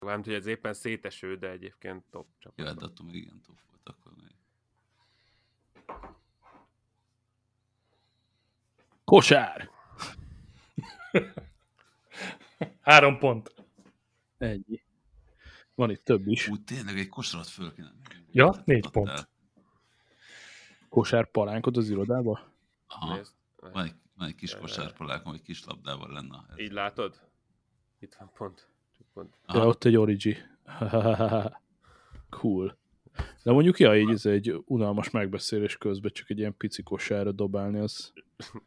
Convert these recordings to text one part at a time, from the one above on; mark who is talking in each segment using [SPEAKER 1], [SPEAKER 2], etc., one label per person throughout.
[SPEAKER 1] Nem hogy ez éppen széteső, de egyébként top csapat.
[SPEAKER 2] Jó, hát attól még igen top volt akkor még.
[SPEAKER 3] Kosár!
[SPEAKER 4] Három pont.
[SPEAKER 3] Ennyi. Van itt több is.
[SPEAKER 2] Úgy tényleg egy kosarat föl kéne.
[SPEAKER 4] Ja, négy pont.
[SPEAKER 3] Kosár palánkod az irodába?
[SPEAKER 2] Aha.
[SPEAKER 1] Nézd.
[SPEAKER 2] Van egy, van egy kis
[SPEAKER 1] Jaj,
[SPEAKER 2] kosárpalákom, egy kis labdával lenne. Ez.
[SPEAKER 1] Így látod? Itt van pont. Pont.
[SPEAKER 3] Ja,
[SPEAKER 2] Aha.
[SPEAKER 3] ott egy origi. cool. De mondjuk, ja, így ez egy unalmas megbeszélés közben csak egy ilyen pici kosárra dobálni, az...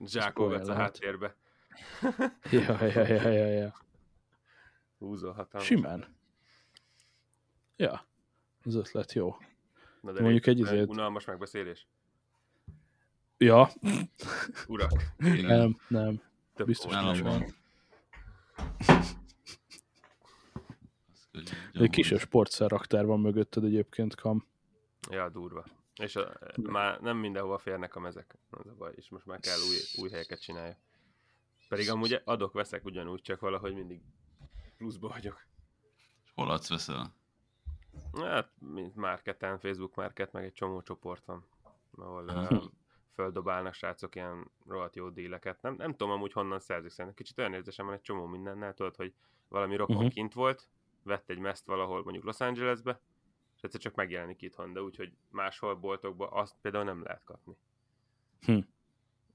[SPEAKER 1] Zsákolgatsz a háttérbe.
[SPEAKER 3] Ja, ja, ja, ja, ja.
[SPEAKER 1] Húzol hatalmas.
[SPEAKER 3] Simán. Ja, az ötlet jó.
[SPEAKER 1] Na de
[SPEAKER 3] Mondjuk egy izét-
[SPEAKER 1] Unalmas megbeszélés.
[SPEAKER 3] Ja,
[SPEAKER 1] Urak.
[SPEAKER 3] nem, nem.
[SPEAKER 1] Több
[SPEAKER 3] Biztos nincs
[SPEAKER 2] van.
[SPEAKER 3] van.
[SPEAKER 2] Az könnyű,
[SPEAKER 3] Egy kisebb sportszerraktár van mögötted egyébként, Kam.
[SPEAKER 1] Ja, durva. És a, már nem mindenhova férnek a mezek. Az a baj, és most már kell új, új helyeket csinálja. Pedig amúgy adok-veszek ugyanúgy, csak valahogy mindig pluszba vagyok.
[SPEAKER 2] Hol adsz veszel?
[SPEAKER 1] Hát, mint marketen, Facebook market, meg egy csomó csoport van, ahol uh, földobálnak srácok ilyen rohadt jó díleket. Nem, nem tudom amúgy honnan szerzik szerintem. Kicsit olyan érzésem van egy csomó mindennel, tudod, hogy valami rokon
[SPEAKER 3] Mhm.
[SPEAKER 1] kint volt, vett egy meszt valahol mondjuk Los Angelesbe, és egyszer csak megjelenik itthon, de úgyhogy máshol boltokban azt például nem lehet kapni.
[SPEAKER 3] Hm.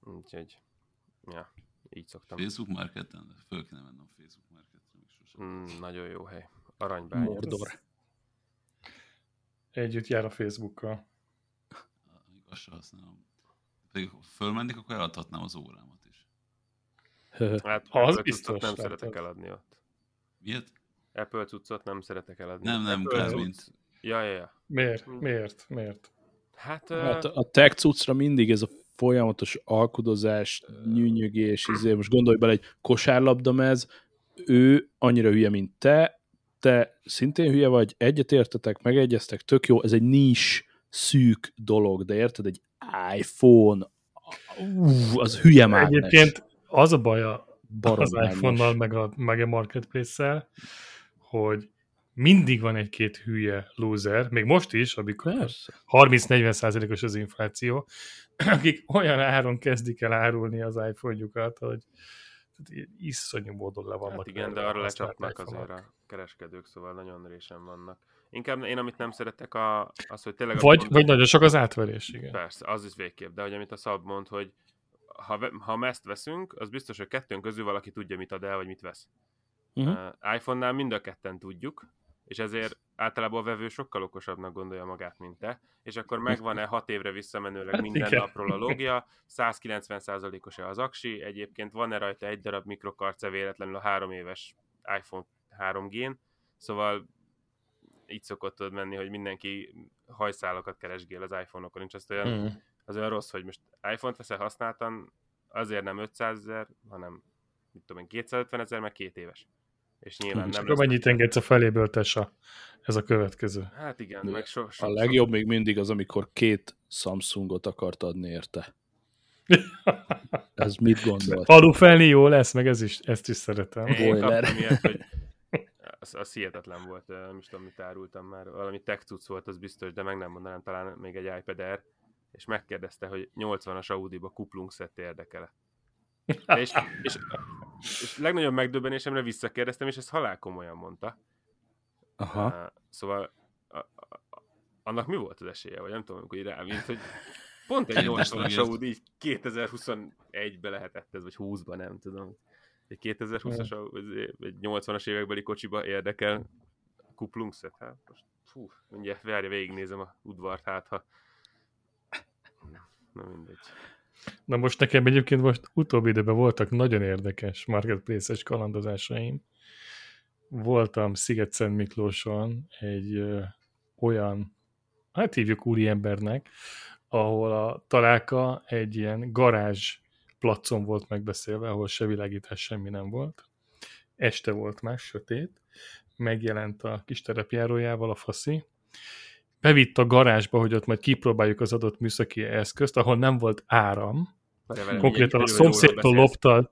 [SPEAKER 1] Úgyhogy, ja, így szoktam.
[SPEAKER 2] Facebook Marketen? Föl kéne mennem Facebook Marketre, még sosem.
[SPEAKER 1] Mm, nagyon jó hely. Aranybánya.
[SPEAKER 3] Mordor.
[SPEAKER 4] Együtt jár a Facebookkal.
[SPEAKER 2] Még azt sem használom. Pedig ha fölmennék, akkor eladhatnám az órámat is.
[SPEAKER 1] Hát
[SPEAKER 4] Az biztos,
[SPEAKER 1] nem szeretek eladni ott.
[SPEAKER 2] Miért?
[SPEAKER 1] Apple cuccot nem szeretek eladni.
[SPEAKER 2] Nem, nem,
[SPEAKER 1] Apple
[SPEAKER 2] mint
[SPEAKER 1] Ja, ja, ja.
[SPEAKER 4] Miért? Miért? Miért?
[SPEAKER 1] Hát,
[SPEAKER 3] Hát
[SPEAKER 1] hát
[SPEAKER 3] a tech cuccra mindig ez a folyamatos alkudozás, nyűnyögés, izé, most gondolj bele, egy kosárlabdamez, ő annyira hülye, mint te, te szintén hülye vagy, egyetértetek, megegyeztek, tök jó, ez egy nis, szűk dolog, de érted, egy iPhone, ú, az hülye mágnes.
[SPEAKER 4] Egyébként az a baj a,
[SPEAKER 3] Barom
[SPEAKER 4] az iPhone-nal, meg a, meg a Marketplace-szel, hogy mindig van egy-két hülye loser, még most is, amikor
[SPEAKER 3] Persze.
[SPEAKER 4] 30-40 százalékos az infláció, akik olyan áron kezdik el árulni az iPhone-jukat, hogy iszonyú módon le vannak.
[SPEAKER 1] hát igen, de arra lecsapnak azért a kereskedők, szóval nagyon résen vannak. Inkább én, amit nem szeretek, a, az, hogy tényleg...
[SPEAKER 4] Vagy,
[SPEAKER 1] azt
[SPEAKER 4] vagy nagyon sok az átverés, igen.
[SPEAKER 1] Persze, az is végképp, de hogy amit a Szab mond, hogy ha, ha ezt veszünk, az biztos, hogy kettőnk közül valaki tudja, mit ad el, vagy mit vesz.
[SPEAKER 3] Uh-huh.
[SPEAKER 1] Uh, iPhone-nál mind a ketten tudjuk, és ezért általában a vevő sokkal okosabbnak gondolja magát, mint te, és akkor megvan-e hat évre visszamenőleg
[SPEAKER 4] Hát
[SPEAKER 1] minden
[SPEAKER 4] igen.
[SPEAKER 1] napról a logja, 190%-os-e az aksi, egyébként van-e rajta egy darab mikrokarce véletlenül a három éves iPhone 3G-n, szóval így szokott tudod menni, hogy mindenki hajszálakat keresgél az iPhone-okon, nincs azt olyan,
[SPEAKER 4] Mm.
[SPEAKER 1] az olyan rossz, hogy most iPhone-t veszel használtan, azért nem 500 ezer, hanem mit tudom én, 250 ezer, meg két éves. És nyilván
[SPEAKER 4] És
[SPEAKER 1] nem
[SPEAKER 4] akkor mennyit engedsz a feléből, Tessa? Ez a következő.
[SPEAKER 1] Hát igen, meg so, so,
[SPEAKER 3] A legjobb még mindig az, amikor két Samsungot akart adni érte. Ez mit gondolt?
[SPEAKER 4] Alufelni jó lesz, meg ez is, ezt is szeretem.
[SPEAKER 1] Én
[SPEAKER 3] Boiler.
[SPEAKER 1] kaptam ilyet, hogy az, az hihetetlen volt, nem is tudom, mit árultam már. Valami tech cucc volt, az biztos, de meg nem mondanám, talán még egy iPad Air, és megkérdezte, hogy 80-as Audi-ba kuplung szett érdekele. És, és, és legnagyobb megdöbbenésemre visszakérdeztem, és ezt halál komolyan mondta.
[SPEAKER 3] Aha.
[SPEAKER 1] Uh, szóval a, a, annak mi volt az esélye, vagy nem tudom, amikor rám írt, hogy pont egy
[SPEAKER 2] Kedves
[SPEAKER 1] 80-as
[SPEAKER 2] Roger.
[SPEAKER 1] Audi így 2021-be lehetett ez, vagy 20-ba, nem tudom. Egy 2020-as, Audi, egy 80-as évekbeli kocsiba érdekel kuplungszet, hát most fú, mindjárt várja, végignézem a udvart, hát ha na mindegy.
[SPEAKER 4] Na most nekem egyébként most utóbbi időben voltak nagyon érdekes marketplace-es kalandozásaim. Voltam Sziget-Szent Miklóson egy ö, olyan, hát hívjuk úriembernek, ahol a találka egy ilyen garázs placon volt megbeszélve, ahol se világítás, semmi nem volt. Este volt már, sötét. Megjelent a kis terepjárójával a faszi. Bevitt a garázsba, hogy ott majd kipróbáljuk az adott műszaki eszközt, ahol nem volt áram,
[SPEAKER 1] Várjál,
[SPEAKER 4] konkrétan a
[SPEAKER 1] millió euróról
[SPEAKER 4] szomszédtól lopta,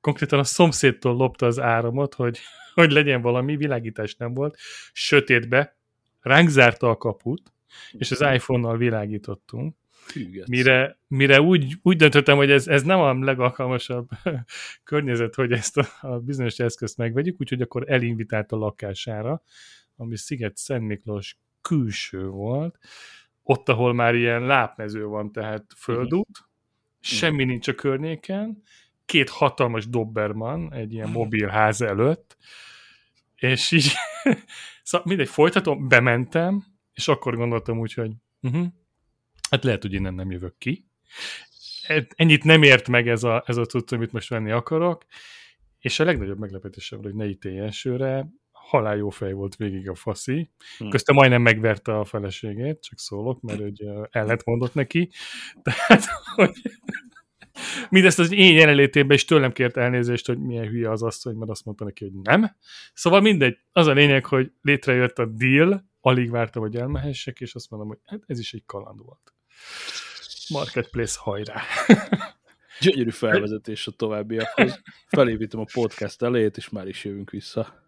[SPEAKER 4] konkrétan a szomszédtól lopta az áramot, hogy, hogy legyen valami, világítás nem volt, sötétbe, ránk zárta a kaput, és az iPhone-nal világítottunk.
[SPEAKER 3] Hűgetsz.
[SPEAKER 4] Mire, mire úgy, úgy döntöttem, hogy ez, ez nem a legalkalmasabb környezet, hogy ezt a, a bizonyos eszközt megvegyük, úgyhogy akkor elinvitált a lakására, ami Sziget Szent Miklós külső volt, ott, ahol már ilyen lápmező van, tehát földút, semmi nincs a környéken, két hatalmas Doberman egy ilyen mobil ház előtt, és így, szóval mindegy, folytatom, bementem, és akkor gondoltam úgy, hogy uh-huh, hát lehet, hogy innen nem jövök ki. Ennyit nem ért meg ez a, ez a cucc, amit most venni akarok, és a legnagyobb meglepetésem, hogy ne ítélj elsőre, halál jó fej volt végig a faszi.
[SPEAKER 3] Hm.
[SPEAKER 4] Közte majdnem megverte a feleségét, csak szólok, mert hogy ellent mondott neki. Tehát, hogy mindezt az én jelenlétében is tőlem kért elnézést, hogy milyen hülye az asszony, mert azt mondta neki, hogy nem. Szóval mindegy, az a lényeg, hogy létrejött a deal, alig vártam, hogy elmehessek, és azt mondom, hogy hát ez is egy kaland volt. Marketplace hajrá.
[SPEAKER 3] Gyönyörű felvezetés a továbbiakhoz. Felépítem a podcast elejét, és már is jövünk vissza.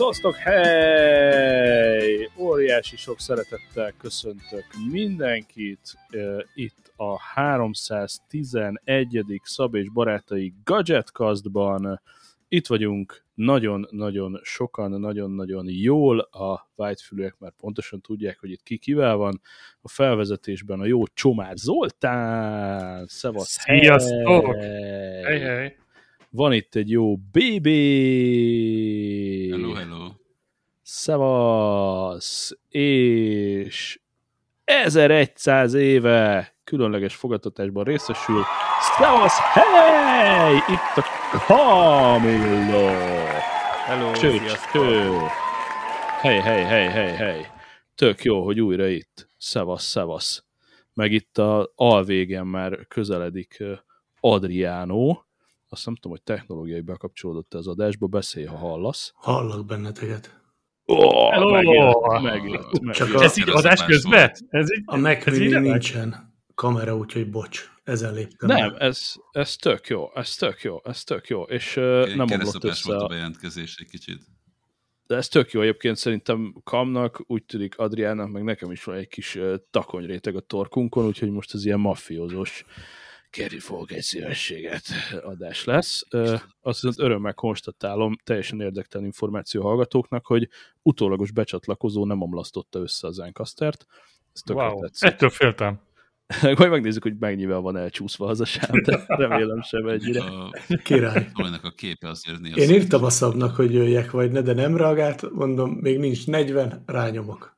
[SPEAKER 3] Szasztok, hely! Óriási sok szeretettel köszöntök mindenkit uh, itt a 311. Szab és Barátai Gadgetcastban. Itt vagyunk nagyon-nagyon sokan, nagyon-nagyon jól. A vágyfülőek már pontosan tudják, hogy itt ki kivel van. A felvezetésben a jó Csomár Zoltán. Szevasz!
[SPEAKER 4] Sziasztok!
[SPEAKER 3] Hey!
[SPEAKER 4] Hely, hely.
[SPEAKER 3] Van itt egy jó BB!
[SPEAKER 2] Hello, hello.
[SPEAKER 3] Szevasz! És 1100 éve különleges fogadtatásban részesül. Szevasz! Hey! Itt a Camillo!
[SPEAKER 1] Hello,
[SPEAKER 3] Cső, cső! Hely, hely, hely, hely, hely! Tök jó, hogy újra itt. Szevasz, szevasz! Meg itt a alvégen már közeledik Adriano. Azt nem tudom, hogy technológiai bekapcsolódott az adásba, beszélj, ha hallasz.
[SPEAKER 5] Hallak benneteket.
[SPEAKER 3] Oh,
[SPEAKER 4] Hello!
[SPEAKER 3] megjött, megjött, megjött.
[SPEAKER 5] Csak a-
[SPEAKER 4] Ez így adás közben? Ez így,
[SPEAKER 5] A Mac
[SPEAKER 4] ez így
[SPEAKER 5] nincsen kamera, úgyhogy bocs, ezen léptem.
[SPEAKER 3] Nem, ez, ez tök jó, ez tök jó, ez tök jó, és uh, nem omlott össze,
[SPEAKER 2] volt a bejelentkezés egy kicsit.
[SPEAKER 3] de ez tök jó egyébként szerintem Kamnak, úgy tűnik Adriának, meg nekem is van egy kis uh, takonyréteg a torkunkon, úgyhogy most ez ilyen mafiózós kérni fogok egy szívességet adás lesz. Azt viszont örömmel konstatálom, teljesen érdektelen információ hallgatóknak, hogy utólagos becsatlakozó nem omlasztotta össze az Zencastert. Ez tökre
[SPEAKER 4] Wow,
[SPEAKER 3] tetszik.
[SPEAKER 4] ettől féltem.
[SPEAKER 3] Majd megnézzük, hogy mennyivel van elcsúszva az a sám, de remélem sem ennyire.
[SPEAKER 2] A
[SPEAKER 5] Király.
[SPEAKER 2] Tolinak a képe azért néha
[SPEAKER 5] Én írtam a szabnak, hogy jöjjek vagy ne, de nem reagált, mondom, még nincs 40, rányomok.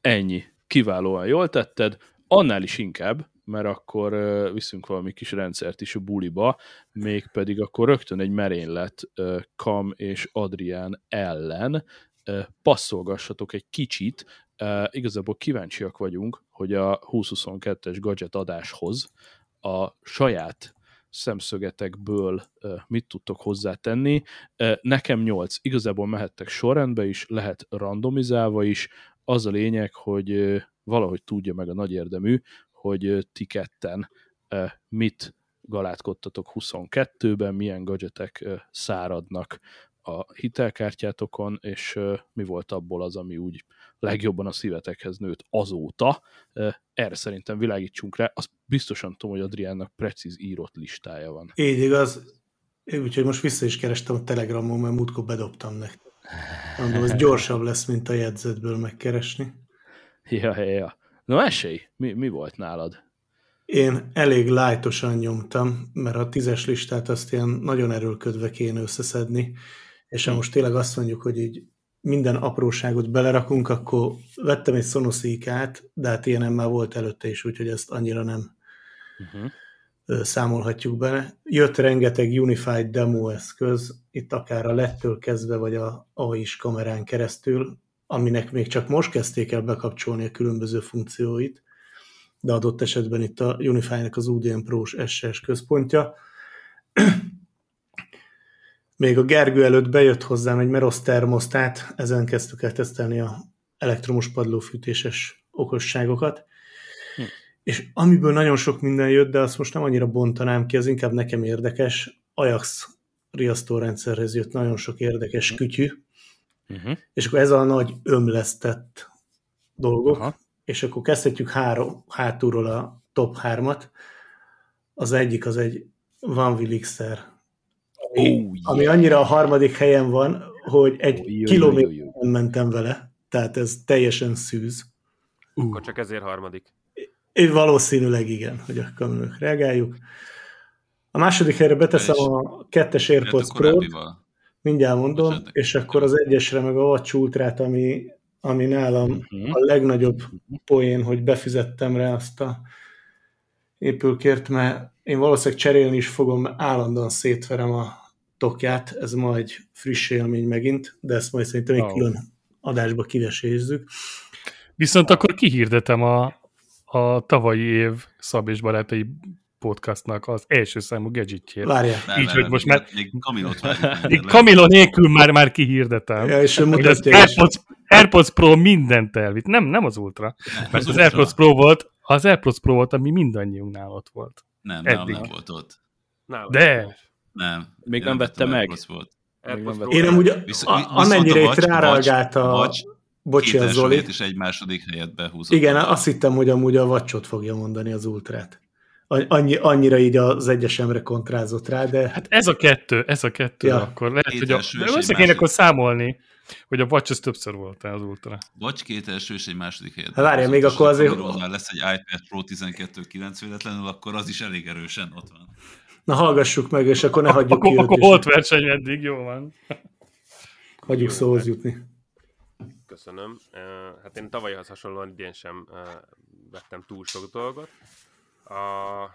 [SPEAKER 3] Ennyi. Kiválóan jól tetted. Annál is inkább, mert akkor viszünk valami kis rendszert is a buliba, mégpedig akkor rögtön egy merénylet Kam és Adrián ellen. Passzolgassatok egy kicsit. Igazából kíváncsiak vagyunk, hogy a 2022-es gadget adáshoz a saját szemszögetekből mit tudtok hozzátenni. Nekem 8. Igazából mehettek sorrendbe is, lehet randomizálva is, az a lényeg, hogy valahogy tudja meg a nagy érdemű, hogy ti ketten mit galátkodtatok 22-ben, milyen gadgetek száradnak a hitelkártyátokon, és mi volt abból az, ami úgy legjobban a szívetekhez nőtt azóta. Erre szerintem világítsunk rá. Azt biztosan tudom, hogy Adriánnak precíz írott listája van.
[SPEAKER 5] Így igaz, úgyhogy most vissza is kerestem a Telegramon, mert múltkor bedobtam nektek. Mondom, ez gyorsabb lesz, mint a jegyzetből megkeresni.
[SPEAKER 3] Ja, ja, ja. No, esély, mi, mi volt nálad?
[SPEAKER 5] Én elég lájtosan nyomtam, mert a tízes listát azt ilyen nagyon erőlködve kéne összeszedni, és ha most tényleg azt mondjuk, hogy így minden apróságot belerakunk, akkor vettem egy Sonos IK-t, de hát ilyenem már volt előtte is, úgyhogy ezt annyira nem
[SPEAKER 3] Uh-huh.
[SPEAKER 5] számolhatjuk bele. Jött rengeteg Unified demo eszköz, itt akár a lettől kezdve, vagy a AI-s kamerán keresztül, aminek még csak most kezdték el bekapcsolni a különböző funkcióit, de adott esetben itt a Unify-nek az UDM Pro-s SS központja. még a Gergő előtt bejött hozzám egy Meros termosztát, ezen kezdtük el tesztelni a elektromos padlófűtéses okosságokat, hm. és amiből nagyon sok minden jött, de azt most nem annyira bontanám ki, az inkább nekem érdekes, Ajax riasztórendszerhez jött nagyon sok érdekes hm. kütyű, uh-huh. és akkor ez a nagy ömlesztett dolgok, Aha. és akkor kezdhetjük három, hátulról a top hármat. Az egyik az egy Van Willixer, ami, oh, yeah. ami annyira a harmadik helyen van, hogy egy oh, kilométeren mentem vele, tehát ez teljesen szűz.
[SPEAKER 1] Uh. Akkor csak ezért harmadik.
[SPEAKER 5] Én valószínűleg igen, hogy a kamionok reagáljuk. A második helyre beteszem a kettes AirPods pro mindjárt mondom, Bocsánat, és akkor az egyesre meg a Watch Ultrát, ami, ami nálam uh-huh. a legnagyobb poén, hogy befizettem rá azt a épülkért, mert én valószínűleg cserélni is fogom, állandóan szétverem a tokját, ez majd egy friss élmény megint, de ezt majd szerintem egy oh. külön adásba kivesézzük.
[SPEAKER 4] Viszont akkor kihirdetem a, a tavalyi év Szab és Barátai podcastnak az első számú gadgetjét.
[SPEAKER 5] Várjál.
[SPEAKER 4] Így, hogy most már...
[SPEAKER 2] Még Kamilot várjuk.
[SPEAKER 4] Még Kamilo nélkül már, már kihirdetem.
[SPEAKER 5] Ja, és
[SPEAKER 4] hogy az AirPods, AirPods Pro mindent elvitt. Nem, nem az Ultra. Nem, mert az, az AirPods Pro volt, az AirPods Pro volt, ami mindannyiunknál ott volt.
[SPEAKER 2] Nem, nem, nem volt ott.
[SPEAKER 4] De.
[SPEAKER 2] Nem.
[SPEAKER 3] Még nem vette meg.
[SPEAKER 2] Volt.
[SPEAKER 5] Én nem ugye, amennyire itt ráreagált a... Bocsi, a Zoli.
[SPEAKER 2] és egy második helyet behúzott.
[SPEAKER 5] Igen, azt hittem, hogy amúgy a vacsot fogja mondani az ultrát annyi, annyira így az egyesemre kontrázott rá, de...
[SPEAKER 4] Hát ez a kettő, ez a kettő ja. akkor. Lehet, két hogy a, de össze kéne akkor számolni, hogy a Watch az többször volt az Ultra.
[SPEAKER 2] Watch két első és egy második helyet.
[SPEAKER 5] Hát várja, még akkor azért...
[SPEAKER 2] Ha lesz egy iPad Pro 12.9 véletlenül, akkor az is elég erősen ott van.
[SPEAKER 5] Na hallgassuk meg, és akkor ne hagyjuk
[SPEAKER 4] akkor, ki Akkor volt verseny eddig, jó van.
[SPEAKER 5] Hagyjuk jó, szóhoz jutni.
[SPEAKER 1] Köszönöm. Hát én tavalyhoz hasonlóan idén sem vettem túl sok dolgot a,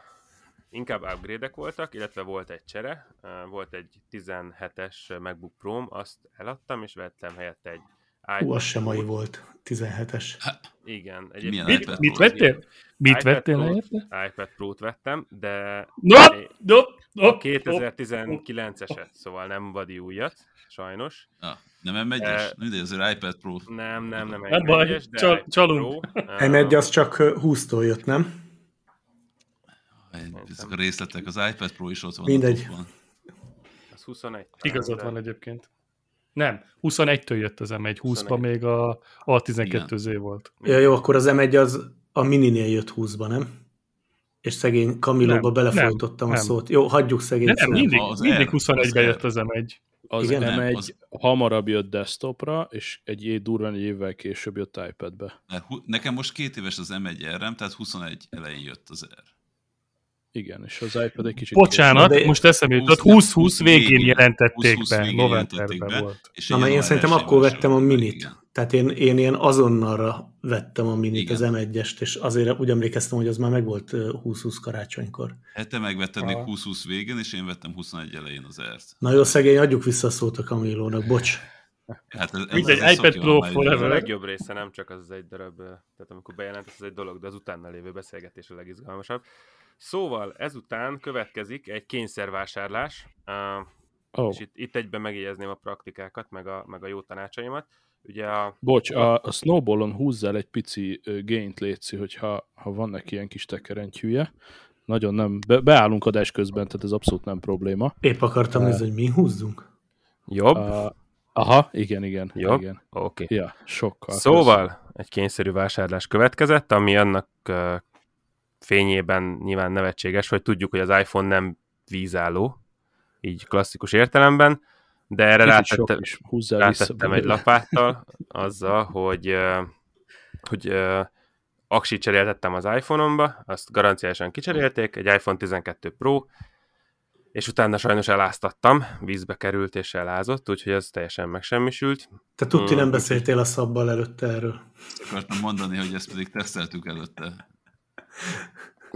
[SPEAKER 1] inkább upgrade voltak, illetve volt egy csere, volt egy 17-es MacBook pro azt eladtam, és vettem helyette egy
[SPEAKER 5] iPad Hú, az sem mai volt, 17-es.
[SPEAKER 1] Igen.
[SPEAKER 4] Egy Milyen mit, mit vettél? Mit vettél helyette?
[SPEAKER 1] iPad Pro-t vettem, de
[SPEAKER 4] no, no, no,
[SPEAKER 1] a 2019-eset, szóval nem vadi újat, sajnos.
[SPEAKER 2] Ah, nem M1-es? Uh, mindegy, azért iPad Pro.
[SPEAKER 1] Nem, nem, nem
[SPEAKER 4] Nem baj, csalunk.
[SPEAKER 5] M1 az csak 20-tól jött, nem?
[SPEAKER 2] Ezek a részletek, az iPad Pro is ott van.
[SPEAKER 5] Mindegy.
[SPEAKER 1] Az 21.
[SPEAKER 4] Igazad van egyébként. Nem, 21-től jött az M1, 20-ban még a A12Z volt.
[SPEAKER 5] Ja, jó, akkor az M1 az a mininél jött 20-ba, nem? És szegény Kamilóba belefolytottam nem, a szót. Jó, hagyjuk szegény
[SPEAKER 4] nem, nem, mindig, az mindig 21-ben jött az M1.
[SPEAKER 3] Az Igen, M1 az... hamarabb jött desktopra, és egy év, durván egy évvel később jött iPad-be.
[SPEAKER 2] Nekem most két éves az M1 r tehát 21 elején jött az R.
[SPEAKER 3] Igen, és az iPad egy kicsit...
[SPEAKER 4] Bocsánat, de most eszembe jutott, 20-20 végén jelentették 20 be, novemberben volt.
[SPEAKER 5] És Na, mert én szerintem akkor vettem a minit. Igen. Tehát én, én ilyen azonnalra vettem a minit, Igen. az M1-est, és azért úgy emlékeztem, hogy az már meg volt 20-20 karácsonykor.
[SPEAKER 2] Hát te megvetted még 20-20 végén, és én vettem 21 elején az ERT.
[SPEAKER 5] Na jó, szegény, adjuk vissza a szót a Kamilónak, bocs.
[SPEAKER 4] Hát ez, ez, Mindegy, ez iPad Pro Forever.
[SPEAKER 1] A legjobb része nem csak az, az egy darab, tehát amikor bejelent, az egy dolog, de az utána lévő beszélgetés a legizgalmasabb. Szóval ezután következik egy kényszervásárlás, uh, oh. és itt, itt egyben megjegyezném a praktikákat, meg a, meg a jó tanácsaimat. Ugye a...
[SPEAKER 3] Bocs, a, a snowballon húzzál egy pici gént létszi, hogyha ha van neki ilyen kis tekerentyűje. Nagyon nem, be, beállunk adás közben, tehát ez abszolút nem probléma.
[SPEAKER 5] Épp akartam uh, nézni, hogy mi húzzunk.
[SPEAKER 1] Jobb. Uh,
[SPEAKER 3] aha, igen, igen.
[SPEAKER 1] Jobb?
[SPEAKER 3] Igen.
[SPEAKER 1] Oké. Okay.
[SPEAKER 3] Ja, sokkal.
[SPEAKER 1] Szóval köszön. egy kényszerű vásárlás következett, ami annak uh, fényében nyilván nevetséges, hogy tudjuk, hogy az iPhone nem vízálló, így klasszikus értelemben, de erre rátettem, rátettem egy lapáttal azzal, hogy, hogy aksit cseréltettem az iPhone-omba, azt garanciálisan kicserélték, egy iPhone 12 Pro, és utána sajnos eláztattam, vízbe került és elázott, úgyhogy ez teljesen megsemmisült.
[SPEAKER 5] Te tudti nem mm. beszéltél a szabbal előtte erről.
[SPEAKER 2] Akartam mondani, hogy ezt pedig teszteltük előtte.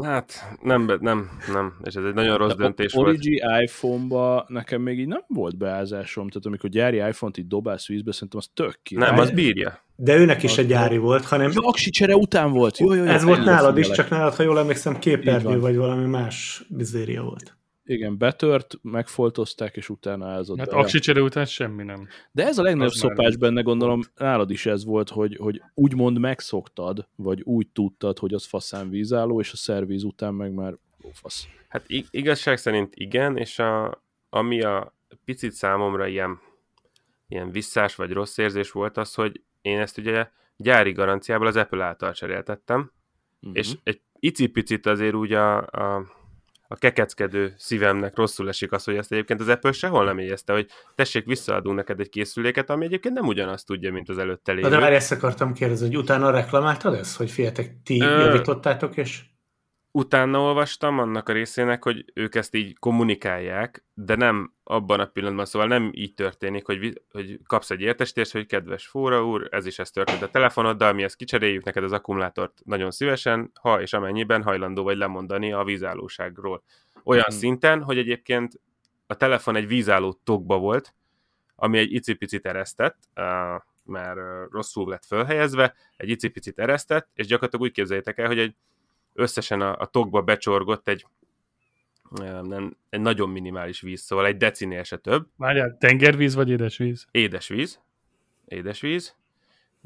[SPEAKER 1] Hát nem, nem, nem, és ez egy nagyon rossz De döntés
[SPEAKER 3] volt. Origi iPhone-ba nekem még így nem volt beázásom, tehát amikor gyári iPhone-t így dobálsz vízbe, szerintem az tök ki.
[SPEAKER 1] Nem, az bírja.
[SPEAKER 5] De őnek is az egy gyári volt, hanem...
[SPEAKER 3] Jó, aksi csere után volt. Jó, jó, jó,
[SPEAKER 5] ez volt nálad is, csak nálad, ha jól emlékszem, képernyő vagy valami más bizéria volt.
[SPEAKER 3] Igen, betört, megfoltozták, és utána ázott
[SPEAKER 4] Hát aksi csere után semmi nem.
[SPEAKER 3] De ez a legnagyobb szopás benne, gondolom, nálad is ez volt, hogy, hogy úgymond megszoktad, vagy úgy tudtad, hogy az faszán vízálló, és a szervíz után meg már lófasz.
[SPEAKER 1] Hát ig- igazság szerint igen, és a, ami a picit számomra ilyen, ilyen visszás vagy rossz érzés volt az, hogy én ezt ugye gyári garanciából az Apple által cseréltettem,
[SPEAKER 3] Uh-huh.
[SPEAKER 1] és egy icipicit azért úgy a, a, a kekeckedő szívemnek rosszul esik az, hogy ezt egyébként az Apple sehol nem éjezte, hogy tessék, visszaadunk neked egy készüléket, ami egyébként nem ugyanazt tudja, mint az előtte lévő.
[SPEAKER 5] de már ezt akartam kérdezni, hogy utána reklamáltad ezt, hogy fiatek, ti
[SPEAKER 1] Ö-
[SPEAKER 5] javítottátok, és
[SPEAKER 1] utána olvastam annak a részének, hogy ők ezt így kommunikálják, de nem abban a pillanatban, szóval nem így történik, hogy, hogy kapsz egy értesítést, hogy kedves Fóra úr, ez is ez történt a telefonoddal, mi ezt kicseréljük neked az akkumulátort nagyon szívesen, ha és amennyiben hajlandó vagy lemondani a vízállóságról. Olyan
[SPEAKER 3] Mhm.
[SPEAKER 1] szinten, hogy egyébként a telefon egy vízálló tokba volt, ami egy icipicit eresztett, már uh, rosszul lett fölhelyezve, egy icipicit eresztett, és gyakorlatilag úgy képzeljétek el, hogy egy összesen a, a tokba becsorgott egy, nem, egy nagyon minimális víz, szóval egy decinél se több,
[SPEAKER 4] Várjál, tengervíz vagy édesvíz?
[SPEAKER 1] édesvíz, édesvíz,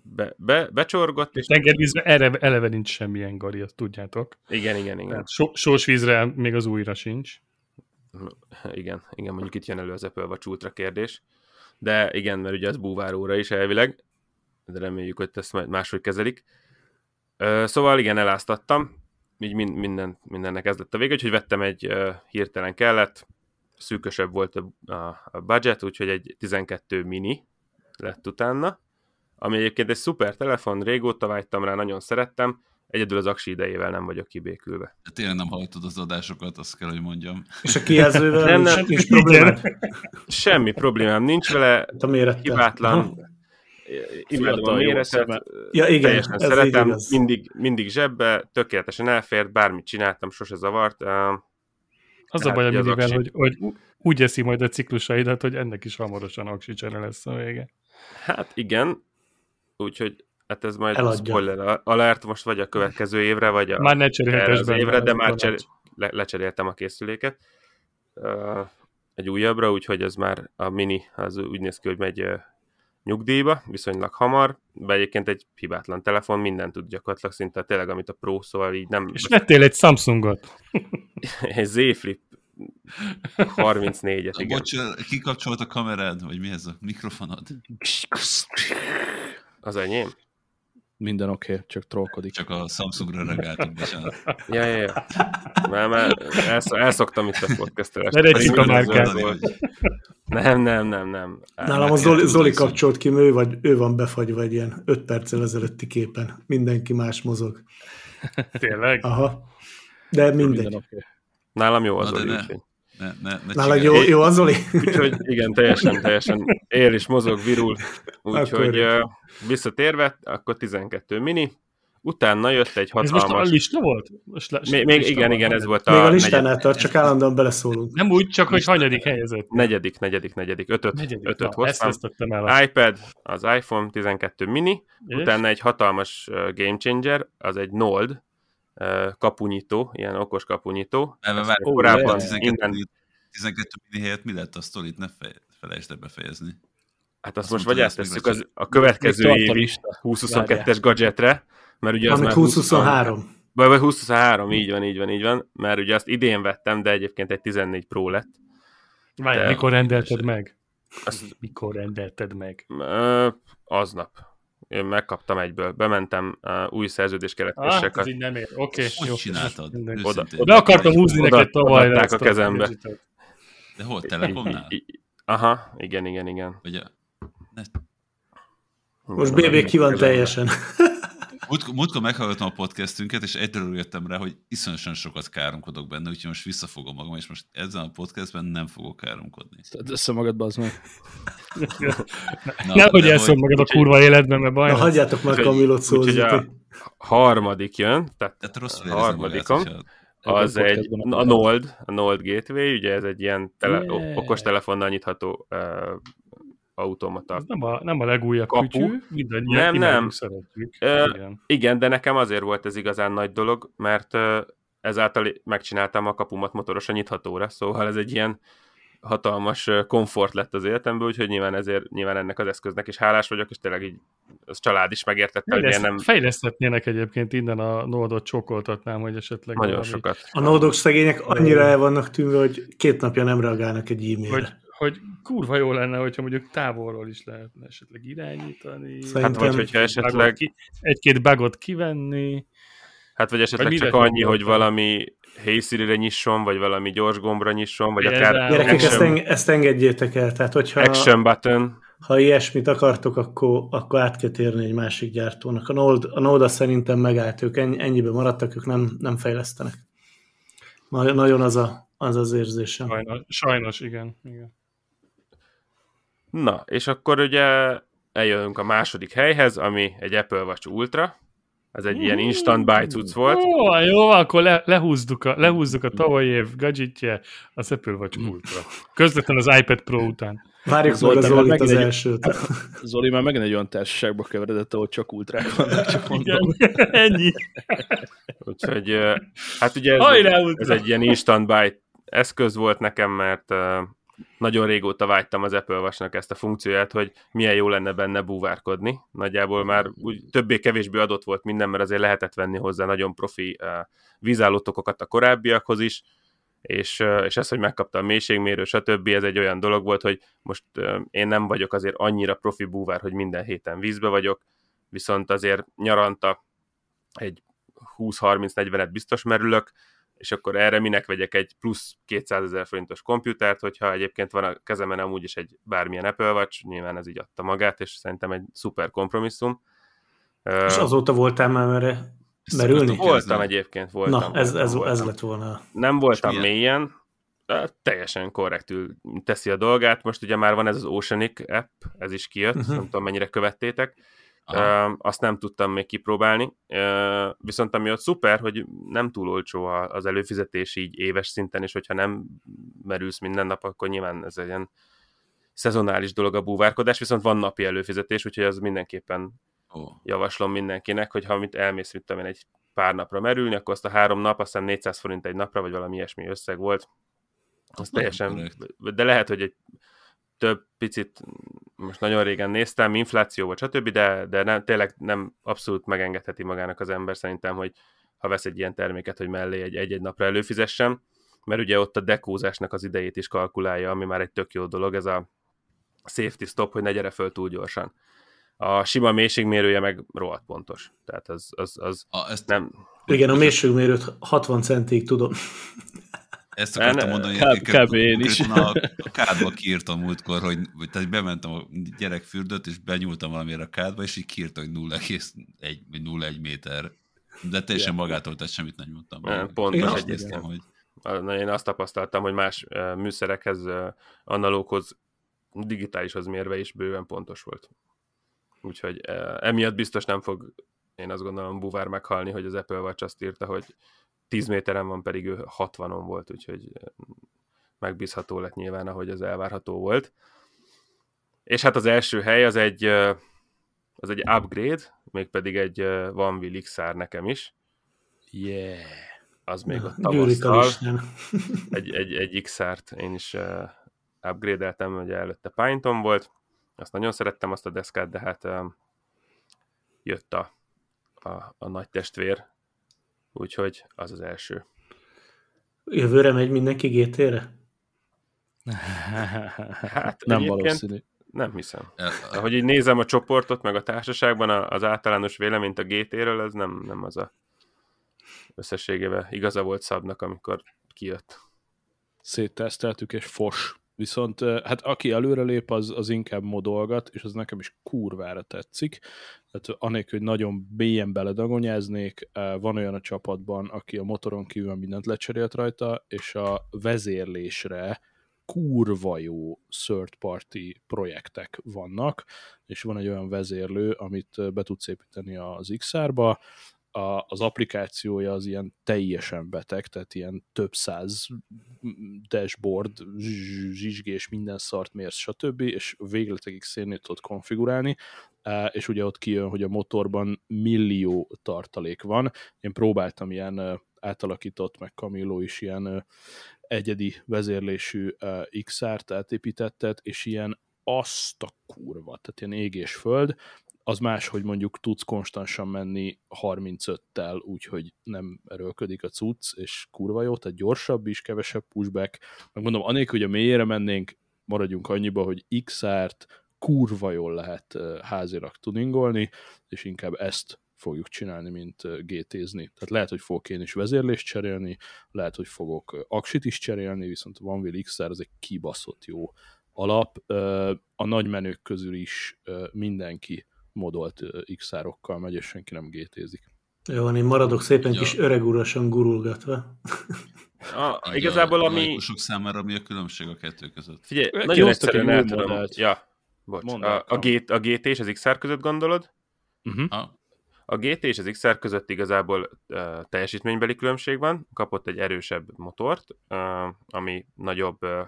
[SPEAKER 1] be, be, becsorgott, és
[SPEAKER 4] Tengervízben eleve, eleve nincs semmilyen gari, azt tudjátok.
[SPEAKER 1] igen, igen, igen,
[SPEAKER 4] Tehát so, sós vízre még az újra sincs.
[SPEAKER 1] igen, igen, mondjuk itt jön elő az Apple Watch Ultra kérdés, de igen, mert ugye az búváróra is elvileg, de reméljük, hogy ezt majd máshogy kezelik. Szóval igen, eláztattam, így min- minden, mindennek ez lett a vége, úgyhogy vettem egy ö, hirtelen kellett, szűkösebb volt a, a, a budget, úgyhogy egy 12 mini lett utána, ami egyébként egy szuper telefon, régóta vágytam rá, nagyon szerettem, egyedül az aksi idejével nem vagyok kibékülve.
[SPEAKER 2] Tényleg nem hallgatod az adásokat, azt kell, hogy mondjam.
[SPEAKER 5] és a kijelzővel
[SPEAKER 1] Nem, nem.
[SPEAKER 5] nincs problémád?
[SPEAKER 1] Semmi problémám nincs vele,
[SPEAKER 5] A
[SPEAKER 1] hibátlan. Imádom a méretet.
[SPEAKER 5] Ja, igen,
[SPEAKER 1] teljesen
[SPEAKER 5] ez
[SPEAKER 1] szeretem,
[SPEAKER 5] igaz.
[SPEAKER 1] mindig, mindig zsebbe, tökéletesen elfért, bármit csináltam, sose zavart.
[SPEAKER 4] Az
[SPEAKER 1] Hát,
[SPEAKER 4] a baj a minivel,
[SPEAKER 1] aksi.
[SPEAKER 4] hogy, hogy úgy eszi majd a ciklusaidat, hogy ennek is hamarosan aksi csere lesz a vége.
[SPEAKER 1] hát igen, úgyhogy hát ez majd
[SPEAKER 5] Eladja.
[SPEAKER 1] spoiler alert, most vagy a következő évre, vagy a,
[SPEAKER 4] Már ne
[SPEAKER 1] az évre, de már cser, le, lecseréltem a készüléket. Uh, egy újabbra, úgyhogy ez már a mini, az úgy néz ki, hogy megy uh, nyugdíjba, viszonylag hamar, de egyébként egy hibátlan telefon, mindent tud gyakorlatilag szinte tényleg, amit a Pro, szóval így nem...
[SPEAKER 4] És vettél egy Samsungot.
[SPEAKER 1] egy Z Flip 34-et, igen.
[SPEAKER 2] Bocs, kikapcsolt a kamerád, vagy mi ez a mikrofonod?
[SPEAKER 1] Az enyém?
[SPEAKER 3] Minden oké, okay, csak trollkodik.
[SPEAKER 2] Csak a Samsungra reagáltam, bocsánat.
[SPEAKER 1] Ja, ja, ja. Már, már elsz, elszoktam itt a podcastelést.
[SPEAKER 4] Ne a márkát.
[SPEAKER 1] Nem, nem, nem, nem.
[SPEAKER 5] Nálam a Zoli, Zoli kapcsolt ki, ő, vagy, ő van befagyva egy ilyen 5 perccel ezelőtti képen. Mindenki más mozog.
[SPEAKER 4] Tényleg?
[SPEAKER 5] Aha. De
[SPEAKER 3] Minden
[SPEAKER 5] mindegy.
[SPEAKER 1] Nálam jó az Zoli, úgyhogy,
[SPEAKER 2] Ne, ne, ne
[SPEAKER 5] Nálad jó, jó az Zoli?
[SPEAKER 1] úgyhogy igen, teljesen, teljesen él és mozog, virul. Úgyhogy visszatérve, akkor 12 mini, utána jött egy
[SPEAKER 4] Ez most a
[SPEAKER 1] hatalmas...
[SPEAKER 4] lista volt? Most le,
[SPEAKER 1] Még, még
[SPEAKER 4] lista
[SPEAKER 1] igen,
[SPEAKER 4] van,
[SPEAKER 1] igen, ez volt a
[SPEAKER 5] Még a listánál tart, csak állandóan beleszólunk.
[SPEAKER 4] Nem úgy, csak hogy hanyadik helyezett.
[SPEAKER 1] negyedik, negyedik, negyedik, ötöt,
[SPEAKER 4] Negyedik.
[SPEAKER 1] ötöt
[SPEAKER 4] Na, ezt
[SPEAKER 1] hoztam.
[SPEAKER 4] a-
[SPEAKER 1] iPad, az iPhone 12 mini,
[SPEAKER 4] És?
[SPEAKER 1] utána egy hatalmas game changer, az egy Nold kapunyító, ilyen okos kapunyító. Ezt
[SPEAKER 3] Ó,
[SPEAKER 1] korábban
[SPEAKER 3] yeah.
[SPEAKER 2] 12,
[SPEAKER 1] innen,
[SPEAKER 2] mini- 12 mini helyett mi lett a sztorit? Ne felejtsd el befejezni.
[SPEAKER 1] hát azt
[SPEAKER 2] Azt
[SPEAKER 1] most
[SPEAKER 2] mondtad,
[SPEAKER 1] vagy
[SPEAKER 2] ezt
[SPEAKER 1] áttesszük az, a következő évi
[SPEAKER 3] lista.
[SPEAKER 1] 2022-es gadgetre, mert ugye az
[SPEAKER 5] Amit
[SPEAKER 1] már
[SPEAKER 5] 2023.
[SPEAKER 1] Vagy, vagy 2023, így van, így van, így van, mert ugye azt idén vettem, de egyébként egy 14 Pro lett.
[SPEAKER 4] Várjál,
[SPEAKER 1] De-
[SPEAKER 4] mikor rendelted meg?
[SPEAKER 1] Azt,
[SPEAKER 4] Mikor rendelted meg?
[SPEAKER 1] aznap. Én megkaptam egyből. Bementem, uh, új szerződés
[SPEAKER 4] Ah,
[SPEAKER 1] keretések.
[SPEAKER 4] ez így nem ér. Oké,
[SPEAKER 2] Hogy
[SPEAKER 4] jó.
[SPEAKER 2] csináltad?
[SPEAKER 1] Oda-.
[SPEAKER 4] Oda akartam húzni
[SPEAKER 1] Oda-
[SPEAKER 4] neked tavaly. ezt
[SPEAKER 1] a kezembe.
[SPEAKER 4] digitet.
[SPEAKER 2] De hol, Telekomnál?
[SPEAKER 1] Aha, igen, igen, igen.
[SPEAKER 2] A... ne,
[SPEAKER 5] Most BB ki van teljesen.
[SPEAKER 2] Múltkor, múltkor meghallgattam a podcastünket, és egyről jöttem rá, hogy iszonyatosan sokat káromkodok benne, úgyhogy most visszafogom magam, és most ezen a podcastben nem fogok káromkodni.
[SPEAKER 3] Tedd össze magad, bazd meg.
[SPEAKER 4] Nehogy elszom magad a kurva életben, mert baj
[SPEAKER 5] Na, hagyjátok már Kamilot szózni.
[SPEAKER 1] a harmadik jön, tehát
[SPEAKER 2] Tehát rosszul
[SPEAKER 1] harmadikom.
[SPEAKER 2] magát,
[SPEAKER 1] az egy, a Nold, a Nold Gateway, ugye ez egy ilyen tele,
[SPEAKER 3] Yeah.
[SPEAKER 1] okos telefonnal nyitható uh, automata
[SPEAKER 4] Ez nem a, nem a legújabb
[SPEAKER 1] Kapu.
[SPEAKER 4] kütyű, mindannyian
[SPEAKER 1] Nem, nem.
[SPEAKER 4] szeretjük.
[SPEAKER 1] Ö,
[SPEAKER 4] Igen.
[SPEAKER 1] Igen, de nekem azért volt ez igazán nagy dolog, mert ö, ezáltal megcsináltam a kapumat motorosan nyithatóra, szóval ez egy ilyen hatalmas komfort lett az életemből, úgyhogy nyilván ezért nyilván ennek az eszköznek is hálás vagyok, és tényleg így az család is megértette, hogy
[SPEAKER 4] Fejleszt,
[SPEAKER 1] nem...
[SPEAKER 4] Fejleszthetnének egyébként innen a nódot csokoltatnám, hogy esetleg
[SPEAKER 1] Nagyon
[SPEAKER 4] valami,
[SPEAKER 1] sokat.
[SPEAKER 5] A nódok szegények annyira el vannak tűnve, hogy két napja nem reagálnak egy
[SPEAKER 4] hogy,
[SPEAKER 5] e-mailre.
[SPEAKER 4] hogy kurva jó lenne, hogyha mondjuk távolról is lehetne esetleg irányítani.
[SPEAKER 5] Szerintem-
[SPEAKER 1] Hát vagy hogyha esetleg,
[SPEAKER 4] ki, egy-két bugot kivenni.
[SPEAKER 1] hát vagy esetleg
[SPEAKER 4] Vagy
[SPEAKER 1] csak annyi, hogy valami Hey Siri-re nyisson, vagy valami gyors gombra nyisson, vagy
[SPEAKER 4] Például.
[SPEAKER 1] akár
[SPEAKER 5] Gyerekek, ezt,
[SPEAKER 1] action,
[SPEAKER 5] eng- ezt engedjétek el. Tehát, hogyha
[SPEAKER 1] action button,
[SPEAKER 5] ha ilyesmit akartok, akkor, akkor át kell térni egy másik gyártónak. A Node, a Node szerintem megállt, ők ennyi, ennyibe maradtak, ők nem, nem fejlesztenek. Na- Nagyon az a, az, az érzésem.
[SPEAKER 4] Sajnos, sajnos igen. igen.
[SPEAKER 1] Na, és akkor ugye eljövünk a második helyhez, ami egy Apple Watch Ultra. Ez egy ilyen instant buy cucc volt.
[SPEAKER 4] Jó, jó, akkor le, lehúzzuk, a, lehúzzuk a tavalyi év gadgetje, az Apple Watch Ultra. Közvetlen az iPad Pro után.
[SPEAKER 5] Várjuk
[SPEAKER 3] Zoltán,
[SPEAKER 5] az Zolit az
[SPEAKER 3] egy-
[SPEAKER 5] elsőt.
[SPEAKER 3] Zoli már megint egy olyan társaságba keveredett, ahol csak ultrák vannak, csak mondom.
[SPEAKER 4] Igen, ennyi.
[SPEAKER 1] Úgyhogy, hát ugye ez,
[SPEAKER 4] Hajrá,
[SPEAKER 1] ez egy ilyen instant buy eszköz volt nekem, mert nagyon régóta vágytam az Apple Watch-nak ezt a funkcióját, hogy milyen jó lenne benne búvárkodni. Nagyjából már úgy többé-kevésbé adott volt minden, mert azért lehetett venni hozzá nagyon profi uh, vízállótokokat a korábbiakhoz is, és, uh, és ez, hogy megkaptam a mélységmérő, stb. ez egy olyan dolog volt, hogy most uh, én nem vagyok azért annyira profi búvár, hogy minden héten vízbe vagyok, viszont azért nyaranta egy 20-30-40-et biztos merülök, és akkor erre minek vegyek egy plusz 200 ezer forintos komputert, hogyha egyébként van a kezemen amúgy is egy bármilyen Apple Watch, nyilván ez így adta magát, és szerintem egy szuper kompromisszum.
[SPEAKER 5] És azóta voltál már merre merülni?
[SPEAKER 1] voltam egyébként, voltam.
[SPEAKER 5] Na, ez, ez,
[SPEAKER 1] voltam,
[SPEAKER 5] ez lett volna.
[SPEAKER 1] Nem voltam
[SPEAKER 2] milyen?
[SPEAKER 1] mélyen, de teljesen korrektül teszi a dolgát. Most ugye már van ez az Oceanic app, ez is kijött, uh-huh. nem tudom mennyire követtétek.
[SPEAKER 2] Aha.
[SPEAKER 1] Azt nem tudtam még kipróbálni. Viszont ami ott szuper, hogy nem túl olcsó az előfizetés így éves szinten, és hogyha nem merülsz minden nap, akkor nyilván ez egy ilyen szezonális dolog a búvárkodás, viszont van napi előfizetés, úgyhogy az mindenképpen
[SPEAKER 2] Ó.
[SPEAKER 1] javaslom mindenkinek, hogy ha mit elmész, mit tudom én, egy pár napra merülni, akkor azt a három nap, azt hiszem 400 forint egy napra, vagy valami ilyesmi összeg volt. Az teljesen,
[SPEAKER 2] korrekt.
[SPEAKER 1] de lehet, hogy egy több picit, most nagyon régen néztem, infláció vagy stb., de, de nem, tényleg nem abszolút megengedheti magának az ember szerintem, hogy ha vesz egy ilyen terméket, hogy mellé egy egy-egy napra előfizessem, mert ugye ott a dekózásnak az idejét is kalkulálja, ami már egy tök jó dolog, ez a safety stop, hogy ne gyere föl túl gyorsan. A sima mélységmérője meg rohadt pontos. Tehát az, az, az
[SPEAKER 2] A, ezt,
[SPEAKER 1] nem...
[SPEAKER 5] Igen, a mélységmérőt 60 centig tudom.
[SPEAKER 2] Ezt akartam mondani, hogy
[SPEAKER 3] kb. én is.
[SPEAKER 2] A, a kádba kiírtam múltkor, hogy hogy- tehát bementem a gyerekfürdőt, és benyúltam valamire a kádba, és így kiírta, hogy 0,1 vagy 0,1 méter. De teljesen magától, tehát semmit nem nyújtam.
[SPEAKER 1] Ne, pontos egyébként.
[SPEAKER 2] Néztem, hogy
[SPEAKER 1] Na, én azt tapasztaltam, hogy más műszerekhez, analóghoz, digitálishoz mérve is bőven pontos volt. Úgyhogy emiatt biztos nem fog, én azt gondolom, buvár meghalni, hogy az Apple Watch azt írta, hogy 10 méteren van, pedig ő 60-on volt, úgyhogy megbízható lett nyilván, ahogy az elvárható volt. És hát az első hely az egy, az egy upgrade, mégpedig egy Wheel XR nekem is.
[SPEAKER 3] Yeah.
[SPEAKER 1] Az még ott
[SPEAKER 5] listán.
[SPEAKER 1] egy, egy, egy XR-t én is uh, upgrade-eltem, ugye előtte Pineton volt, azt nagyon szerettem azt a deszkát, de hát jött a, a, a nagy testvér, úgyhogy az az első.
[SPEAKER 5] Jövőre megy mindenki GT-re?
[SPEAKER 1] Hát
[SPEAKER 3] nem valószínű.
[SPEAKER 1] Nem hiszem. Ahogy így nézem a csoportot, meg a társaságban a- az általános véleményt a GT-ről, ez nem, nem az a összességében igaza volt Szabnak, amikor kijött.
[SPEAKER 3] Szétteszteltük, és fos. Viszont hát aki előrelép, az, az inkább modolgat, és az nekem is kurvára tetszik. Tehát anélkül, hogy nagyon mélyen beledagonyáznék, van olyan a csapatban, aki a motoron kívül mindent lecserélt rajta, és a vezérlésre kurva jó third party projektek vannak, és van egy olyan vezérlő, amit be tudsz építeni az XR-ba, a, az applikációja az ilyen teljesen beteg, tehát ilyen több száz dashboard, zs- zsizsgés, minden szart mérsz, stb., és végletekig szénét tudod konfigurálni. és ugye ott kijön, hogy a motorban millió tartalék van. Én próbáltam ilyen átalakított, meg Camillo is ilyen egyedi vezérlésű XR-t átépítettet, és ilyen azt a kurva, tehát ilyen ég és föld, az más, hogy mondjuk tudsz konstansan menni 35-tel, úgyhogy nem erőlködik a cucc, és kurva jó, tehát gyorsabb is, kevesebb pushback. Megmondom, anélkül, hogy a mélyére mennénk, maradjunk annyiba, hogy XR-t kurva jól lehet házilag tuningolni, és inkább ezt fogjuk csinálni, mint GT-zni. Tehát lehet, hogy fogok én is vezérlést cserélni, lehet, hogy fogok aksit is cserélni, viszont a Vanville XR az egy kibaszott jó alap. A nagy menők közül is mindenki modolt XR-okkal megy, és senki nem GT-zik.
[SPEAKER 5] Jó, van, én maradok szépen ja. kis öregúrosan gurulgatva.
[SPEAKER 1] A, igazából
[SPEAKER 2] a,
[SPEAKER 1] ami...
[SPEAKER 2] A számára mi a különbség a kettő között?
[SPEAKER 1] Figyelj, nagyon egyszerűen el tudom... Ja, bocs. A, a, G, a GT és az XR között gondolod?
[SPEAKER 3] Uh-huh.
[SPEAKER 2] Ha.
[SPEAKER 1] A GT és az XR között igazából uh, teljesítménybeli különbség van. Kapott egy erősebb motort, uh, ami nagyobb uh,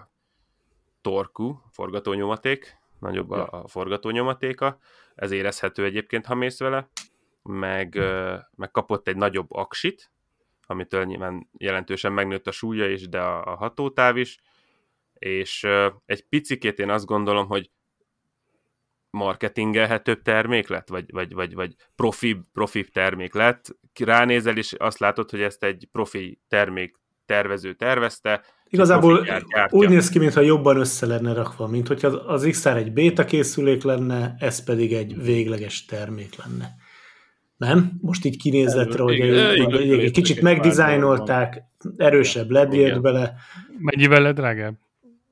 [SPEAKER 1] torkú forgatónyomaték, nagyobb ja. a, a forgatónyomatéka, ez érezhető egyébként, ha mész vele, meg, uh, meg kapott egy nagyobb aksit, amitől nyilván jelentősen megnőtt a súlya is, de a, a hatótáv is, és egy picikét én azt gondolom, hogy marketingelhetőbb termék lett, vagy, vagy, vagy, vagy profi, profi termék lett. Ránézel, és azt látod, hogy ezt egy profi termék tervező tervezte.
[SPEAKER 5] Igazából úgy néz ki, mintha jobban össze lenne rakva, mint hogyha az XR egy beta készülék lenne, ez pedig egy végleges termék lenne. Nem? Most így kinézetre, hogy egy, egy, egy kicsit megdizájnolták, erősebb LED jött bele.
[SPEAKER 4] Mennyivel lett drágább?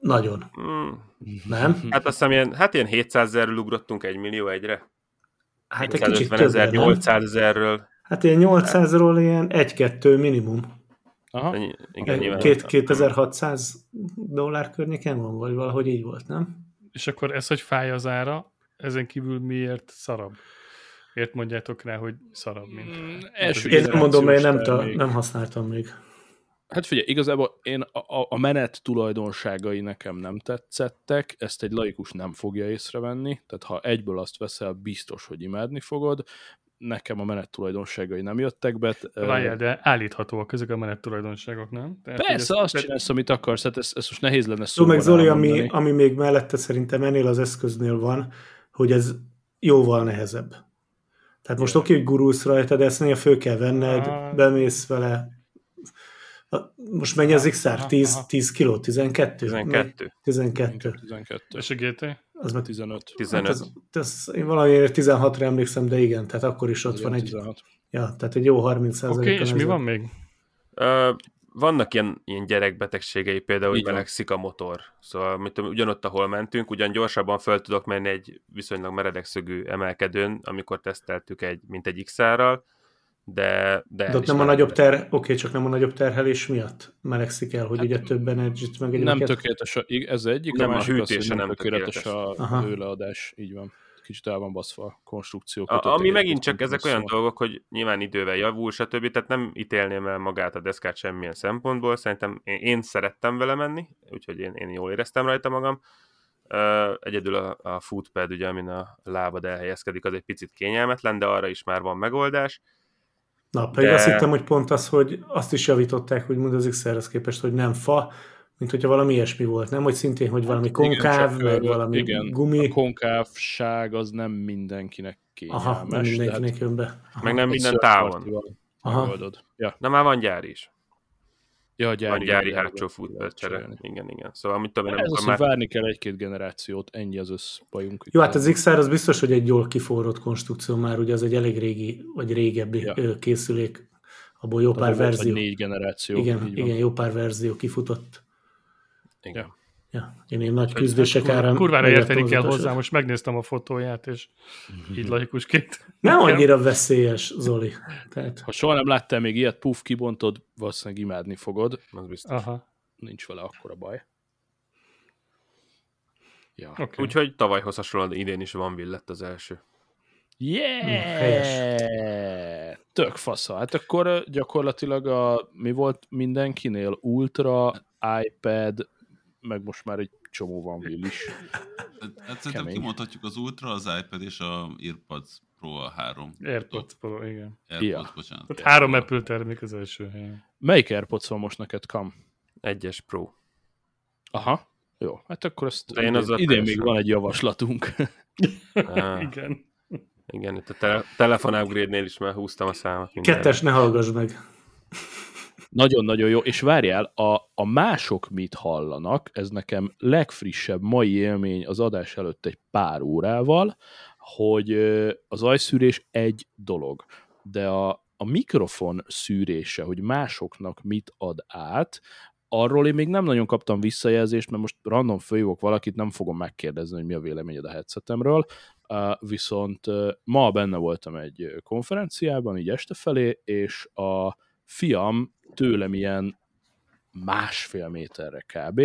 [SPEAKER 5] Nagyon.
[SPEAKER 1] Hmm.
[SPEAKER 5] Nem?
[SPEAKER 1] Hát azt hiszem, ilyen, hát ilyen 700 ezerről ugrottunk 1 millió egyre.
[SPEAKER 5] Hát egy kicsit
[SPEAKER 1] ezer, 800 ezerről.
[SPEAKER 5] Hát ilyen 800-ról ilyen 1-2 minimum.
[SPEAKER 3] Aha.
[SPEAKER 1] Igen,
[SPEAKER 5] Két, 2600 dollár környéken van, vagy valahogy így volt, nem?
[SPEAKER 4] És akkor ez, hogy fáj az ára, ezen kívül miért szarabb? Miért mondjátok rá, hogy szarabb, mint... Mm,
[SPEAKER 5] Én nem mondom, mert én nem, ta, nem használtam még.
[SPEAKER 3] Hát figyelj, igazából én a, a menet tulajdonságai nekem nem tetszettek, ezt egy laikus nem fogja észrevenni, tehát ha egyből azt veszel, biztos, hogy imádni fogod, nekem a menet tulajdonságai nem jöttek be.
[SPEAKER 4] Várjál, de állíthatóak ezek a menet tulajdonságok, nem?
[SPEAKER 3] Tehát, Persze, ezt, azt te... csinálsz, amit akarsz, hát ez, ez most nehéz lenne szó.
[SPEAKER 5] meg Zoli, ami, ami még mellette szerintem ennél az eszköznél van, hogy ez jóval nehezebb. Tehát most oké, hogy gurulsz rajta, de ezt néha föl kell venned, ah. bemész vele, most mennyi az XR? 10, 10 kiló? 12?
[SPEAKER 1] 12.
[SPEAKER 5] 12.
[SPEAKER 3] 12.
[SPEAKER 4] És a GT?
[SPEAKER 3] Az meg 15.
[SPEAKER 1] 15. Hát ez,
[SPEAKER 5] ez, én valamiért 16-ra emlékszem, de igen, tehát akkor is ott igen, van egy... 16. Ja, tehát egy jó 30
[SPEAKER 4] Oké, okay, és mi van még?
[SPEAKER 1] Uh, vannak ilyen, ilyen gyerekbetegségei, például, hogy melegszik a motor. Szóval mit tudom, ugyanott, ahol mentünk, ugyan gyorsabban fel tudok menni egy viszonylag meredek emelkedőn, amikor teszteltük egy, mint egy XR-ral, de... De,
[SPEAKER 5] de ott nem a nagyobb ter, oké, csak nem a nagyobb terhelés miatt melegszik el, hogy hát, ugye több energy meg
[SPEAKER 3] Nem tökéletes, a, ez egyik,
[SPEAKER 1] nem a másik az, hogy nem
[SPEAKER 3] tökéletes, tökéletes a hőleadás, így van. Kicsit el van baszva a konstrukció.
[SPEAKER 1] A, ami megint csak ezek olyan szó. dolgok, hogy nyilván idővel javul, stb. Tehát nem ítélném el magát a deszkát semmilyen szempontból. Szerintem én, én szerettem vele menni, úgyhogy én, én jól éreztem rajta magam. Uh, egyedül a, a footpad, ugye, amin a lábad elhelyezkedik, az egy picit kényelmetlen, de arra is már van megoldás.
[SPEAKER 5] Na, pedig de... azt hittem, hogy pont az, hogy azt is javították, hogy az XR-hez képest, hogy nem fa, mint hogyha valami ilyesmi volt, nem? Hogy szintén, hogy valami hát, konkáv, igen, meg valami igen, gumi.
[SPEAKER 3] A konkávság az nem mindenkinek kényelmes.
[SPEAKER 5] Aha, nem mindenkinek hát, jön be.
[SPEAKER 1] Aha. Meg nem minden távon.
[SPEAKER 3] Aha. Ja.
[SPEAKER 1] Na már van gyár is.
[SPEAKER 3] Ja, gyári,
[SPEAKER 1] van gyári hátsó futballcsere. Igen, igen. Szóval mit tudom
[SPEAKER 3] én, Ez az, már... várni kell egy-két generációt, ennyi az összbajunk.
[SPEAKER 5] Jó, hát az XR az biztos, hogy egy jól kiforrott konstrukció már, ugye az egy elég régi, vagy régebbi ja. készülék, abból jó pár verzió.
[SPEAKER 3] négy generáció.
[SPEAKER 5] Igen, igen, jó pár verzió kifutott.
[SPEAKER 3] Igen. Ja.
[SPEAKER 5] Ja, én, én nagy küzdések árán...
[SPEAKER 4] Kurvára érteni kell hozzá, most megnéztem a fotóját, és így laikusként.
[SPEAKER 5] Nem annyira veszélyes, Zoli. Tehát...
[SPEAKER 3] Ha soha nem láttál még ilyet, puf, kibontod, valószínűleg imádni fogod. Az biztos.
[SPEAKER 4] Aha.
[SPEAKER 3] Nincs vele akkora baj.
[SPEAKER 1] Ja. Okay. Úgyhogy tavalyhoz hasonlóan idén is van lett az első.
[SPEAKER 3] Yeah! Tök fasza. Hát akkor gyakorlatilag a, mi volt mindenkinél? Ultra, iPad, meg most már egy csomó van Will is.
[SPEAKER 2] Hát, hát szerintem kimondhatjuk az Ultra, az iPad és a AirPods Pro a három.
[SPEAKER 4] AirPods Pro, igen.
[SPEAKER 2] AirPods,
[SPEAKER 3] Ja.
[SPEAKER 2] bocsánat.
[SPEAKER 4] Tehát három Apple termék az első helyen.
[SPEAKER 3] Melyik AirPods van most neked, Kam?
[SPEAKER 1] Egyes Pro.
[SPEAKER 3] Aha. Jó, hát akkor ezt
[SPEAKER 1] De én
[SPEAKER 3] idén,
[SPEAKER 1] azzal
[SPEAKER 3] idén még van egy javaslatunk.
[SPEAKER 1] Ah,
[SPEAKER 4] Igen.
[SPEAKER 1] igen, itt a tele- telefon upgrade-nél is már húztam a mindenre.
[SPEAKER 5] Kettes, ne hallgass meg.
[SPEAKER 3] Nagyon-nagyon jó, és várjál, a, a mások mit hallanak, ez nekem legfrissebb mai élmény az adás előtt egy pár órával, hogy az ajszűrés egy dolog, de a, a mikrofon szűrése, hogy másoknak mit ad át, arról én még nem nagyon kaptam visszajelzést, mert most random fölhívok valakit, nem fogom megkérdezni, hogy mi a véleményed a headsetemről, viszont ma benne voltam egy konferenciában, így este felé, és a fiam tőlem ilyen másfél méterre kb.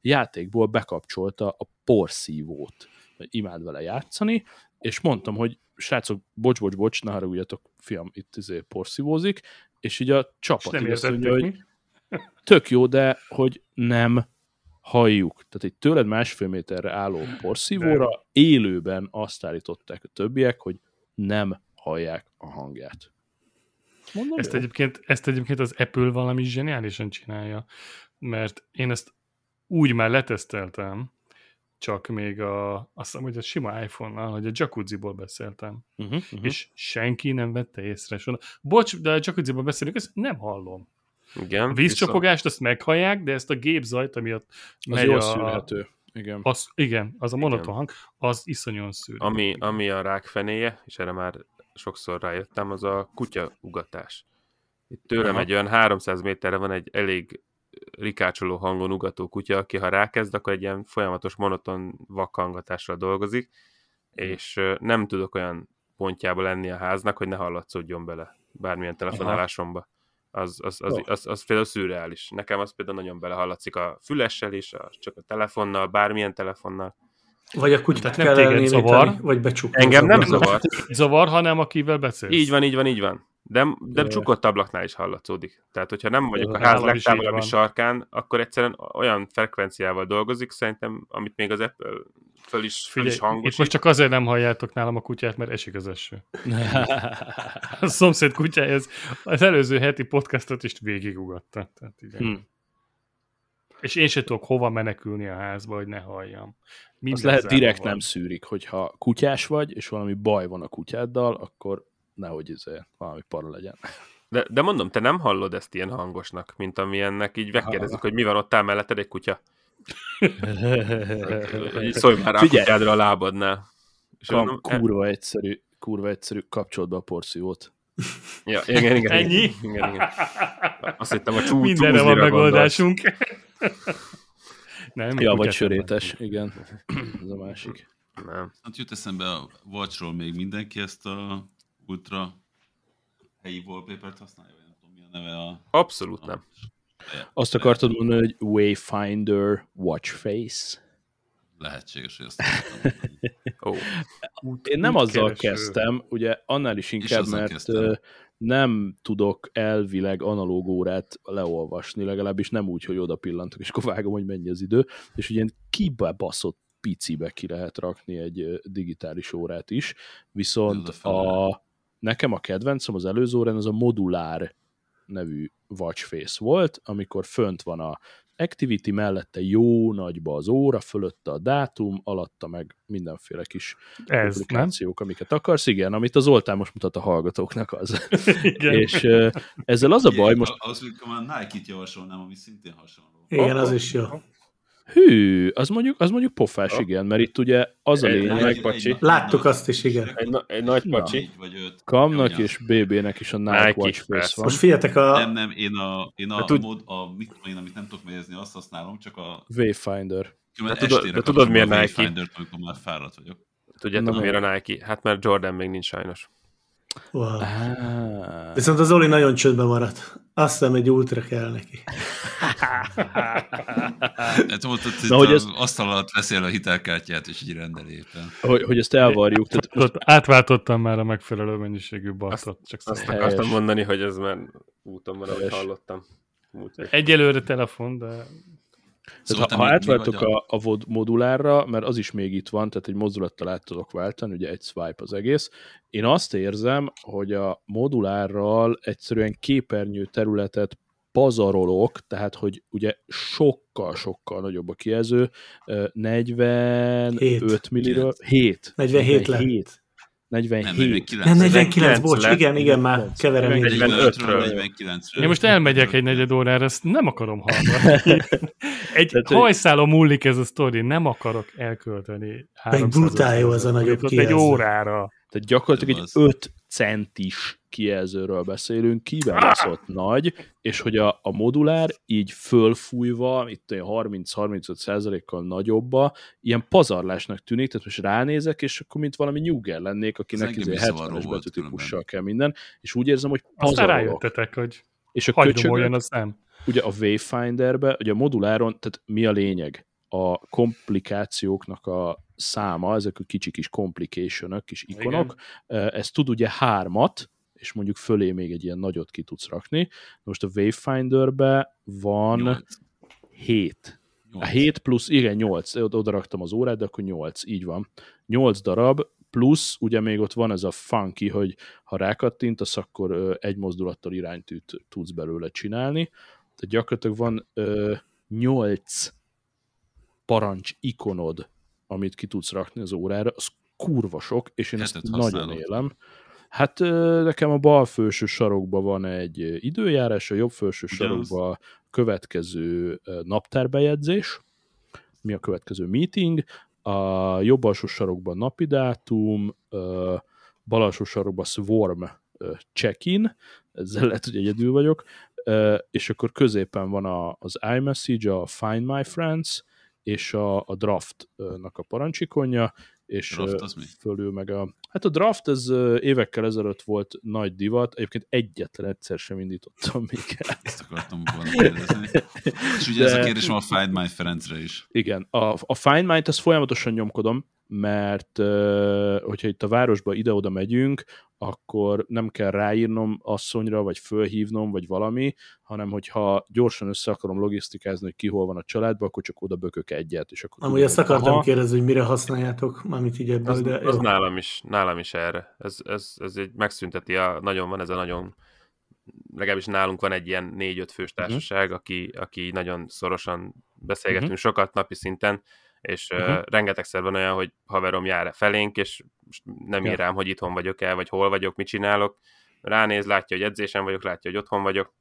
[SPEAKER 3] játékból bekapcsolta a porszívót. Imád vele játszani, és mondtam, hogy srácok, bocs, bocs, bocs, ne haragudjatok, fiam itt izé porszívózik, és így a
[SPEAKER 4] És
[SPEAKER 3] csapat
[SPEAKER 4] nem
[SPEAKER 3] azt mondja, hogy tök jó, de hogy nem halljuk. Tehát egy tőled másfél méterre álló porszívóra élőben azt állították a többiek, hogy nem hallják a hangját. Mondom,
[SPEAKER 4] Ezt egyébként, ezt egyébként az Apple valami zseniálisan csinálja, mert én ezt úgy már leteszteltem, csak még a, azt hiszem, hogy a sima iPhone-nal, hogy a jacuzziból beszéltem,
[SPEAKER 3] Uh-huh, uh-huh.
[SPEAKER 4] és senki nem vette észre. És mondom, Bocs, de a jacuzziból beszélünk, ezt nem hallom.
[SPEAKER 1] Igen.
[SPEAKER 4] A vízcsapogást azt meghallják, de ezt a gépzajt, ami ott
[SPEAKER 3] az
[SPEAKER 4] megy
[SPEAKER 3] jól
[SPEAKER 4] a,
[SPEAKER 3] szűrhető. Igen.
[SPEAKER 4] Az, igen, az a monoton hang, az iszonyan szűr.
[SPEAKER 1] Ami, ami a rák fenéje, és erre már sokszor rájöttem, az a kutya ugatás. Itt tőlem
[SPEAKER 3] Aha.
[SPEAKER 1] egy olyan 300 méterre van egy elég rikácsoló hangon ugató kutya, aki ha rákezd, akkor egy ilyen folyamatos monoton vakhangatással dolgozik, és ö, nem tudok olyan pontjába lenni a háznak, hogy ne hallatszódjon bele bármilyen telefonálásomba. Az, az, az,
[SPEAKER 3] Jó.
[SPEAKER 1] az, az például szürreális. Nekem az például nagyon belehallatszik a fülessel is, a, csak a telefonnal, bármilyen telefonnal.
[SPEAKER 5] Vagy a kutyát
[SPEAKER 4] Tehát nem
[SPEAKER 5] kell
[SPEAKER 4] téged zavar.
[SPEAKER 5] vagy becsukni.
[SPEAKER 1] Engem nem zavar.
[SPEAKER 4] Zavar, hanem akivel beszélsz.
[SPEAKER 1] Így van, így van, így van. De, de csukott ablaknál is hallatszódik. Tehát, hogyha nem vagyok a ház legtávolabbi sarkán, akkor egyszerűen olyan frekvenciával dolgozik, szerintem, amit még az Apple föl is, föl is hangosít.
[SPEAKER 4] itt most csak azért nem halljátok nálam a kutyát, mert esik az eső. A szomszéd kutyája az, az előző heti podcastot is végigugatta. Tehát igen.
[SPEAKER 3] Hm.
[SPEAKER 4] És én se tudok hova menekülni a házba, hogy ne halljam. Minden
[SPEAKER 3] Az lehet direkt
[SPEAKER 4] van.
[SPEAKER 3] nem szűrik, hogyha kutyás vagy, és valami baj van a kutyáddal, akkor nehogy izé, valami para legyen.
[SPEAKER 1] De, de mondom, te nem hallod ezt ilyen hangosnak, mint amilyennek így megkérdezik, hogy mi van ott áll melletted egy kutya. Szólj már rá a
[SPEAKER 3] Figyelj.
[SPEAKER 1] kutyádra a lábadnál. És
[SPEAKER 3] Kam,
[SPEAKER 1] mondom, e-
[SPEAKER 3] kurva egyszerű, kurva egyszerű, kapcsolt be a porszívót.
[SPEAKER 1] Ja, igen, igen,
[SPEAKER 4] Ennyi?
[SPEAKER 1] Igen, igen, igen. Azt hittem a csú,
[SPEAKER 4] Mindenre van megoldásunk. nem,
[SPEAKER 3] Ja, vagy sörétes, igen. Ez a másik.
[SPEAKER 1] Nem.
[SPEAKER 2] Hát jut eszembe a Watchról még mindenki ezt a ultra helyi wallpaper-t használja, vagy nem tudom mi a neve a...
[SPEAKER 1] Abszolút nem.
[SPEAKER 3] Azt akartad mondani, hogy Wayfinder Watch Face?
[SPEAKER 2] Lehetséges, hogy.
[SPEAKER 1] Ó,
[SPEAKER 4] Út-
[SPEAKER 3] Én nem azzal
[SPEAKER 4] útkereső.
[SPEAKER 3] kezdtem, ugye annál is inkább, mert
[SPEAKER 2] kezdtem.
[SPEAKER 3] Nem tudok elvileg analóg órát leolvasni, legalábbis nem úgy, hogy oda pillantok, és akkor vágom, hogy mennyi az idő, és ugye kibaszott picibe ki lehet rakni egy digitális órát is, viszont
[SPEAKER 2] a
[SPEAKER 3] nekem a kedvencem az előző órán az a modulár nevű watch face volt, amikor fönt van a activity mellette jó nagyba az óra, fölötte a dátum, alatta meg mindenféle kis
[SPEAKER 4] Ez, nem?
[SPEAKER 3] applikációk, amiket akarsz, igen, amit az Zoltán most mutat a hallgatóknak az.
[SPEAKER 4] Igen.
[SPEAKER 3] és ezzel az a baj, most
[SPEAKER 2] Az, amikor már Nike-t javasolnám, ami szintén hasonló.
[SPEAKER 5] Igen,
[SPEAKER 1] Oh,
[SPEAKER 5] az is jó.
[SPEAKER 3] Hű, az mondjuk, az mondjuk pofás, igen, mert itt ugye az a
[SPEAKER 1] Egy-
[SPEAKER 3] lényeg,
[SPEAKER 1] egy- pacsi.
[SPEAKER 5] Láttuk azt is, igen.
[SPEAKER 1] egy, egy nagy
[SPEAKER 3] Na.
[SPEAKER 1] pacsi.
[SPEAKER 2] Vagy öt.
[SPEAKER 3] Kamnak és BB-nek is a Nike, Watch Face
[SPEAKER 1] persze.
[SPEAKER 3] van.
[SPEAKER 5] Most figyeljetek, a,
[SPEAKER 2] Nem, nem, én a, én a,
[SPEAKER 1] De tud-
[SPEAKER 2] mod, a mit én, amit nem tudok megjegyezni, azt használom, csak a
[SPEAKER 3] Wayfinder.
[SPEAKER 1] De tudod- de tudod, miért
[SPEAKER 2] a
[SPEAKER 1] Nike?
[SPEAKER 2] Wayfinder-t, amikor már fáradt vagyok.
[SPEAKER 1] Tudjátok, miért a Nike? Hát mert Jordan még nincs sajnos.
[SPEAKER 5] Wow.
[SPEAKER 3] Ah.
[SPEAKER 5] Viszont az Oli nagyon csöndben maradt. Azt hiszem, egy ultra kell neki.
[SPEAKER 2] Hát mondtad, hogy
[SPEAKER 3] Na, hogy
[SPEAKER 2] az asztal alatt veszél a hitelkártyát, és így rendel éppen.
[SPEAKER 3] Hogy, hogy ezt elvarjuk, tehát most
[SPEAKER 4] Ott átváltottam már a megfelelő mennyiségű baltot. Csak
[SPEAKER 1] Azt akartam
[SPEAKER 3] Helyes.
[SPEAKER 1] mondani, hogy ez már úton van, ahogy hallottam. Múlt.
[SPEAKER 4] Egyelőre telefon, de
[SPEAKER 3] Tehát
[SPEAKER 2] te
[SPEAKER 3] ha, ha átváltok a, a vod- modulárra, mert az is még itt van, tehát egy mozdulattal át tudok váltani, ugye egy swipe az egész. Én azt érzem, hogy a modulárral egyszerűen képernyő területet pazarolok, tehát hogy ugye sokkal-sokkal nagyobb a kijelző, ö, 45
[SPEAKER 5] Hét.
[SPEAKER 3] milliről, 7.
[SPEAKER 5] 47 lett.
[SPEAKER 3] 47.
[SPEAKER 2] Nem, 49.
[SPEAKER 5] Nem, 49,
[SPEAKER 1] 49
[SPEAKER 5] bocs,
[SPEAKER 1] lett.
[SPEAKER 5] igen, igen, már keverem én is.
[SPEAKER 1] 45-ről.
[SPEAKER 2] 49-ről.
[SPEAKER 4] Én most elmegyek egy negyed órára, ezt nem akarom hallani. Egy
[SPEAKER 3] Tehát,
[SPEAKER 4] hajszálon múlik ez a sztori, nem akarok elkölteni 300
[SPEAKER 5] brutál jó az a nagyobb
[SPEAKER 4] egy órára.
[SPEAKER 3] Tehát gyakorlatilag egy
[SPEAKER 2] Az.
[SPEAKER 3] 5 centis kijelzőről beszélünk, kibaszott nagy, és hogy a, a modulár így fölfújva, itt olyan 30-35 százalékkal nagyobba, ilyen pazarlásnak tűnik, tehát most ránézek, és akkor mint valami nyugger lennék, akinek izé
[SPEAKER 2] is zavaró
[SPEAKER 3] 70-es
[SPEAKER 2] volt
[SPEAKER 3] betűtípussal kell minden, és úgy érzem, hogy
[SPEAKER 4] Aztán
[SPEAKER 3] pazarolok.
[SPEAKER 4] rájöttetek, hogy
[SPEAKER 3] És a köcsögök,
[SPEAKER 4] olyan a szem.
[SPEAKER 3] ugye a Wayfinderbe, ugye a moduláron, tehát mi a lényeg? A komplikációknak a száma, ezek a kicsi kis complication kis ikonok, ez tud ugye hármat, és mondjuk fölé még egy ilyen nagyot ki tudsz rakni. Most a Wayfinderbe van
[SPEAKER 2] Nyolc.
[SPEAKER 3] 7. A
[SPEAKER 2] Nyolc.
[SPEAKER 3] 7 plusz, igen, 8, oda raktam az órát, de akkor 8, így van. 8 darab, plusz ugye még ott van ez a funky, hogy ha rákattintasz, akkor egy mozdulattal iránytűt tudsz belőle csinálni. Tehát gyakorlatilag van ö, 8 parancs ikonod, amit ki tudsz rakni az órára, az kurva sok, és én ezt
[SPEAKER 2] Hetet
[SPEAKER 3] nagyon
[SPEAKER 2] használod?
[SPEAKER 3] élem. Hát nekem a bal felső sarokban van egy időjárás, a jobb felső sarokban következő naptárbejegyzés, mi a következő meeting, a jobb alsó sarokban napi dátum, bal alsó sarokban swarm check-in, ezzel lehet, hogy egyedül vagyok, és akkor középen van az iMessage, a Find My Friends, és a, a draftnak a parancsikonja, és
[SPEAKER 2] Draft az mi?
[SPEAKER 3] fölül meg a... Hát a draft ez évekkel ezelőtt volt nagy divat, egyébként egyetlen egyszer sem indítottam még el.
[SPEAKER 2] Ezt akartam volna kérdezni. És ugye ez a
[SPEAKER 3] De-
[SPEAKER 2] kérdés van a Find My Friends-re is.
[SPEAKER 3] Igen, a, a Find My-t ezt folyamatosan nyomkodom, mert hogyha itt a városba ide-oda megyünk, akkor nem kell ráírnom asszonyra, vagy fölhívnom, vagy valami, hanem hogyha gyorsan össze akarom logisztikázni, hogy ki hol van a családban, akkor csak oda bökök egyet, és akkor
[SPEAKER 5] Amúgy ezt akartam
[SPEAKER 3] aha,
[SPEAKER 5] kérdezni, hogy mire használjátok, mármint így ebből,
[SPEAKER 1] Az,
[SPEAKER 5] de
[SPEAKER 1] az
[SPEAKER 5] jó.
[SPEAKER 1] nálam is, nálam is erre. Ez, ez, ez egy megszünteti, a, nagyon van ez a nagyon, legalábbis nálunk van egy ilyen négy-öt fős társaság, aki, aki nagyon szorosan beszélgetünk
[SPEAKER 3] Mhm.
[SPEAKER 1] sokat napi szinten, és
[SPEAKER 3] Mhm.
[SPEAKER 1] uh, rengetegszer van olyan, hogy haverom jár felénk, és nem ír írám, hogy itthon vagyok el, vagy hol vagyok, mit csinálok. Ránéz, látja, hogy edzésen vagyok, látja, hogy otthon vagyok,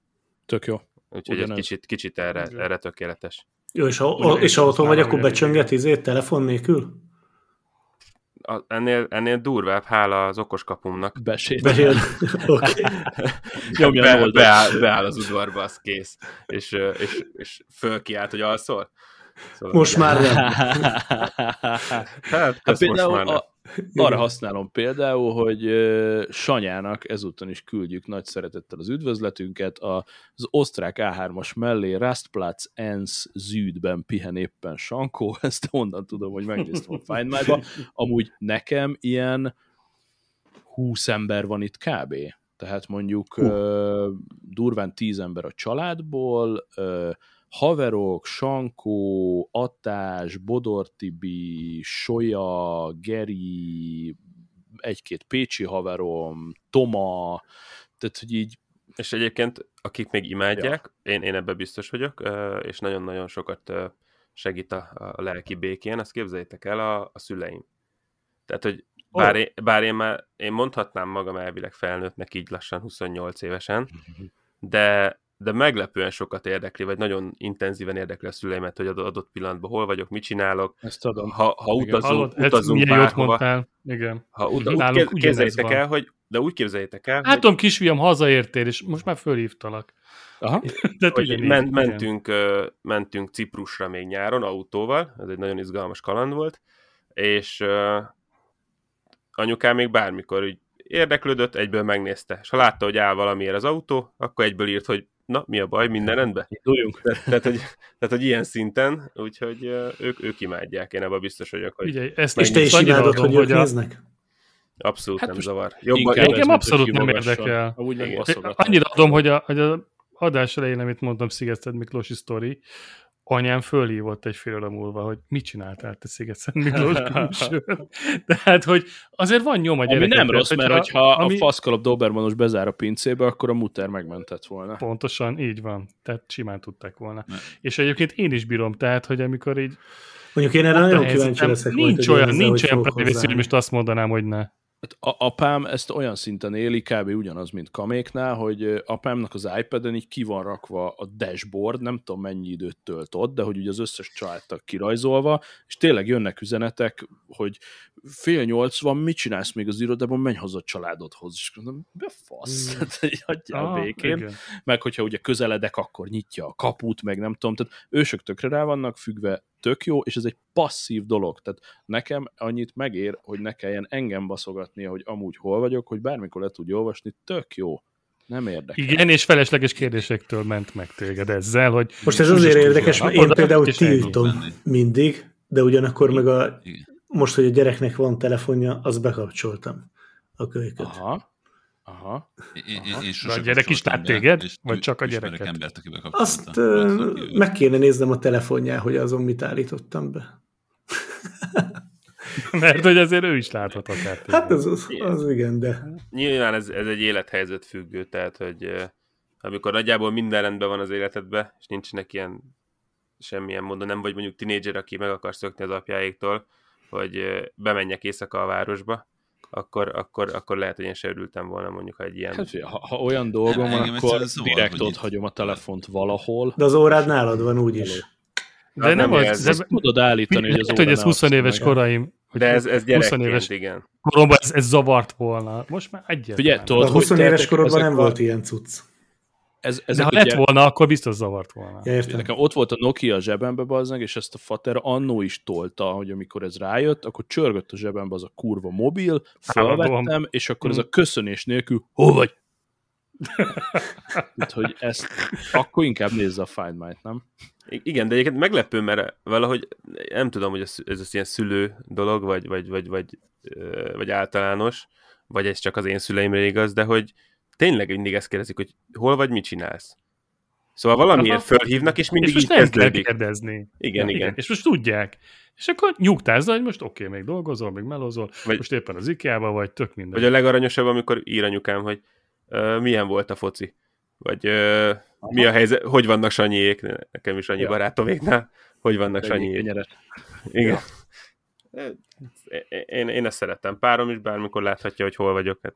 [SPEAKER 3] tök jó.
[SPEAKER 1] úgyhogy egy kicsit, kicsit erre,
[SPEAKER 4] Igen.
[SPEAKER 1] erre tökéletes.
[SPEAKER 5] Jó, és ha,
[SPEAKER 4] Ugyanez
[SPEAKER 5] és ha otthon vagy, akkor becsönget izét telefon nélkül?
[SPEAKER 1] A, ennél, ennél durvább, hála az okoskapumnak.
[SPEAKER 3] Besét.
[SPEAKER 5] Bejön. Oké.
[SPEAKER 3] Nyomja
[SPEAKER 1] be, beáll, beáll az udvarba, az kész. És, és, és fölkiált, hogy alszol. Szóval,
[SPEAKER 5] Most már nem.
[SPEAKER 1] hát,
[SPEAKER 3] Hát
[SPEAKER 1] most
[SPEAKER 3] például
[SPEAKER 1] már nem.
[SPEAKER 3] a, arra használom például, hogy Sanyának ezúton is küldjük nagy szeretettel az üdvözletünket. A, az osztrák A3-as mellé Rastplatz Enz Züdben pihen éppen Sankó, ezt onnan tudom, hogy megnéztem a Find My-ba. Amúgy nekem ilyen 20 ember van itt kb. Tehát mondjuk ö, durván 10 ember a családból, haverok, Sankó, Attás, Bodor Tibi, Solya, Geri, egy-két pécsi haverom, Toma, tehát hogy így
[SPEAKER 1] És egyébként, akik még imádják, ja. én, én ebben biztos vagyok, és nagyon-nagyon sokat segít a, a lelki békén, azt képzeljétek el a, a szüleim. Tehát, hogy bár, én, bár én már, én mondhatnám magam elvileg felnőttnek így lassan 28 évesen, de, de meglepően sokat érdekli, vagy nagyon intenzíven érdekli a szüleimet, hogy adott, adott pillanatban hol vagyok, mit csinálok,
[SPEAKER 3] ezt adom.
[SPEAKER 1] ha, ha
[SPEAKER 3] Igen.
[SPEAKER 1] utazunk,
[SPEAKER 4] Hallod,
[SPEAKER 1] utazunk
[SPEAKER 4] jót
[SPEAKER 1] bárhova,
[SPEAKER 4] mondtál. Igen.
[SPEAKER 1] ha ut-
[SPEAKER 4] Mhm.
[SPEAKER 1] úgy képzeljétek el, hogy, de úgy képzeljétek el, hogy,
[SPEAKER 4] Látom, kisfiam, hazaértél, és most már fölhívtalak.
[SPEAKER 3] Aha.
[SPEAKER 4] De
[SPEAKER 1] hogy
[SPEAKER 4] ugyanígy,
[SPEAKER 1] men, mentünk, mentünk Ciprusra még nyáron autóval, ez egy nagyon izgalmas kaland volt, és ö, anyukám még bármikor úgy érdeklődött, egyből megnézte, és ha látta, hogy áll valamiért az autó, akkor egyből írt, hogy na, mi a baj, minden rendben?
[SPEAKER 3] Induljunk.
[SPEAKER 1] Tehát, tehát, hogy, tehát, hogy ilyen szinten, úgyhogy ők, ők imádják, én ebben biztos vagyok, hogy
[SPEAKER 4] Figyelj, ezt
[SPEAKER 5] És te is imádod, hogy ők néznek?
[SPEAKER 1] abszolút
[SPEAKER 3] Hát
[SPEAKER 1] nem zavar. Jobban,
[SPEAKER 3] ez,
[SPEAKER 4] Engem
[SPEAKER 3] mint
[SPEAKER 4] abszolút nem érdekel.
[SPEAKER 3] Amúgy meg.
[SPEAKER 4] Annyira adom, hogy a, hogy a adás elején, amit mondtam, Szigeted Miklósi sztori, anyám fölhívott egy fél óra múlva, hogy mit csináltál te Sziget Miklós külsőn. Tehát, hogy azért van nyom a
[SPEAKER 3] Ami nem rossz, mert
[SPEAKER 4] hogyha- ami-
[SPEAKER 3] a faszkalap Dobermanos bezár a pincébe, akkor a muter megmentett volna.
[SPEAKER 4] Pontosan, így van. Tehát simán tudták volna.
[SPEAKER 2] Ne.
[SPEAKER 4] És egyébként én is bírom, tehát, hogy amikor így
[SPEAKER 5] Mondjuk én erre
[SPEAKER 4] a
[SPEAKER 5] nagyon kíváncsi leszek
[SPEAKER 4] nincs olyan, nincs olyan hogy most azt mondanám, hogy ne.
[SPEAKER 3] Hát a apám ezt olyan szinten éli, kb. ugyanaz, mint Kaméknál, hogy apámnak az iPad-en így ki van rakva a dashboard, nem tudom mennyi időt tölt ott, de hogy ugye az összes családtag kirajzolva, és tényleg jönnek üzenetek, hogy fél nyolc van, mit csinálsz még az irodában, menj haza a családodhoz. És mondom, be fasz,
[SPEAKER 5] Mm.
[SPEAKER 3] hagyjál
[SPEAKER 4] Ah,
[SPEAKER 3] békén.
[SPEAKER 4] igen.
[SPEAKER 3] meg hogyha ugye közeledek, akkor nyitja a kaput, meg nem tudom, tehát ősök tökre rá vannak függve, tök jó, és ez egy passzív dolog, tehát nekem annyit megér, hogy ne kelljen engem baszogatnia, hogy amúgy hol vagyok, hogy bármikor le tudja olvasni, tök jó. Nem érdekel.
[SPEAKER 4] Igen, és felesleges kérdésektől ment meg téged ezzel, hogy
[SPEAKER 5] Most ez azért érdekes, mert én például tiltom mindig, de ugyanakkor meg a. most, hogy a gyereknek van telefonja, azt bekapcsoltam a kölyköt.
[SPEAKER 3] Aha, aha.
[SPEAKER 2] Én, én
[SPEAKER 4] De a gyerek is lát téged?
[SPEAKER 2] és
[SPEAKER 4] Vagy csak a gyereket?
[SPEAKER 2] embert, aki
[SPEAKER 5] Azt
[SPEAKER 2] bekapcsolta.
[SPEAKER 5] ö, meg kéne néznem a telefonján, hogy azon mit állítottam be.
[SPEAKER 4] Mert hogy azért ő is láthat akár téged.
[SPEAKER 5] Hát az, az, az igen, de
[SPEAKER 1] Nyilván ez, ez egy élethelyzet függő, tehát hogy amikor nagyjából minden rendben van az életedben, és nincsenek ilyen semmilyen módon, nem vagy mondjuk tinédzser, aki meg akar szökni az apjáéktól, hogy bemenjek éjszaka a városba, akkor, akkor, akkor lehet, hogy én se örültem volna mondjuk, ha egy ilyen...
[SPEAKER 3] Hát, ha, ha olyan dolgom
[SPEAKER 2] Nem,
[SPEAKER 3] van, akkor direkt ott
[SPEAKER 2] itt-
[SPEAKER 3] hagyom a telefont valahol.
[SPEAKER 5] de az órád nálad van úgyis.
[SPEAKER 4] De nem
[SPEAKER 1] nem
[SPEAKER 4] az, de,
[SPEAKER 3] tudod állítani, hogy az
[SPEAKER 4] lehet, hogy ez
[SPEAKER 3] óra
[SPEAKER 4] 20
[SPEAKER 3] ne
[SPEAKER 4] éves koraim, hogy
[SPEAKER 1] De ez, ez
[SPEAKER 4] 20
[SPEAKER 1] gyerekként,
[SPEAKER 4] éves
[SPEAKER 1] igen.
[SPEAKER 4] koromban ez, ez zavart volna. Most már.
[SPEAKER 3] Figyelj,
[SPEAKER 4] nem.
[SPEAKER 3] tudod,
[SPEAKER 5] De a
[SPEAKER 3] hogy
[SPEAKER 5] 20 éves korodban nem volt ilyen cucc.
[SPEAKER 3] Ez,
[SPEAKER 4] De
[SPEAKER 3] ezek
[SPEAKER 4] ha lett volna, akkor biztos zavart volna.
[SPEAKER 5] Értem.
[SPEAKER 3] Nekem ott volt a Nokia a zsebembe, bazdmeg, és ezt a fater annó is tolta, hogy amikor ez rájött, akkor csörgött a zsebembe az a kurva mobil, felvettem, és akkor ez a köszönés nélkül, hol vagy? Tehát, hogy ezt akkor inkább nézze a Find My-t, nem?
[SPEAKER 1] Igen, de egyébként meglepő, mert valahogy nem tudom, hogy ez, ez az ilyen szülő dolog, vagy, vagy, vagy, vagy, vagy általános, vagy ez csak az én szüleimre igaz, de hogy tényleg mindig ezt kérdezik, hogy hol vagy, mit csinálsz. Szóval valamiért fölhívnak, és mindig
[SPEAKER 4] és most
[SPEAKER 1] így
[SPEAKER 4] nem kell kérdezni.
[SPEAKER 1] Igen, igen.
[SPEAKER 4] És most tudják. És akkor nyugtázz, hogy most oké, még dolgozol, még melózol,
[SPEAKER 1] Vagy-
[SPEAKER 4] most éppen az IKEA-ba vagy, tök minden.
[SPEAKER 1] Vagy a legaranyosabb, amikor ír anyukám, hogy ö, milyen volt a foci. Vagy ö, mi a helyzet, hogy vannak Sanyiék, nekem is annyi
[SPEAKER 3] Ja.
[SPEAKER 1] barátoméknál, hogy vannak Sanyiék. Igen. Én, én ezt szeretem. Párom is bármikor láthatja, hogy hol vagyok. Hát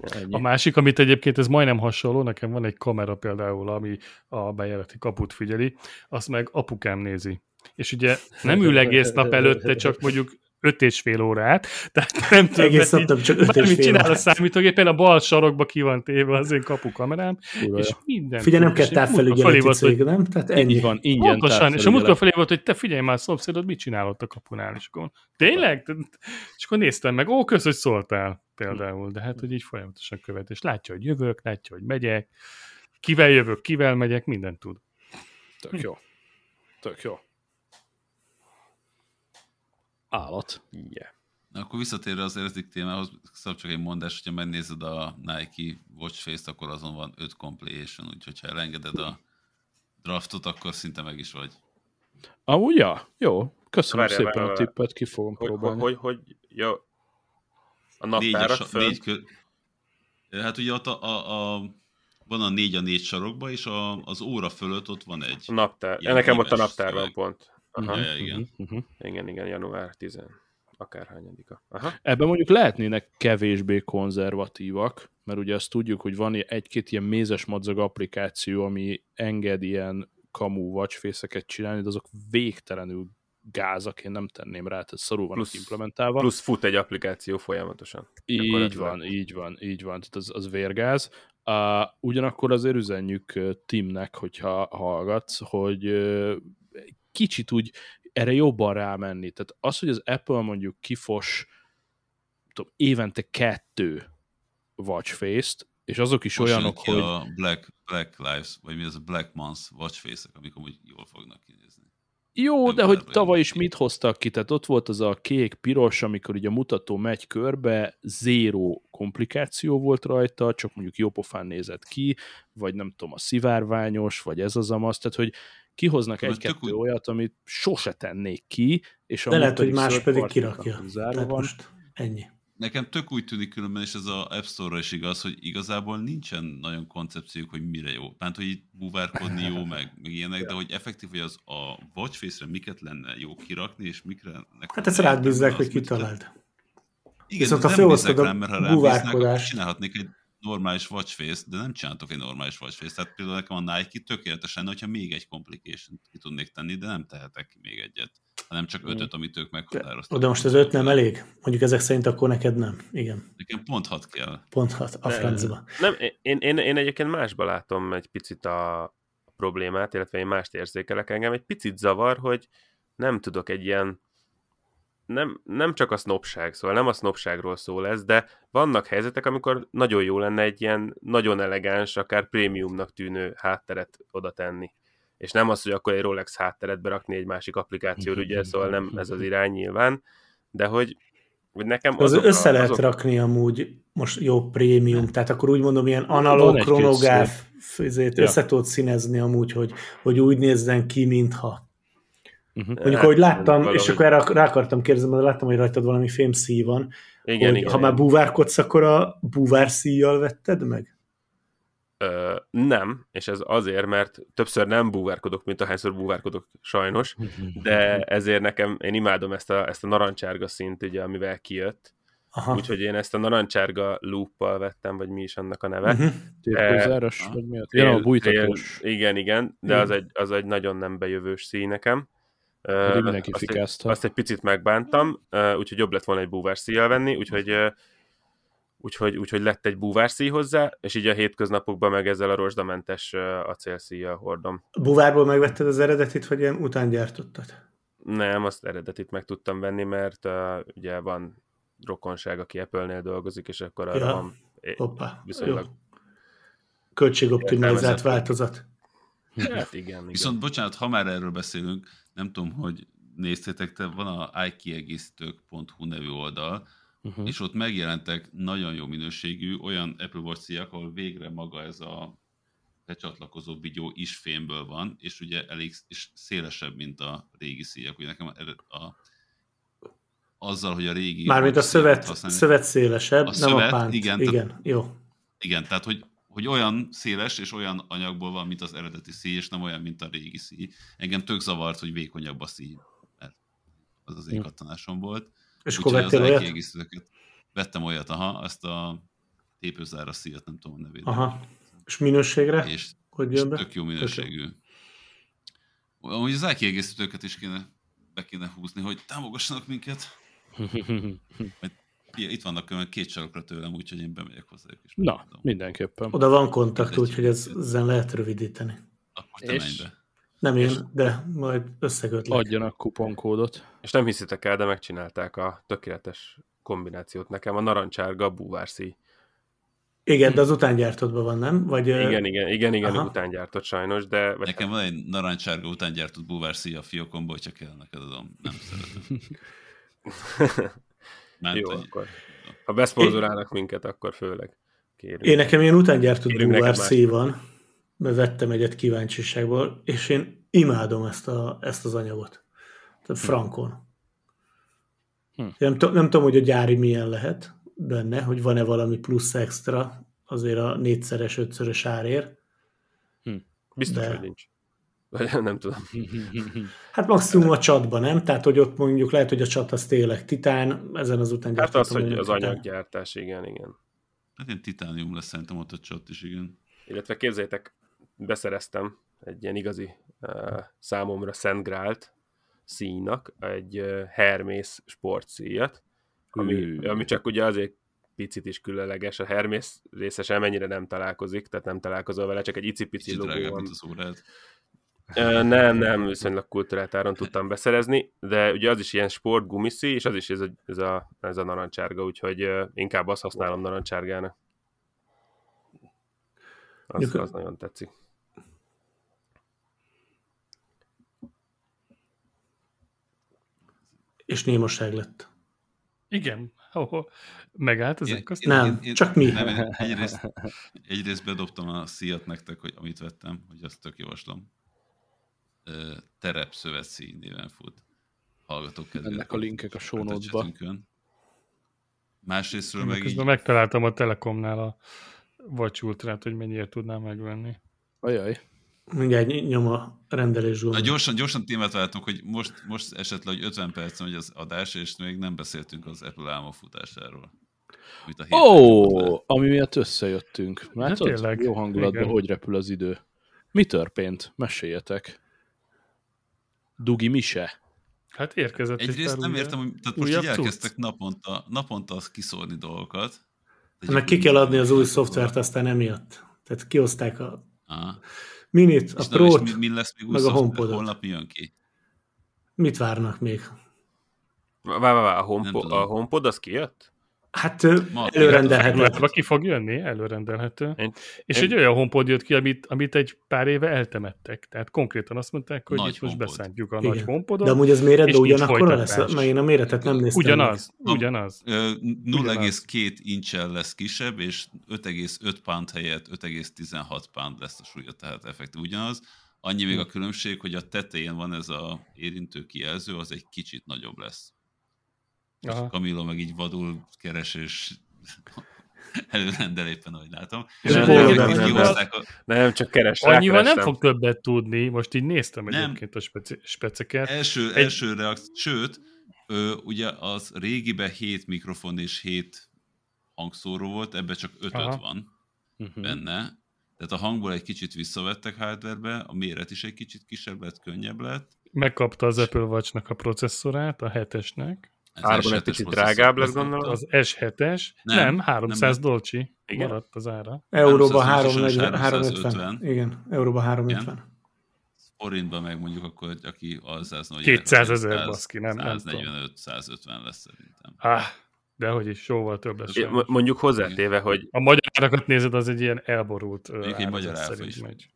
[SPEAKER 3] Ennyi.
[SPEAKER 4] A másik, amit egyébként ez majdnem hasonló, nekem van egy kamera például, ami a bejárati kaput figyeli, azt meg apukám nézi. És ugye nem ül egész nap előtte, csak mondjuk öt és fél órát, tehát nem többet
[SPEAKER 5] Egész
[SPEAKER 4] így,
[SPEAKER 5] több, csak öt és fél
[SPEAKER 4] csinál a
[SPEAKER 5] órát.
[SPEAKER 4] számítógépen, a bal sarokba ki van téve az én kapukamerám,
[SPEAKER 3] Kurva
[SPEAKER 4] és minden.
[SPEAKER 5] Figyelj, nem kell távfelügyeleti cég, nem? Tehát ennyi.
[SPEAKER 3] Így van, ingyen
[SPEAKER 4] Pontosan, és a múltkor felé volt, hogy te figyelj már, szomszédod mit csinál ott a kapunál, és akkor tényleg? És akkor néztem meg, ó, kösz, hogy szóltál például, de hát, hogy így folyamatosan követ, és látja, hogy jövök, látja, hogy megyek, kivel jövök, kivel megyek, mindent tud.
[SPEAKER 3] Tök jó. Tök jó. Állat.
[SPEAKER 1] yeah.
[SPEAKER 2] Na, akkor visszatérve az érzik témához, szóval csak egy mondás, hogyha megnézed a Nike Watch Face-t, akkor azon van 5 compilation, úgyhogy ha elengeded a draftot, akkor szinte meg is vagy.
[SPEAKER 3] Amúgy, ja, jó. Köszönöm
[SPEAKER 1] Várjál,
[SPEAKER 3] szépen
[SPEAKER 1] várjál,
[SPEAKER 3] a tippet, ki fogom
[SPEAKER 1] Hogy, hogy,
[SPEAKER 3] próbálni.
[SPEAKER 1] hogy, hogy, a
[SPEAKER 2] Négy, a,
[SPEAKER 1] naptárat
[SPEAKER 2] sa-
[SPEAKER 1] föl.
[SPEAKER 2] négy kö... Hát ugye ott a, a, a, van a négy a négy sarokba, és a, az óra fölött ott van egy.
[SPEAKER 1] A naptár. Nekem ott a naptár van pont. Aha.
[SPEAKER 2] Ja, ja, igen.
[SPEAKER 3] Mhm, mhm.
[SPEAKER 1] Igen, igen, január 10. Akárhányadika. Aha.
[SPEAKER 3] Ebben mondjuk lehetnének kevésbé konzervatívak, mert ugye azt tudjuk, hogy van egy-két ilyen mézes madzag applikáció, ami enged ilyen kamu watchface csinálni, de azok végtelenül gázak, én nem tenném rá, tehát szarul vannak
[SPEAKER 1] Plusz-
[SPEAKER 3] implementálva.
[SPEAKER 1] Plusz fut egy applikáció folyamatosan.
[SPEAKER 3] Így van, így van, így van, tehát az, az vérgáz. Uh, ugyanakkor azért üzenjük uh, Timnek, hogyha hallgatsz, hogy uh, kicsit úgy erre jobban rámenni. Tehát az, hogy az Apple mondjuk kifos tudom, évente kettő watch face-t, és azok is
[SPEAKER 2] Most
[SPEAKER 3] olyanok, hogy
[SPEAKER 2] a Black, Black Lives, vagy mi az a Black Month watch face-ek, amik amúgy jól fognak kinézni.
[SPEAKER 3] Jó, de hogy tavaly is mit hoztak ki? Tehát ott volt az a kék-piros, amikor ugye a mutató megy körbe, zéró komplikáció volt rajta, csak mondjuk jópofán nézett ki, vagy nem tudom, a szivárványos, vagy ez az amaz, tehát hogy kihoznak egy-kettő olyat, amit sose tennék ki, és
[SPEAKER 5] De
[SPEAKER 3] amúgy
[SPEAKER 5] lehet, hogy más pedig kirakja.
[SPEAKER 3] Zárva
[SPEAKER 5] Tehát
[SPEAKER 3] van.
[SPEAKER 5] most ennyi.
[SPEAKER 2] Nekem tök úgy tűnik különben, és ez a App Store-ra is igaz, hogy igazából nincsen nagyon koncepciók, hogy mire jó. Tehát, hogy itt buvárkodni jó, meg, meg ilyenek, de hogy effektív, hogy az a watchface-re miket lenne jó kirakni, és mikre...
[SPEAKER 5] Hát ezt rád bízzák, hogy kitaláld.
[SPEAKER 2] Igen,
[SPEAKER 5] Viszont
[SPEAKER 2] de
[SPEAKER 5] ha
[SPEAKER 2] nem
[SPEAKER 5] a
[SPEAKER 2] rám, mert ha rám bíznák, akkor csinálhatnék egy normális watchface, de nem csináltok egy normális watchface. Tehát például nekem a Nike tökéletes lenne, hogyha még egy complication ki tudnék tenni, de nem tehetek ki még egyet, hanem csak ötöt, amit ők meghatároztak.
[SPEAKER 5] De most az öt nem elég? Mondjuk ezek szerint akkor neked nem. Igen.
[SPEAKER 2] Nekem pont hat kell.
[SPEAKER 5] Pont hat a francba.
[SPEAKER 1] Nem, én, én, én egyébként másba látom egy picit a problémát, illetve én mást érzékelek engem. Egy picit zavar, hogy nem tudok egy ilyen nem, nem csak a sznopság, szóval nem a sznopságról szól ez, de vannak helyzetek, amikor nagyon jó lenne egy ilyen nagyon elegáns, akár prémiumnak tűnő hátteret oda tenni. És nem az, hogy akkor egy Rolex hátteret berakni egy másik applikációra, ugye, szóval nem ez az irány nyilván, de hogy, hogy nekem
[SPEAKER 5] Az
[SPEAKER 1] azok
[SPEAKER 5] össze lehet
[SPEAKER 1] azok,
[SPEAKER 5] rakni amúgy most jó prémium, tehát akkor úgy mondom, ilyen analóg, kronográf,
[SPEAKER 3] Ja.
[SPEAKER 5] össze tudod színezni amúgy, hogy, hogy úgy nézzen ki, mintha.
[SPEAKER 3] Uh-huh.
[SPEAKER 5] Mondjuk,
[SPEAKER 1] Hát,
[SPEAKER 5] ahogy láttam,
[SPEAKER 1] valahogy-
[SPEAKER 5] és akkor erre rá akartam kérdezni, mert láttam, hogy rajtad valami fémszíj van,
[SPEAKER 1] igen,
[SPEAKER 5] hogy
[SPEAKER 1] igen,
[SPEAKER 5] ha már
[SPEAKER 1] igen.
[SPEAKER 5] búvárkodsz, akkor a búvárszíjjal vetted meg?
[SPEAKER 1] Ö, nem, és ez azért, mert többször nem búvárkodok, mint ahányszor búvárkodok sajnos, de ezért nekem, én imádom ezt a, ezt a narancsárga szint, ugye, amivel kijött,
[SPEAKER 5] Aha.
[SPEAKER 1] úgyhogy én ezt a narancsárga lúppal vettem, vagy mi is annak a neve.
[SPEAKER 5] Uh-huh.
[SPEAKER 3] Térkőzáros,
[SPEAKER 2] Eh,
[SPEAKER 3] vagy mi a... A bújtatós.
[SPEAKER 1] Igen, igen, de az egy, az egy nagyon nem bejövős szín nekem. Ö,
[SPEAKER 3] mindenki
[SPEAKER 1] azt, egy,
[SPEAKER 3] fikázta.
[SPEAKER 1] azt egy picit megbántam, úgyhogy jobb lett volna egy búvárszíjjal venni, úgyhogy úgyhogy, úgyhogy lett egy búvárszíj hozzá, és így a hétköznapokban meg ezzel a rozsdamentes acélszíjjal hordom.
[SPEAKER 5] Búvárból megvetted az eredetit, vagy ilyen után gyártottad?
[SPEAKER 1] Nem, azt eredetit meg tudtam venni, mert uh, ugye van rokonság, aki Apple-nél dolgozik, és akkor arra
[SPEAKER 5] Ja.
[SPEAKER 1] van é-
[SPEAKER 5] Hoppá.
[SPEAKER 1] viszonylag...
[SPEAKER 5] Jó. Költségoptimalizált
[SPEAKER 1] Értelmezett.
[SPEAKER 5] változat.
[SPEAKER 1] Hát igen, igen.
[SPEAKER 2] Viszont bocsánat, ha már erről beszélünk, nem tudom, hogy néztétek, te van a ikiegészítők.hu nevű oldal,
[SPEAKER 3] Uh-huh.
[SPEAKER 2] és ott megjelentek nagyon jó minőségű olyan Apple Watch ahol végre maga ez a becsatlakozó vigyó is fémből van, és ugye elég és szélesebb, mint a régi szíjak. Ugye nekem ered- a, azzal, hogy a régi...
[SPEAKER 5] Mármint a szövet, szövet szélesebb,
[SPEAKER 2] A
[SPEAKER 5] nem
[SPEAKER 2] szövet,
[SPEAKER 5] a pánt.
[SPEAKER 2] igen,
[SPEAKER 5] Igen,
[SPEAKER 2] tehát-
[SPEAKER 5] igen jó.
[SPEAKER 2] Igen, tehát hogy, hogy olyan széles és olyan anyagból van, mint az eredeti szíj, és nem olyan, mint a régi szíj. Engem tök zavart, hogy vékonyabb a szíj, mert az az én
[SPEAKER 3] Hm.
[SPEAKER 2] kattanásom volt.
[SPEAKER 5] És akkor
[SPEAKER 2] Úgyhogy
[SPEAKER 5] vettél
[SPEAKER 2] az
[SPEAKER 5] olyat?
[SPEAKER 2] vettem olyat, aha, azt a tépőzára szíjat, nem tudom a nevét.
[SPEAKER 5] Aha. És minőségre?
[SPEAKER 2] És,
[SPEAKER 5] hogy jön be?
[SPEAKER 2] tök jó minőségű. Amúgy az kiegészítőket is kéne, be kéne húzni, hogy támogassanak minket. Ilyen, Itt vannak két sarokra tőlem, úgyhogy én bemegyek hozzájuk. És
[SPEAKER 3] Na,
[SPEAKER 2] megmondom.
[SPEAKER 3] mindenképpen.
[SPEAKER 5] Oda van kontakt, úgyhogy ez, ezen lehet rövidíteni.
[SPEAKER 2] Akkor te
[SPEAKER 3] És-
[SPEAKER 2] menj be.
[SPEAKER 5] Nem én, de majd összekötlek.
[SPEAKER 3] Adjanak kuponkódot.
[SPEAKER 1] És nem hiszitek el, de megcsinálták a tökéletes kombinációt nekem, a narancsárga búvárszíj.
[SPEAKER 5] Igen, de az utángyártottban van, nem? Vagy,
[SPEAKER 1] Igen, igen, igen, igen,
[SPEAKER 5] Aha.
[SPEAKER 1] után gyártott sajnos, de... Vagy
[SPEAKER 2] Nekem van egy narancsárga után gyártott búvár szíja a fiókomból, hogyha kell neked adom. Nem szeretem. Mert,
[SPEAKER 1] Jó,
[SPEAKER 2] hogy-
[SPEAKER 1] akkor. Ha beszponzorálnak minket, akkor főleg kérünk.
[SPEAKER 5] Én nekem ilyen utángyártott búvárszíj van, mert vettem egyet kíváncsiságból, és én imádom ezt, a, ezt az anyagot. Tehát frankon.
[SPEAKER 3] Hm.
[SPEAKER 5] Nem, t- nem tudom, hogy a gyári milyen lehet benne, hogy van-e valami plusz extra azért a négyszeres, ötszörös árért.
[SPEAKER 1] Biztos,
[SPEAKER 5] de-
[SPEAKER 1] hogy nincs. Vagy nem tudom.
[SPEAKER 5] Hát maximum a csatban, nem? Tehát, hogy ott mondjuk lehet, hogy a csat az tényleg titán, ezen az után
[SPEAKER 1] Hát az, hogy az anyaggyártás, igen, igen.
[SPEAKER 2] Hát ilyen titánium lesz szerintem ott a csat is, igen.
[SPEAKER 1] Illetve képzeljétek, beszereztem egy ilyen igazi uh, számomra Szent Grált színak, egy uh, Hermész sportszíjat, ami,
[SPEAKER 3] Hű.
[SPEAKER 1] ami csak ugye azért picit is különleges. A Hermész részes mennyire nem találkozik, tehát nem találkozol vele, csak egy icipici
[SPEAKER 2] Kicsit
[SPEAKER 1] logó van.
[SPEAKER 2] az.
[SPEAKER 1] Nem, nem, viszonylag kultúrált áron tudtam beszerezni, de ugye az is ilyen sportgumiszi, és az is ez a, ez a, ez a narancsárga, úgyhogy inkább azt használom narancsárgának. Az, az nagyon tetszik.
[SPEAKER 5] És némaság lett.
[SPEAKER 4] Igen. Oh, megállt az
[SPEAKER 2] Én-
[SPEAKER 4] ekoszt?
[SPEAKER 2] én-
[SPEAKER 5] Nem,
[SPEAKER 2] én- én-
[SPEAKER 5] csak mi.
[SPEAKER 2] Nem, egyrészt, egyrészt bedobtam a szíjat nektek, hogy amit vettem, hogy azt tök javaslom. Ö, terepszövet néven fut. Hallgatók kedvéért.
[SPEAKER 3] Ennek a linkek a show notes-ba.
[SPEAKER 2] chatünkön. Másrésztről
[SPEAKER 4] Meg
[SPEAKER 2] így,
[SPEAKER 4] megtaláltam a Telekomnál a Watch Ultrát, hogy mennyire tudnám megvenni.
[SPEAKER 3] Ajaj.
[SPEAKER 5] Mindjárt ny- nyom a rendelés
[SPEAKER 2] Na, gyorsan, gyorsan témát váltunk, hogy most, most esetleg hogy 50 perc megy az adás, és még nem beszéltünk az Apple álmafutásáról. Amit a héten
[SPEAKER 3] Ó,
[SPEAKER 2] le.
[SPEAKER 3] ami miatt összejöttünk. Látod?
[SPEAKER 4] tényleg.
[SPEAKER 3] Jó hangulatban,
[SPEAKER 4] Igen.
[SPEAKER 3] hogy repül az idő. Mi történt? Meséljetek. Dugi Mise.
[SPEAKER 4] Hát érkezett egy
[SPEAKER 2] Egyrészt nem
[SPEAKER 4] új-
[SPEAKER 2] értem, hogy tehát most
[SPEAKER 4] újabb
[SPEAKER 2] így elkezdtek naponta, naponta azt kiszórni dolgokat.
[SPEAKER 5] Meg ki kell adni az új szoftvert, aztán emiatt. Tehát kihozták a
[SPEAKER 2] Aha.
[SPEAKER 5] minit, a prót,
[SPEAKER 2] mi, mi lesz még
[SPEAKER 5] meg a? HomePodot.
[SPEAKER 2] Holnap jön ki?
[SPEAKER 5] mit várnak még?
[SPEAKER 1] Vá, vá, vá, a, HomePod,
[SPEAKER 2] tudom.
[SPEAKER 1] a HomePod az kijött?
[SPEAKER 5] Hát
[SPEAKER 2] Ma-
[SPEAKER 5] előrendelhető.
[SPEAKER 4] Ki fog jönni, előrendelhető.
[SPEAKER 1] Én-
[SPEAKER 4] és
[SPEAKER 1] én-
[SPEAKER 4] egy olyan HomePod jött ki, amit, amit egy pár éve eltemettek. Tehát konkrétan azt mondták, hogy
[SPEAKER 2] Nagy
[SPEAKER 4] itt most beszántjuk a
[SPEAKER 5] Igen.
[SPEAKER 4] nagy HomePodot.
[SPEAKER 5] De amúgy az méretben
[SPEAKER 4] és nincs
[SPEAKER 5] ugyanakkor lesz, mert én a méretet nem néztem
[SPEAKER 4] ugyanaz,
[SPEAKER 2] meg.
[SPEAKER 4] ugyanaz.
[SPEAKER 2] Ö, 0,2 incsel lesz kisebb, és 5,5 pound helyett 5,16 pound lesz a súlya, tehát effektív ugyanaz. Annyi még a különbség, hogy a tetején van ez a érintő kijelző, az egy kicsit nagyobb lesz. És
[SPEAKER 4] Aha.
[SPEAKER 2] Meg így vadul keres, és előrendel éppen, ahogy látom.
[SPEAKER 4] És
[SPEAKER 2] egyébként
[SPEAKER 1] nem,
[SPEAKER 2] így
[SPEAKER 1] nem,
[SPEAKER 2] kihozták a,
[SPEAKER 1] Nem, csak keres.
[SPEAKER 4] Annyival nem fog többet tudni, most így néztem
[SPEAKER 2] Nem.
[SPEAKER 4] egyébként a speci- speciket.
[SPEAKER 2] első,
[SPEAKER 4] Egy-
[SPEAKER 2] első reakció, sőt, ö, ugye az régiben 7 mikrofon és 7 hangszóró volt, ebbe csak 5
[SPEAKER 4] Aha.
[SPEAKER 2] van
[SPEAKER 3] Uh-huh.
[SPEAKER 2] benne. Tehát a hangból egy kicsit visszavettek hardwarebe, a méret is egy kicsit kisebb lett, könnyebb lett.
[SPEAKER 4] Megkapta az Apple Watch-nak a processzorát, a 7-esnek.
[SPEAKER 1] Árban
[SPEAKER 2] S7-es
[SPEAKER 1] egy picit drágább lett,
[SPEAKER 2] Ez-
[SPEAKER 1] gondolom.
[SPEAKER 4] Az S7-es. Nem,
[SPEAKER 2] Nem,
[SPEAKER 4] nem 300
[SPEAKER 2] nem.
[SPEAKER 4] dolcsi.
[SPEAKER 1] Igen.
[SPEAKER 4] Maradt az ára.
[SPEAKER 5] Euróba
[SPEAKER 2] 350,
[SPEAKER 5] 350.
[SPEAKER 2] 350.
[SPEAKER 5] Igen, euróba 350.
[SPEAKER 2] Forintban meg mondjuk akkor, hogy aki hogy
[SPEAKER 4] 200 ezer, baszki, nem- nem tudom.
[SPEAKER 2] 145-150 lesz szerintem.
[SPEAKER 4] Ah, de hogy is jóval több lesz.
[SPEAKER 1] Mondjuk hozzátéve, hogy
[SPEAKER 4] A magyar árakat nézed, az egy ilyen elborult
[SPEAKER 2] Mondjuk egy magyar áfa is.
[SPEAKER 4] megy.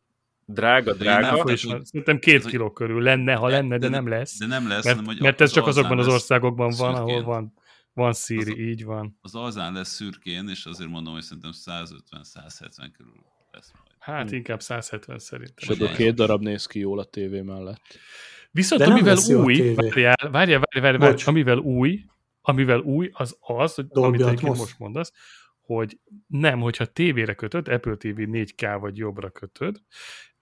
[SPEAKER 1] Drága,
[SPEAKER 2] De
[SPEAKER 1] drága,
[SPEAKER 4] van. Szerintem két kiló körül lenne, ha lenne, de nem lesz.
[SPEAKER 2] De nem lesz,
[SPEAKER 4] Mert,
[SPEAKER 2] hanem, hogy
[SPEAKER 4] mert ez csak azokban az országokban van, ahol van, van Siri,
[SPEAKER 2] Az-
[SPEAKER 4] így van.
[SPEAKER 2] Az alzán lesz szürkén, és azért mondom, hogy szerintem 150-170 körül lesz majd.
[SPEAKER 4] Hát
[SPEAKER 3] Hm.
[SPEAKER 4] inkább 170 szerintem.
[SPEAKER 3] És ebből két darab néz ki jól a tévé mellett.
[SPEAKER 4] Viszont
[SPEAKER 5] De
[SPEAKER 4] amivel
[SPEAKER 5] a
[SPEAKER 4] új, várjál, várjál, várjál, várjál, várjál, amivel új, amivel új, az az, hogy
[SPEAKER 5] Dolby
[SPEAKER 4] amit egyébként
[SPEAKER 5] Atmos.
[SPEAKER 4] most mondasz, hogy nem, hogyha tévére kötöd, Apple TV 4K vagy jobbra kötöd,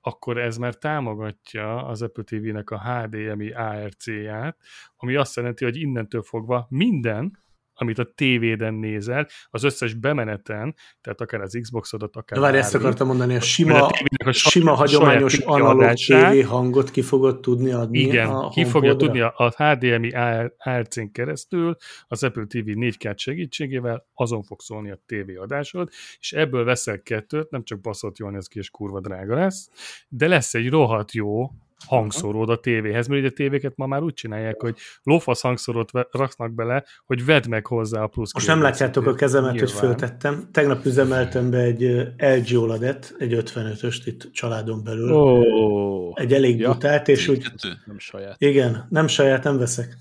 [SPEAKER 4] akkor ez már támogatja az Apple TV-nek a HDMI ARC-ját, ami azt jelenti, hogy innentől fogva minden, amit a tévéden nézel, az összes bemeneten, tehát akár az Xboxodat, akár
[SPEAKER 5] De várj, ezt akartam mondani, a sima,
[SPEAKER 4] a a saját-
[SPEAKER 5] sima hagyományos analóg. TV hangot ki fogod tudni adni
[SPEAKER 4] Igen,
[SPEAKER 5] a
[SPEAKER 4] ki fogja tudni a, a HDMI ARC-n keresztül az Apple TV 4K segítségével, azon fog szólni a TV adásod, és ebből veszel kettőt, nem csak baszott jól néz ki, és kurva drága lesz, de lesz egy rohadt jó hangszóród a tévéhez, mert ugye a tévéket ma már úgy csinálják, hogy lófasz hangszórót raknak bele, hogy vedd meg hozzá a plusz
[SPEAKER 5] Most nem látjátok a kezemet, hogy
[SPEAKER 4] Nyilván.
[SPEAKER 5] föltettem. Tegnap üzemeltem be egy LG OLED-et, egy 55-öst itt családon belül.
[SPEAKER 3] Ó,
[SPEAKER 5] Egy elég
[SPEAKER 3] Ja.
[SPEAKER 5] butált, és úgy
[SPEAKER 3] nem saját.
[SPEAKER 5] Igen, nem saját, nem veszek.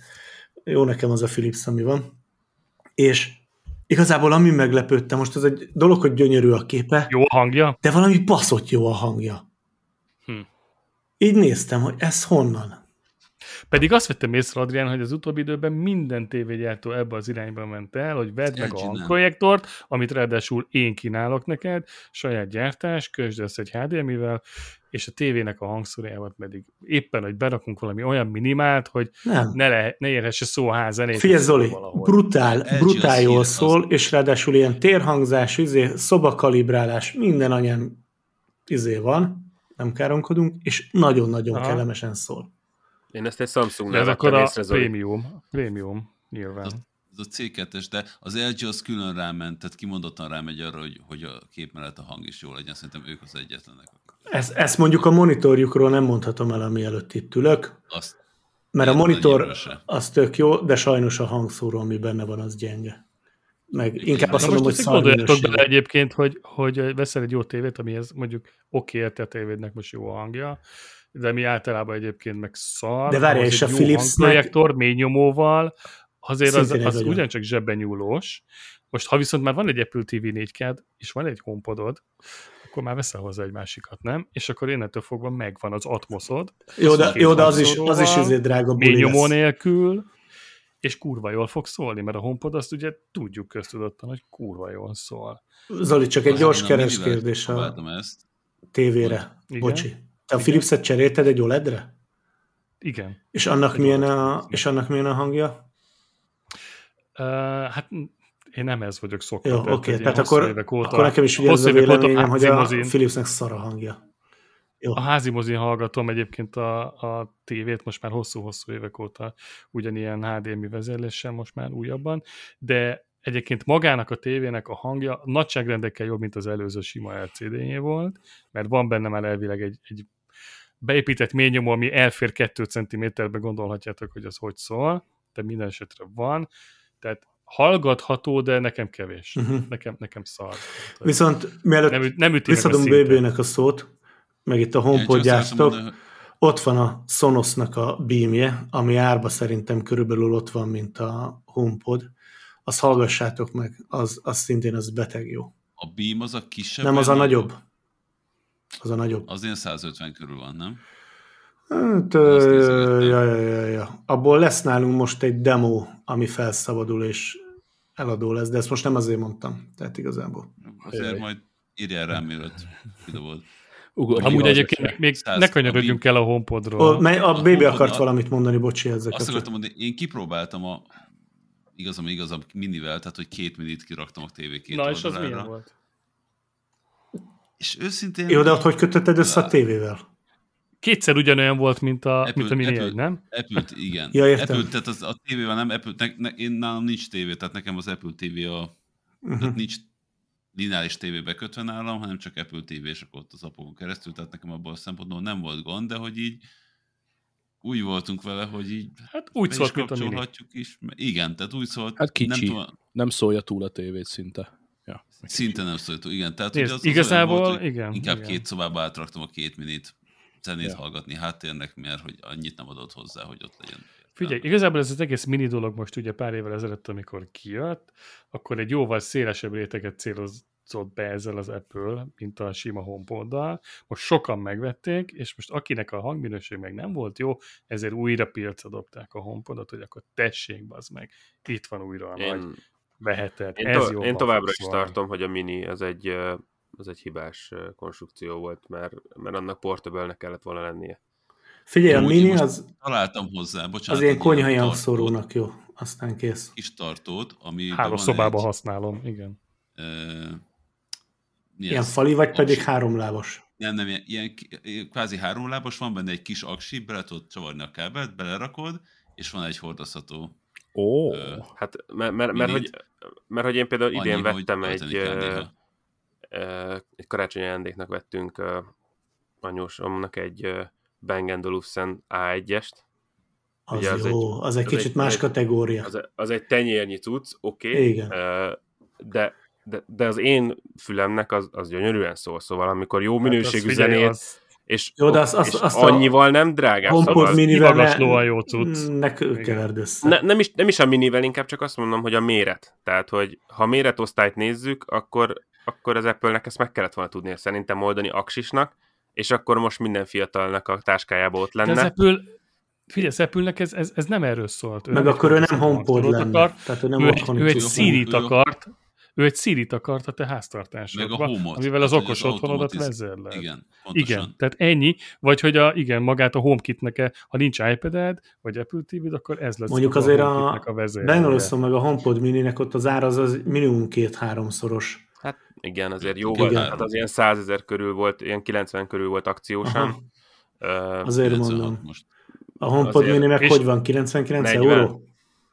[SPEAKER 5] Jó nekem az a Philips, ami van. És igazából ami meglepődtem, most az egy dolog, hogy gyönyörű a képe,
[SPEAKER 4] Jó a hangja?
[SPEAKER 5] de valami baszott jó a hangja.
[SPEAKER 3] Hm.
[SPEAKER 5] Így néztem, hogy ez honnan.
[SPEAKER 4] Pedig azt vettem észre, Adrián, hogy az utóbbi időben minden tévégyártó ebbe az irányba ment el, hogy vedd meg a hangprojektort, amit ráadásul én kínálok neked, saját gyártás, közd ezt egy HDMI-vel, és a tévének a hangszórájával pedig éppen, hogy berakunk valami olyan minimált, hogy
[SPEAKER 5] Nem.
[SPEAKER 4] ne, le, ne érhesse szó a ház zenét.
[SPEAKER 5] Figyelj Zoli,
[SPEAKER 4] valahol.
[SPEAKER 5] brutál, brutál jól szól, és ráadásul ilyen térhangzás, izé, szobakalibrálás, minden anyám izé van, nem káromkodunk, és nagyon-nagyon
[SPEAKER 4] Aha.
[SPEAKER 5] kellemesen szól.
[SPEAKER 1] én ezt egy samsung
[SPEAKER 4] De ez akkor
[SPEAKER 1] vettem
[SPEAKER 4] a
[SPEAKER 1] észre, Zoli.
[SPEAKER 4] prémium, prémium, nyilván.
[SPEAKER 2] Ez a C2-es, de az LG az külön ráment, tehát kimondottan rámegy arra, hogy, hogy a kép mellett a hang is jó legyen. Szerintem ők az egyetlenek.
[SPEAKER 5] Ezt, ezt mondjuk a monitorjukról nem mondhatom el, ami előtt itt ülök,
[SPEAKER 2] Azt
[SPEAKER 5] mert a monitor az tök jó, de sajnos a hangszóró, ami benne van, az gyenge. Meg inkább azt mondom, hogy szarminőségű.
[SPEAKER 4] bele egyébként, hogy, hogy veszel egy jó tévét, amihez mondjuk oké, okay, te tévédnek most jó a hangja, de mi általában egyébként meg szar.
[SPEAKER 5] De várjál,
[SPEAKER 4] ahhoz
[SPEAKER 5] és a
[SPEAKER 4] jó
[SPEAKER 5] Philipsnek-
[SPEAKER 4] hangprojektor, mély nyomóval, azért az, az
[SPEAKER 5] nagyon.
[SPEAKER 4] ugyancsak zsebben nyúlós, Most, ha viszont már van egy Apple TV 4 k és van egy HomePodod, akkor már veszel hozzá egy másikat, nem? És akkor innentől fogva megvan az Atmosod.
[SPEAKER 5] Jó, de, jó, de az is, az is azért drága
[SPEAKER 4] buli nyomó nélkül, és kurva jól fog szólni, mert a HomePod azt ugye tudjuk köztudottan, hogy kurva jól szól.
[SPEAKER 5] Zoli, csak egy gyors keres kérdés a
[SPEAKER 2] ezt.
[SPEAKER 5] tévére. Igen? Bocsi. Te a Philips-et cserélted egy OLED-re?
[SPEAKER 4] Igen.
[SPEAKER 5] És annak, milyen a, és annak milyen a hangja?
[SPEAKER 4] Uh, hát én nem ez vagyok szokva.
[SPEAKER 5] Jó, oké, okay, tehát akkor, óta, akkor nekem is ugye ez a véleményem, hogy a Philipsnek szar a hangja.
[SPEAKER 4] Jó. A házi mozin hallgatom egyébként a, a tévét most már hosszú-hosszú évek óta ugyanilyen HDMI vezérléssel most már újabban, de egyébként magának a tévének a hangja nagyságrendekkel jobb, mint az előző sima LCD-jé volt, mert van benne már elvileg egy, egy beépített ményomó, ami elfér 2 cm-be, gondolhatjátok, hogy az hogy szól, de minden esetre van, tehát hallgatható, de nekem kevés. Uh-huh. Nekem, nekem szar.
[SPEAKER 5] Viszont mielőtt nem, nem visszadom BB-nek a szót, meg itt a HomePod gyártok, ott van a Sonosnak a beamje, ami árba szerintem körülbelül ott van, mint a HomePod. Azt hallgassátok meg, az, az szintén az beteg jó.
[SPEAKER 2] A beam az a kisebb?
[SPEAKER 5] Nem, az a nagyobb. Az a nagyobb.
[SPEAKER 2] Az ilyen 150 körül van, nem?
[SPEAKER 5] Hát, ja, ja, ja, ja. Abból lesz nálunk most egy demo, ami felszabadul, és eladó lesz, de ezt most nem azért mondtam, tehát igazából.
[SPEAKER 2] Azért majd írjál rám, mielőtt kidobod.
[SPEAKER 4] Ugorj, Amúgy egyébként még ne kanyarodjunk el a HomePodról.
[SPEAKER 5] A, a bébi akart valamit mondani, bocsi, ezeket.
[SPEAKER 2] Azt akartam mondani, én kipróbáltam a igazam, igazam minivel, tehát hogy két minit kiraktam a TV két
[SPEAKER 4] Na, és az milyen volt?
[SPEAKER 2] És őszintén...
[SPEAKER 5] Jó, de ott hogy kötötted össze a tévével?
[SPEAKER 4] Kétszer ugyanolyan volt, mint a, Apple, mint a Mini Apple, nem?
[SPEAKER 2] Apple, igen.
[SPEAKER 5] ja, értem.
[SPEAKER 2] Apple, tehát az, a tévével nem, Apple, ne, ne, én nálam nincs tévé, tehát nekem az Apple TV a, uh-huh. tehát nincs lineáris tévébe kötve nálam, hanem csak Apple TV, és akkor ott az apokon keresztül, tehát nekem abból a szempontból nem volt gond, de hogy így úgy voltunk vele, hogy így
[SPEAKER 4] hát úgy szólt, mint a mini.
[SPEAKER 2] is. Igen, tehát úgy szólt.
[SPEAKER 3] Hát kicsi, nem, tudom, nem szólja túl a tévét szinte. Ja.
[SPEAKER 2] Szinte nem szólja túl, igen. Tehát
[SPEAKER 4] Nézd, az igazából, volt,
[SPEAKER 2] igen. Inkább
[SPEAKER 4] igen.
[SPEAKER 2] két szobába átraktam a két minit zenét ja. hallgatni háttérnek, mert hogy annyit nem adott hozzá, hogy ott legyen.
[SPEAKER 4] Figyelj, igazából ez az egész mini dolog most ugye pár évvel ezelőtt, amikor kijött, akkor egy jóval szélesebb réteget céloz, játszott be ezzel az Apple, mint a sima HomePod-dal. Most sokan megvették, és most akinek a hangminőség meg nem volt jó, ezért újra piacra dobták a HomePodot, hogy akkor tessék, bazd meg, itt van újra a én, nagy veheted.
[SPEAKER 1] Én, Ez to- én továbbra is tartom, hogy a Mini az egy, az egy hibás konstrukció volt, mert, mert annak portable kellett volna lennie.
[SPEAKER 5] Figyelj, a Mini az...
[SPEAKER 2] Találtam hozzá, bocsánat.
[SPEAKER 5] Az ilyen konyhai hangszorónak jó, aztán kész.
[SPEAKER 2] Kis tartót, ami...
[SPEAKER 4] Három szobába egy... használom, igen
[SPEAKER 5] ilyen ez? fali, vagy pedig háromlábos?
[SPEAKER 2] Nem, nem, ilyen, ilyen kvázi háromlábos, van benne egy kis aksi, bele tudod csavarni a kábelt, belerakod, és van egy hordozható
[SPEAKER 1] Ó, uh, hát mert, mert, mert, hogy, mert hogy én például idén Annyi, vettem egy, uh, egy karácsonyi ajándéknak vettünk uh, anyósomnak egy uh, Bang Olufsen A1-est.
[SPEAKER 5] Az Ugye az jó, egy, az egy az kicsit egy, más egy, kategória.
[SPEAKER 1] Az, az egy tenyérnyi cucc, oké, okay,
[SPEAKER 5] Igen.
[SPEAKER 1] De de, de az én fülemnek az, az gyönyörűen szól, szóval amikor jó hát minőségű hát zenét, az... és,
[SPEAKER 5] jó, de az, az,
[SPEAKER 1] és
[SPEAKER 5] azt
[SPEAKER 1] annyival nem drágább.
[SPEAKER 5] HomePod szóval minivel
[SPEAKER 4] ne, a jó cucc.
[SPEAKER 5] Ne keverd össze.
[SPEAKER 1] Ne, nem, is, nem is a minivel, inkább csak azt mondom, hogy a méret. Tehát, hogy ha méretosztályt nézzük, akkor, akkor az Apple-nek ezt meg kellett volna tudnia szerintem oldani aksisnak, és akkor most minden fiatalnak a táskájába ott lenne. De
[SPEAKER 4] az Apple, Figyelj, Apple-nek ez, ez, ez nem erről szólt.
[SPEAKER 5] Ő Meg akkor ő nem HomePod lenne. Akart,
[SPEAKER 4] tehát ő nem ő, ő egy Siri-t akart, ő egy Siri-t akart a te háztartásodba, amivel az okos az otthonodat vezérled.
[SPEAKER 2] Igen, pontosan.
[SPEAKER 4] Igen, tehát ennyi, vagy hogy a, igen, magát a HomeKit-nek, ha nincs iPad-ed, vagy Apple tv akkor ez lesz
[SPEAKER 5] Mondjuk
[SPEAKER 4] a
[SPEAKER 5] azért a, a Bangladesh meg a HomePod mininek ott az ára az, az minimum két-háromszoros.
[SPEAKER 1] Hát igen, azért jó volt, hát az ilyen 100 ezer körül volt, ilyen 90 körül volt akciósan.
[SPEAKER 5] Uh, azért mondom. Most. A HomePod mini meg hogy van, 99 40, euró?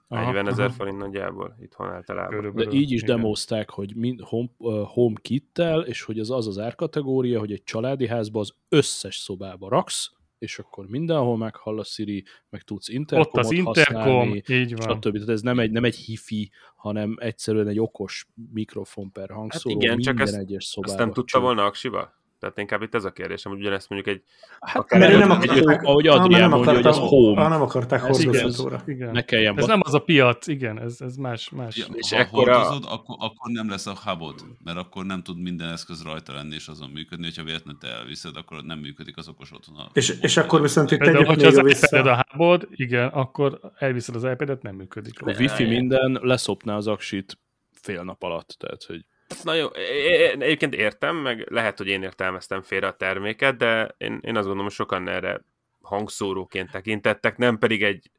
[SPEAKER 1] 40 ezer forint nagyjából itthon általában.
[SPEAKER 3] Körülbelül. De így is Igen. demozták, hogy mind home, uh, home kittel, és hogy az az az árkategória, hogy egy családi házba az összes szobába raksz, és akkor mindenhol meghall a Siri, meg tudsz interkomot Ott az interkom, használni, így van. stb. Tehát ez nem egy, nem egy hifi, hanem egyszerűen egy okos mikrofon per hangszóró hát igen, minden csak ezt, egyes szobába.
[SPEAKER 1] Ezt nem tudta volna aksiba? Tehát inkább itt ez a kérdésem, hogy ugyanezt mondjuk egy...
[SPEAKER 3] Hát,
[SPEAKER 5] Mert
[SPEAKER 1] egy-
[SPEAKER 5] nem
[SPEAKER 1] egy-
[SPEAKER 5] akarták,
[SPEAKER 3] ahogy
[SPEAKER 5] ah, mert
[SPEAKER 3] Adrián
[SPEAKER 5] nem
[SPEAKER 3] mondja, hogy
[SPEAKER 5] akarták,
[SPEAKER 3] az home.
[SPEAKER 5] ah, nem akarták hordozhatóra.
[SPEAKER 4] igen.
[SPEAKER 3] Ne kelljen
[SPEAKER 4] Ez nem az a piac, igen, ez, ez más, más.
[SPEAKER 2] Ja,
[SPEAKER 1] És
[SPEAKER 2] ha
[SPEAKER 1] ekkora-
[SPEAKER 2] hordozod, akkor, akkor nem lesz a hubod, mert akkor nem tud minden eszköz rajta lenni és azon működni, hogyha véletlenül te elviszed, akkor nem működik az okos otthon. a-
[SPEAKER 5] És, és akkor viszont itt tegyük még
[SPEAKER 4] az
[SPEAKER 5] vissza.
[SPEAKER 4] a hubod, igen, akkor elviszed az iPad-et, nem működik.
[SPEAKER 3] A wifi minden leszopná az aksit fél nap alatt, tehát hogy
[SPEAKER 1] Na jó, é- é- egyébként értem, meg lehet, hogy én értelmeztem félre a terméket, de én, én azt gondolom, hogy sokan erre hangszóróként tekintettek, nem pedig egy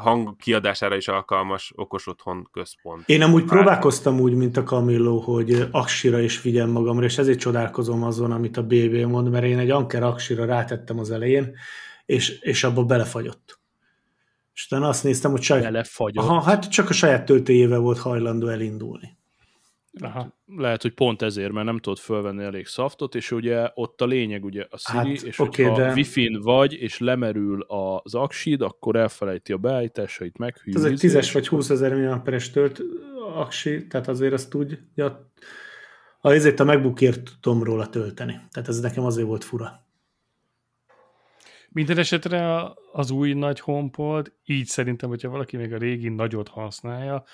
[SPEAKER 1] hang kiadására is alkalmas okos otthon központ.
[SPEAKER 5] Én amúgy próbálkoztam úgy, mint a Camillo, hogy aksira is vigyem magamra, és ezért csodálkozom azon, amit a BB mond, mert én egy Anker aksira rátettem az elején, és, és abba belefagyott. És utána azt néztem, hogy saját,
[SPEAKER 3] belefagyott.
[SPEAKER 5] aha, hát csak a saját töltéjével volt hajlandó elindulni.
[SPEAKER 4] Aha.
[SPEAKER 3] Lehet, hogy pont ezért, mert nem tudod fölvenni elég szaftot, és ugye ott a lényeg ugye a Siri,
[SPEAKER 5] Hát,
[SPEAKER 3] és
[SPEAKER 5] oké,
[SPEAKER 3] hogyha
[SPEAKER 5] de-
[SPEAKER 3] Wi-Fi-n vagy, és lemerül az aksid, akkor elfelejti a beállításait, meghűl.
[SPEAKER 5] Ez egy
[SPEAKER 3] izé,
[SPEAKER 5] 10-es
[SPEAKER 3] és
[SPEAKER 5] vagy
[SPEAKER 3] akkor-
[SPEAKER 5] 20 ezer milliamperes tölt aksi, tehát azért azt tudja, azért a MacBookért tudom róla tölteni. Tehát ez nekem azért volt fura.
[SPEAKER 4] Minden esetre a- az új nagy HomePod, így szerintem, hogyha valaki még a régi nagyot használja,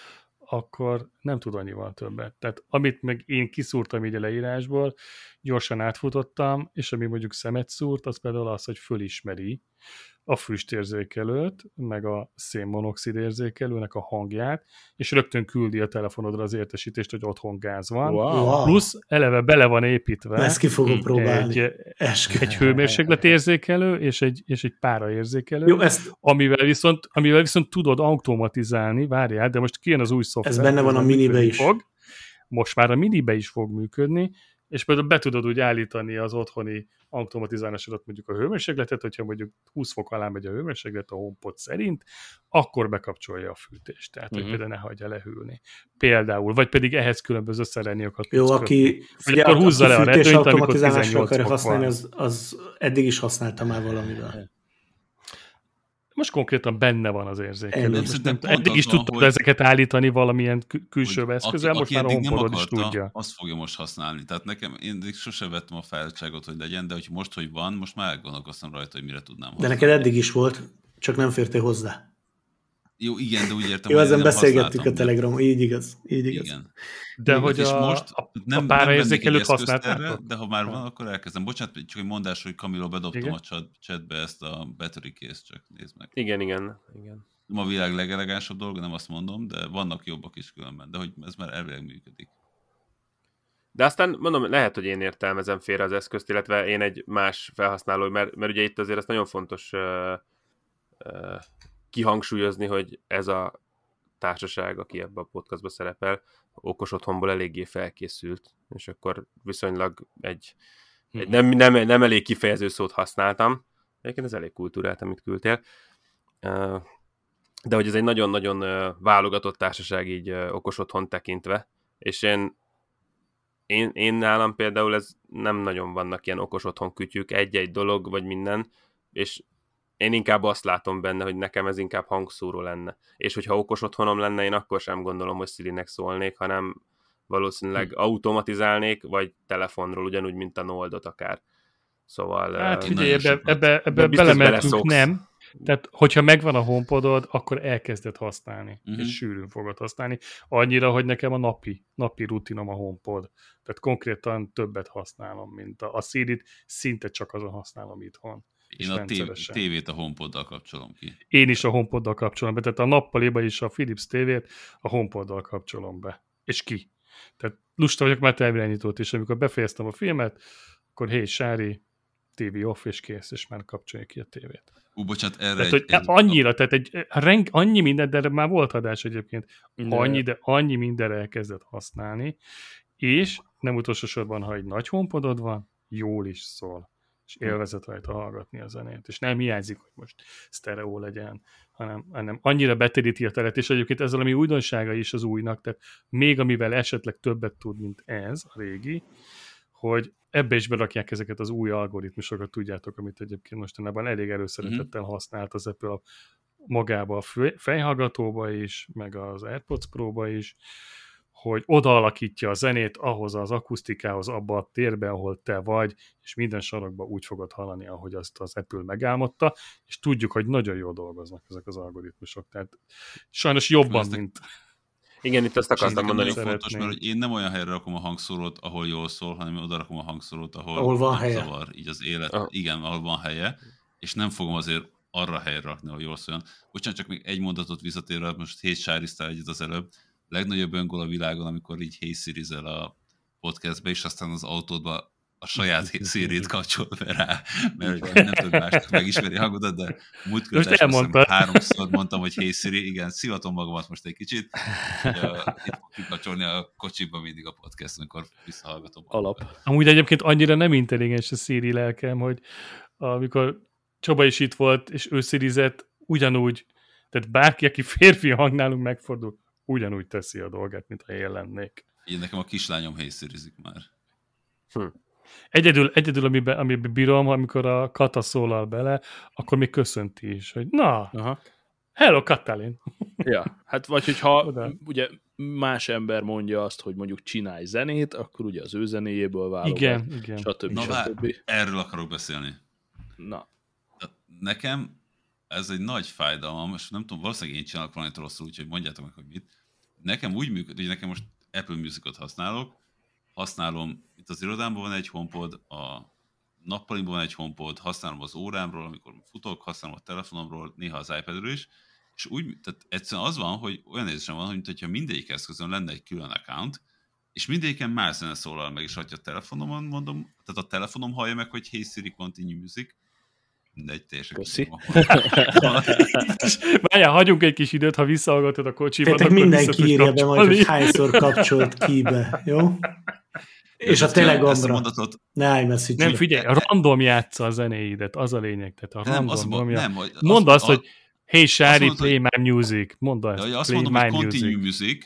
[SPEAKER 4] akkor nem tud annyival többet. Tehát amit meg én kiszúrtam így a leírásból, gyorsan átfutottam, és ami mondjuk szemet szúrt, az például az, hogy fölismeri a füstérzékelőt, meg a szénmonoxid érzékelőnek a hangját, és rögtön küldi a telefonodra az értesítést, hogy otthon gáz van.
[SPEAKER 3] Wow.
[SPEAKER 4] Plusz eleve bele van építve
[SPEAKER 5] Na, ezt ki fogom próbálni.
[SPEAKER 4] egy,
[SPEAKER 5] Eskü.
[SPEAKER 4] egy hőmérsékletérzékelő és egy, és egy páraérzékelő,
[SPEAKER 5] Jó, ezt,
[SPEAKER 4] amivel viszont, amivel viszont tudod automatizálni, várjál, de most kijön az új szoftver.
[SPEAKER 5] Ez benne van a minibe is.
[SPEAKER 4] Fog. Most már a minibe is fog működni, és például be tudod úgy állítani az otthoni automatizálásodat mondjuk a hőmérsékletet, hogyha mondjuk 20 fok alá megy a hőmérséklet a HomePod szerint, akkor bekapcsolja a fűtést, tehát hogy
[SPEAKER 3] Mhm.
[SPEAKER 4] például ne hagyja lehűlni. Például, vagy pedig ehhez különböző szerelniokat
[SPEAKER 5] jó, aki,
[SPEAKER 4] Hogy akkor húzza le a
[SPEAKER 5] fűtés
[SPEAKER 4] redőnyt, amikor
[SPEAKER 5] automatizálásra
[SPEAKER 4] 18
[SPEAKER 5] akarja
[SPEAKER 4] fok
[SPEAKER 5] használni,
[SPEAKER 4] van.
[SPEAKER 5] az, az eddig is használta már valamivel.
[SPEAKER 4] Most konkrétan benne van az érzékelő. Nem, eddig is tudtad
[SPEAKER 2] hogy-
[SPEAKER 4] ezeket állítani valamilyen kül- külső eszközzel, most már a HomePodod is tudja.
[SPEAKER 2] Azt fogja most használni. Tehát nekem, én eddig sose vettem a fáradtságot, hogy legyen, de hogy most, hogy van, most már elgondolkoztam rajta, hogy mire tudnám
[SPEAKER 5] De
[SPEAKER 2] használni.
[SPEAKER 5] neked eddig is volt, csak nem fértél hozzá.
[SPEAKER 2] Jó, igen, de úgy értem,
[SPEAKER 5] Jó,
[SPEAKER 2] hogy
[SPEAKER 5] ezen beszélgettük a
[SPEAKER 2] de-
[SPEAKER 5] Telegramon, így igaz, így igaz.
[SPEAKER 2] Igen.
[SPEAKER 4] De
[SPEAKER 5] Igen,
[SPEAKER 4] hogy
[SPEAKER 2] és
[SPEAKER 4] a,
[SPEAKER 2] most
[SPEAKER 4] a,
[SPEAKER 2] nem,
[SPEAKER 4] a
[SPEAKER 2] eszközt
[SPEAKER 4] használtátok?
[SPEAKER 2] erre, De ha már van, akkor elkezdem. Bocsánat, csak egy mondás, hogy Camilo bedobtam
[SPEAKER 4] Igen?
[SPEAKER 2] a chat, chatbe ezt a battery case, csak nézd meg.
[SPEAKER 1] Igen, igen, igen.
[SPEAKER 2] Nem a világ legelegánsabb dolga, nem azt mondom, de vannak jobbak is különben, de hogy ez már elvileg működik.
[SPEAKER 1] De aztán mondom, lehet, hogy én értelmezem félre az eszközt, illetve én egy más felhasználó, mert, mert ugye itt azért ez nagyon fontos uh, uh, kihangsúlyozni, hogy ez a társaság, aki ebben a podcastban szerepel, okos otthonból eléggé felkészült, és akkor viszonylag egy, egy nem, nem, nem elég kifejező szót használtam, egyébként ez elég kultúrált, amit küldtél, de hogy ez egy nagyon-nagyon válogatott társaság így okos otthon tekintve, és én én, én nálam például ez nem nagyon vannak ilyen okos otthon kütyük, egy-egy dolog, vagy minden, és én inkább azt látom benne, hogy nekem ez inkább hangszóró lenne. És hogyha okos otthonom lenne, én akkor sem gondolom, hogy Siri-nek szólnék, hanem valószínűleg hm. automatizálnék, vagy telefonról, ugyanúgy, mint a Noldot akár. Szóval...
[SPEAKER 4] Hát figyelj, ebbe, ebbe, ebbe belementünk, nem. Tehát, hogyha megvan a HomePodod, akkor elkezded használni,
[SPEAKER 2] Mhm.
[SPEAKER 4] és sűrűn fogod használni. Annyira, hogy nekem a napi, napi rutinom a HomePod. Tehát konkrétan többet használom, mint a, a Siri-t, szinte csak azon használom itthon.
[SPEAKER 2] Én a tév- tévét a HomePoddal kapcsolom ki.
[SPEAKER 4] Én is a HomePoddal kapcsolom be, tehát a nappaliba is a Philips TV-t a HomePoddal kapcsolom be. És ki? Tehát lusta vagyok már távirányítót is, amikor befejeztem a filmet, akkor hé, Sári, TV off, és kész, és már kapcsolja ki a tévét.
[SPEAKER 2] Ú, bocsánat, erre
[SPEAKER 4] Tehát,
[SPEAKER 2] egy,
[SPEAKER 4] hogy
[SPEAKER 2] egy,
[SPEAKER 4] annyira, tehát egy, reng, annyi minden, de már volt adás egyébként,
[SPEAKER 3] De-
[SPEAKER 4] annyi, de annyi mindenre elkezdett használni, és nem utolsó sorban, ha egy nagy honpodod van, jól is szól, és élvezet rajta hallgatni a zenét, és nem hiányzik, hogy most sztereó legyen, hanem, hanem annyira beteríti a teret, és egyébként ez valami újdonsága is az újnak, tehát még amivel esetleg többet tud, mint ez, a régi, hogy ebbe is berakják ezeket az új algoritmusokat, tudjátok, amit egyébként mostanában elég előszeretettel használt az Apple a magába a fejhallgatóba is, meg az AirPods Pro-ba is, hogy odaalakítja a zenét ahhoz az akusztikához, abba a térbe, ahol te vagy, és minden sarokba úgy fogod hallani, ahogy azt az Apple megálmodta, és tudjuk, hogy nagyon jól dolgoznak ezek az algoritmusok. Tehát sajnos jobban,
[SPEAKER 2] Ezt-
[SPEAKER 4] mint...
[SPEAKER 1] Igen, itt azt
[SPEAKER 2] És ez
[SPEAKER 1] akartam mondani.
[SPEAKER 2] nagyon fontos, mert hogy én nem olyan helyre rakom a hangszórót, ahol jól szól, hanem oda rakom a hangszórót, ahol,
[SPEAKER 5] Ahol van helye.
[SPEAKER 2] zavar, így az élet.
[SPEAKER 1] Aha.
[SPEAKER 2] Igen, ahol van helye, és nem fogom azért arra helyre rakni, ahol jól szóljon. Bocsánat, csak még egy mondatot visszatérve, most hét sáriztál egyet az előbb. Legnagyobb öngól a világon, amikor így siri a podcastbe, és aztán az autódba a saját Siri-t kapcsol be rá, mert nem tudod másnak megismeri hangodat, de múltkor
[SPEAKER 4] Most elmondtad.
[SPEAKER 2] háromszor mondtam, hogy hey Siri, igen, szivatom magamat most egy kicsit, itt fog kikapcsolni a kocsiba mindig a podcast, amikor visszahallgatom.
[SPEAKER 3] Alap.
[SPEAKER 4] Amúgy egyébként annyira nem intelligens a Siri lelkem, hogy amikor Csaba is itt volt, és ő szirizett, ugyanúgy, tehát bárki, aki férfi hang nálunk megfordul, ugyanúgy teszi a dolgát, mint ha én lennék.
[SPEAKER 2] Én nekem a kislányom hey Siri-zik már.
[SPEAKER 4] Egyedül, egyedül amiben, amiben bírom, amikor a Kata szólal bele, akkor még köszönti is, hogy na,
[SPEAKER 3] Aha.
[SPEAKER 4] hello Katalin.
[SPEAKER 3] Ja, hát vagy hogyha
[SPEAKER 4] Oda.
[SPEAKER 3] ugye más ember mondja azt, hogy mondjuk csinálj zenét, akkor ugye az ő zenéjéből válogat,
[SPEAKER 4] Igen, igen.
[SPEAKER 3] stb.
[SPEAKER 2] Na vár,
[SPEAKER 3] stb.
[SPEAKER 2] erről akarok beszélni.
[SPEAKER 3] Na,
[SPEAKER 2] Nekem ez egy nagy fájdalom, és nem tudom, valószínűleg én csinálok valamit rosszul, úgyhogy mondjátok meg, hogy mit. Nekem úgy működik, hogy nekem most Apple Music-ot használok, használom, itt az irodámban van egy HomePod, a nappalimban van egy HomePod, használom az órámról, amikor futok, használom a telefonomról, néha az iPadről is, és úgy, tehát egyszerűen az van, hogy olyan érzésem van, hogy mintha mindegyik eszközön lenne egy külön account, és mindegyiken más zene szólal meg, és ha a telefonomon mondom, tehát a telefonom hallja meg, hogy Hey Siri, continue music, mindegy, teljesen
[SPEAKER 3] Köszi.
[SPEAKER 2] a-
[SPEAKER 4] Várjál, hagyjunk egy kis időt, ha visszahallgatod a kocsiban,
[SPEAKER 5] Tehát mindenki írja be majd, hogy hányszor kapcsolt kibe, jó? És a
[SPEAKER 2] Ezt a
[SPEAKER 5] telegramra.
[SPEAKER 2] mondatot,
[SPEAKER 5] Ne iMessage.
[SPEAKER 4] Nem, figyelj, random játsza a zenéidet, az a lényeg. Tehát a
[SPEAKER 2] nem,
[SPEAKER 4] random
[SPEAKER 2] azt, mond,
[SPEAKER 4] nyomja.
[SPEAKER 2] nem, hogy
[SPEAKER 4] Mondd azt, hogy hey, Sári,
[SPEAKER 2] mondod,
[SPEAKER 4] play my music. Mondd azt,
[SPEAKER 2] Ja, azt
[SPEAKER 4] play
[SPEAKER 2] mondom, hogy
[SPEAKER 4] my
[SPEAKER 2] continue
[SPEAKER 4] music.
[SPEAKER 2] music.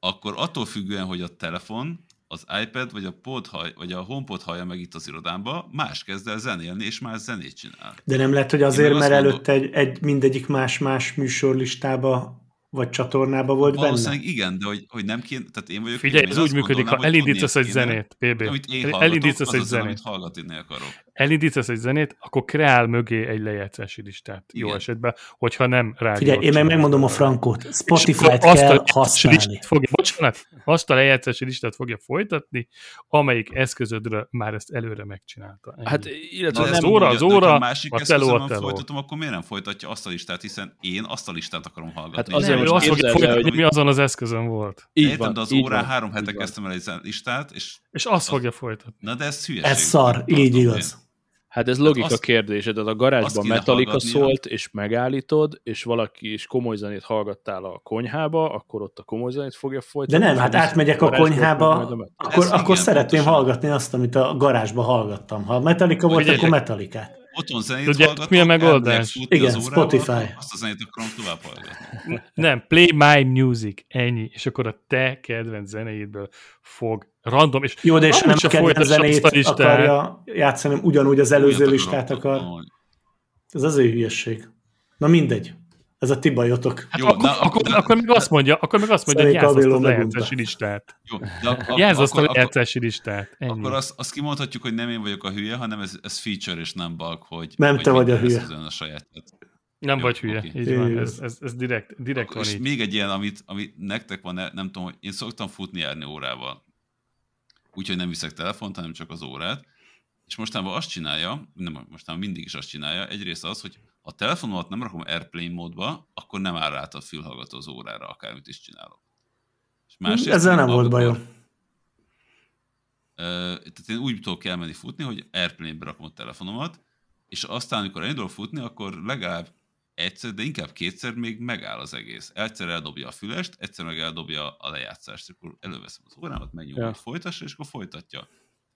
[SPEAKER 2] akkor attól függően, hogy a telefon, az iPad vagy a, pod haj, vagy a HomePod hallja meg itt az irodámba, más kezd el zenélni, és más zenét csinál.
[SPEAKER 5] De nem lehet, hogy azért, mert
[SPEAKER 2] mondom-
[SPEAKER 5] előtte egy, egy mindegyik más-más műsorlistába vagy csatornába volt benne?
[SPEAKER 2] Valószínűleg igen, de hogy, hogy nem kéne, tehát én vagyok
[SPEAKER 4] Figyelj, ez úgy működik,
[SPEAKER 2] gondolnám,
[SPEAKER 4] ha elindítasz egy zenét, PB.
[SPEAKER 2] Amit én
[SPEAKER 4] El-
[SPEAKER 2] hallgatok,
[SPEAKER 4] elindítasz
[SPEAKER 2] az
[SPEAKER 4] egy
[SPEAKER 2] az
[SPEAKER 4] zenét.
[SPEAKER 2] amit hallgatni akarok.
[SPEAKER 4] Elindítasz egy zenét, akkor kreál mögé egy lejátszási listát. Jó
[SPEAKER 2] Igen.
[SPEAKER 4] esetben, hogyha nem rádiót
[SPEAKER 5] Figyelj, én meg megmondom a frankot. Spotify-t
[SPEAKER 4] azt a
[SPEAKER 5] kell
[SPEAKER 4] lejátszási
[SPEAKER 5] használni.
[SPEAKER 4] listát Fogja, bocsánat, azt a lejátszási listát fogja folytatni, amelyik eszközödre már ezt előre megcsinálta. Ennyi.
[SPEAKER 3] hát illetve
[SPEAKER 4] az óra, az óra,
[SPEAKER 2] másik
[SPEAKER 4] a
[SPEAKER 2] eszközön
[SPEAKER 4] teló, a teló.
[SPEAKER 2] folytatom, akkor miért nem folytatja azt a listát, hiszen én azt a listát akarom hallgatni.
[SPEAKER 3] Hát azért
[SPEAKER 4] nem, azt fogja folytatni,
[SPEAKER 2] hogy-
[SPEAKER 4] mi azon az eszközön volt.
[SPEAKER 3] így
[SPEAKER 2] Értem,
[SPEAKER 3] van,
[SPEAKER 2] de az órán
[SPEAKER 3] van,
[SPEAKER 2] három hete kezdtem el egy listát, és
[SPEAKER 4] És azt fogja folytatni.
[SPEAKER 2] na de ez hülyeség.
[SPEAKER 5] Ez szar, így igaz.
[SPEAKER 3] Hát ez logika
[SPEAKER 2] azt-
[SPEAKER 3] kérdése, tehát a garázsban Metallica szólt, és megállítod, és valaki is komoly zenét hallgattál a konyhába, akkor ott a komoly zenét fogja
[SPEAKER 5] De
[SPEAKER 3] folytatni.
[SPEAKER 5] nem,
[SPEAKER 3] és
[SPEAKER 5] hát átmegyek a konyhába,
[SPEAKER 3] a metal.
[SPEAKER 5] akkor,
[SPEAKER 2] Ez
[SPEAKER 5] akkor
[SPEAKER 2] igen,
[SPEAKER 5] szeretném
[SPEAKER 2] pontosan.
[SPEAKER 5] hallgatni azt, amit a garázsba hallgattam. Ha Metallica volt,
[SPEAKER 4] Figyeljetek.
[SPEAKER 5] akkor Metallicát.
[SPEAKER 2] Otthon zenét
[SPEAKER 4] Tudjátok,
[SPEAKER 2] hallgatok,
[SPEAKER 4] mi a megoldás?
[SPEAKER 5] Igen,
[SPEAKER 2] az órába,
[SPEAKER 5] Spotify.
[SPEAKER 2] Azt a zenét akarom tovább hallgatni.
[SPEAKER 4] Nem, play my music, ennyi. És akkor a te kedvenc zenéidből fog random, és
[SPEAKER 5] Jó, de és nem a kedvenc zenét akarja játszani, ugyanúgy az előző listát akar.
[SPEAKER 2] hogy-
[SPEAKER 5] Ez az ő hülyesség. Na mindegy. Ez a ti bajotok.
[SPEAKER 4] Hát
[SPEAKER 2] Jó,
[SPEAKER 4] akkor,
[SPEAKER 2] na,
[SPEAKER 4] akkor,
[SPEAKER 2] akkor-
[SPEAKER 4] akkor, meg azt mondja, akkor meg azt mondja, hogy játsz azt a lejátszási listát.
[SPEAKER 2] Jó, de ak-
[SPEAKER 4] Játsz azt a lejátszási listát. Ennyi.
[SPEAKER 2] akkor azt, azt kimondhatjuk, hogy nem én vagyok a hülye, hanem ez, ez feature és nem bug, hogy
[SPEAKER 5] Nem
[SPEAKER 2] hogy
[SPEAKER 5] te vagy a hülye.
[SPEAKER 2] a sajátját.
[SPEAKER 4] Nem
[SPEAKER 2] Jó,
[SPEAKER 4] vagy hülye,
[SPEAKER 2] oké.
[SPEAKER 4] így van. Ez, ez, ez direkt, direkt
[SPEAKER 2] Akkor,
[SPEAKER 4] van
[SPEAKER 2] és
[SPEAKER 4] így.
[SPEAKER 2] még egy ilyen, amit, amit nektek van, nem tudom, hogy én szoktam futni járni órával. Úgyhogy nem viszek telefont, hanem csak az órát. És mostanában azt csinálja, nem, mostanában mindig is azt csinálja, egyrészt az, hogy ha a telefonomat nem rakom Airplane módba, akkor nem áll át a fülhallgató az órára, akármit is csinálok. És
[SPEAKER 5] Ezzel nem volt bajom.
[SPEAKER 2] tehát én úgy tudok elmenni futni, hogy Airplane-be rakom a telefonomat, és aztán, amikor elindulok futni, akkor legalább egyszer, de inkább kétszer még megáll az egész. Egyszer eldobja a fülest, egyszer meg eldobja a lejátszást, akkor előveszem az órámat, megnyomom,
[SPEAKER 3] Ja.
[SPEAKER 2] folytassa, és akkor folytatja.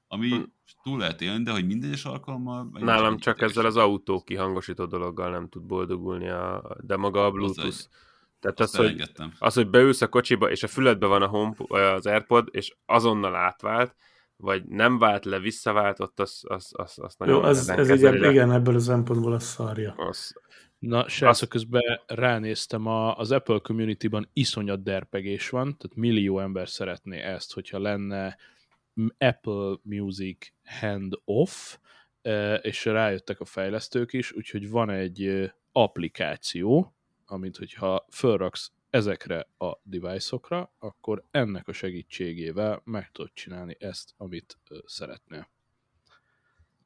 [SPEAKER 2] Ami
[SPEAKER 1] Hm.
[SPEAKER 2] túl lehet élni, de hogy minden egyes alkalommal...
[SPEAKER 1] Nálam csak
[SPEAKER 2] egy
[SPEAKER 1] ezzel az autó kihangosító dologgal nem tud boldogulni, a, de maga a Bluetooth.
[SPEAKER 2] egy-
[SPEAKER 1] Tehát
[SPEAKER 2] Azt
[SPEAKER 1] az, hogy, az, hogy beülsz a kocsiba, és a füledbe van a home, az Airpod, és azonnal átvált, vagy nem vált le, visszaváltott, az, az, az, az nagyon
[SPEAKER 5] Jó, ez,
[SPEAKER 1] nehezen
[SPEAKER 5] ez
[SPEAKER 1] le.
[SPEAKER 5] igen, ebből a szempontból a szarja.
[SPEAKER 1] Az,
[SPEAKER 3] Na, srácok, közben ránéztem, a, az Apple Community-ban iszonyat derpegés van, tehát millió ember szeretné ezt, hogyha lenne Apple Music hand-off, és rájöttek a fejlesztők is, úgyhogy van egy applikáció, amit hogyha felraksz ezekre a device-okra, akkor ennek a segítségével meg tudod csinálni ezt, amit szeretnél.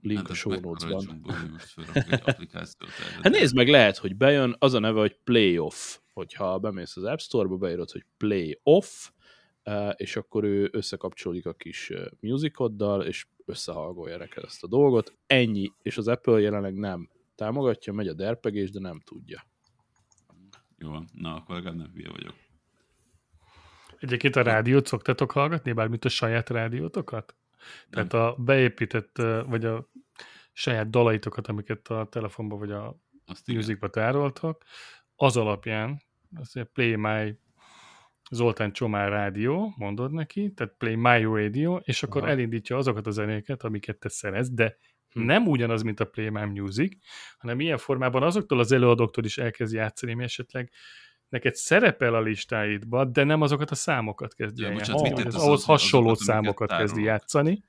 [SPEAKER 3] Link hát a show notes-ban. Hát nézd meg, lehet, hogy bejön, az a neve, hogy Playoff. Hogyha bemész az App Store-ba, beírod, hogy Playoff, és akkor ő összekapcsolódik a kis musicoddal, és összehallgolja neked ezt a dolgot. Ennyi, és az Apple jelenleg nem támogatja, megy a derpegés, de nem tudja.
[SPEAKER 2] Jó, na akkor legalább nem hülye vagyok.
[SPEAKER 4] Egyébként a rádiót szoktatok hallgatni, bármint a saját rádiótokat? Nem. Tehát a beépített, vagy a saját dalaitokat, amiket a telefonba vagy a musicba tároltak, az alapján, az a Play My Zoltán Csomár rádió, mondod neki, tehát Play My Radio, és akkor Aha. elindítja azokat a zenéket, amiket te szeretsz, de hm. nem ugyanaz, mint a Play My Music, hanem ilyen formában azoktól az előadóktól is elkezd játszani, mi esetleg neked szerepel a listáidba, de nem azokat a számokat kezdi ja, játszani, oh, az, ahhoz hasonló azokat, számokat kezdi játszani.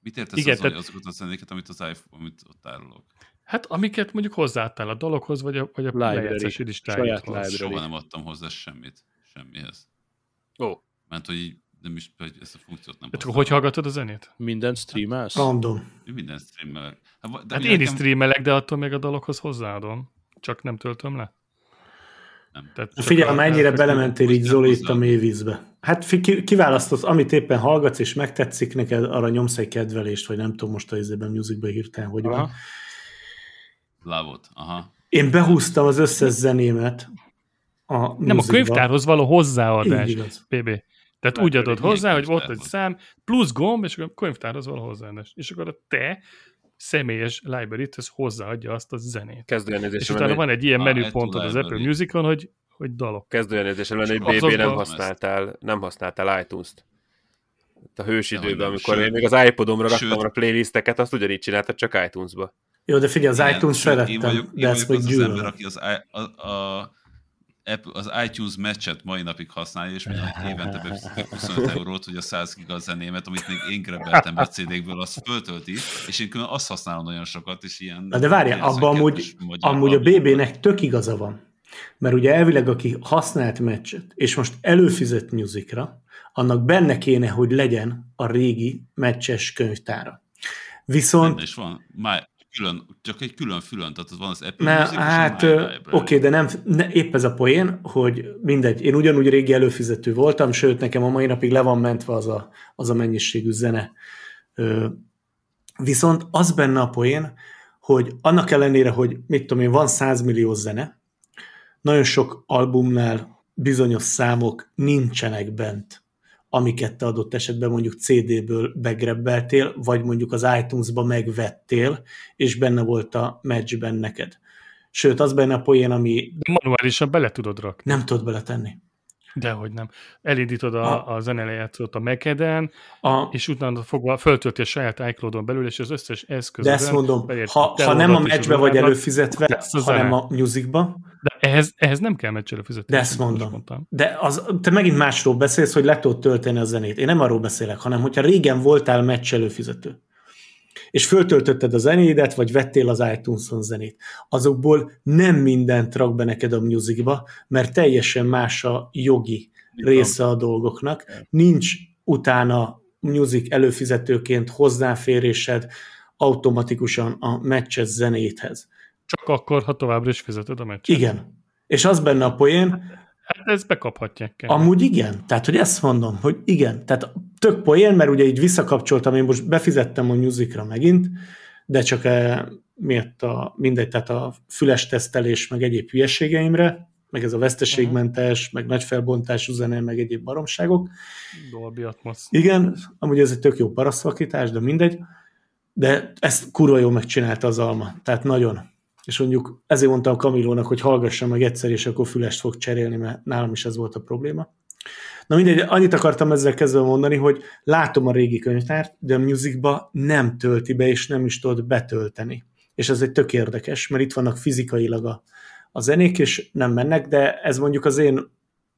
[SPEAKER 2] Mit értesz Igen, azon, tehát... azokat a zenéket, amit az iPhone, amit ott tárolok?
[SPEAKER 4] Hát amiket mondjuk hozzáadtál a dalokhoz, vagy a, vagy a lejátszási
[SPEAKER 2] listáidhoz. Soha nem adtam hozzá semmit, semmihez.
[SPEAKER 1] Ó. Oh.
[SPEAKER 2] Mert hogy így nem is, hogy ezt a funkciót nem
[SPEAKER 4] hát, Hogy hallgatod a zenét?
[SPEAKER 3] Minden streamelsz?
[SPEAKER 5] Random.
[SPEAKER 2] Minden streamelek.
[SPEAKER 4] Hát, de hát én nekem... is streamelek, de attól még a dalokhoz hozzáadom. Csak nem töltöm le.
[SPEAKER 5] Nem. Tehát Figyelj, mennyire belementél így Zoli itt a mélyvízbe. Hát kiválasztasz, amit éppen hallgatsz, és megtetszik neked, arra nyomsz egy kedvelést, vagy nem tudom most a izében musicbe hirtelen, hogy aha. van.
[SPEAKER 2] Lávot, aha.
[SPEAKER 5] Én behúztam az összes zenémet
[SPEAKER 4] a Nem, a könyvtárhoz való hozzáadás, PB. Tehát úgy adod hozzá, hogy ott egy szám, plusz gomb, és akkor a könyvtárhoz való hozzáadás. És akkor a te személyes library-t, ez hozzáadja azt a zenét.
[SPEAKER 1] Kezdőjelnézésre
[SPEAKER 4] És utána van egy ilyen menüpontod az Apple Music-on, hogy, hogy dalok.
[SPEAKER 1] Kezdőjelnézésre lenne, hogy BB nem használtál, nem használtál iTunes-t. A hős időben, amikor sőt, én még az iPodomra raktam a playlisteket, azt ugyanígy csináltad, csak iTunes-ba.
[SPEAKER 5] Jó, de figyelj, az Igen, iTunes szerettem, én vagyok, de ezt
[SPEAKER 2] meg az, az ember, aki az, a, a, Apple, az iTunes matchet mai napig használja, és minden évente befizetek 25 eurót, hogy a 100 giga zenémet, amit még én grebeltem be CD-kből, azt föltölti, és én külön azt használom nagyon sokat, és ilyen...
[SPEAKER 5] Na de várjál, abban amúgy, amúgy a BB-nek tök igaza van. Mert ugye elvileg, aki használt meccset, és most előfizet musicra, annak benne kéne, hogy legyen a régi meccses könyvtára. Viszont... Benne
[SPEAKER 2] is van. Már külön, csak egy külön fülön, tehát van az Apple
[SPEAKER 5] ne, Music, Hát oké, okay, de nem, ne, épp ez a poén, hogy mindegy, én ugyanúgy régi előfizető voltam, sőt nekem a mai napig le van mentve az a, az a mennyiségű zene. Ö, viszont az benne a poén, hogy annak ellenére, hogy mit tudom én, van 100 millió zene, nagyon sok albumnál bizonyos számok nincsenek bent amiket te adott esetben mondjuk CD-ből begrebbeltél, vagy mondjuk az iTunes-ba megvettél, és benne volt a matchben neked. Sőt, az benne a poén, ami...
[SPEAKER 4] Manuálisan bele tudod rakni.
[SPEAKER 5] Nem tudod beletenni.
[SPEAKER 4] Dehogy nem. Elindítod a, a, a zenelejátszót a Mac-eden, a, és utána fogva föltölti a saját iCloud-on belül, és az összes eszköz.
[SPEAKER 5] De ezt mondom, ha, ha nem a matchbe vagy előfizetve, hanem a musicba,
[SPEAKER 4] de ehhez, ehhez nem kell meccsre fizetni.
[SPEAKER 5] De ezt mondom. mondtam. De az, te megint másról beszélsz, hogy le tudod tölteni a zenét. Én nem arról beszélek, hanem hogyha régen voltál meccs előfizető, és föltöltötted a zenédet, vagy vettél az iTunes-on zenét, azokból nem mindent rak be neked a musicba, mert teljesen más a jogi része a dolgoknak. Nincs utána music előfizetőként hozzáférésed automatikusan a meccses zenéthez.
[SPEAKER 4] Csak akkor, ha továbbra is fizeted a meccset.
[SPEAKER 5] Igen. És az benne a poén,
[SPEAKER 4] Hát ezt bekaphatják.
[SPEAKER 5] Kell. Amúgy igen. Tehát, hogy ezt mondom, hogy igen. Tehát tök poén, mert ugye így visszakapcsoltam, én most befizettem a musicra megint, de csak e, miért a, mindegy, tehát a füles tesztelés, meg egyéb hülyeségeimre, meg ez a veszteségmentes, uh-huh. meg nagy felbontású zene, meg egyéb baromságok.
[SPEAKER 4] Dolby Atmos.
[SPEAKER 5] Igen, amúgy ez egy tök jó parasztvakítás, de mindegy. De ezt kurva jól megcsinálta az Alma. Tehát nagyon és mondjuk ezért mondtam a Kamilónak, hogy hallgassa meg egyszer, és akkor fülest fog cserélni, mert nálam is ez volt a probléma. Na mindegy, annyit akartam ezzel kezdve mondani, hogy látom a régi könyvtárt, de a musicba nem tölti be, és nem is tudod betölteni. És ez egy tök érdekes, mert itt vannak fizikailag a, a zenék, és nem mennek, de ez mondjuk az én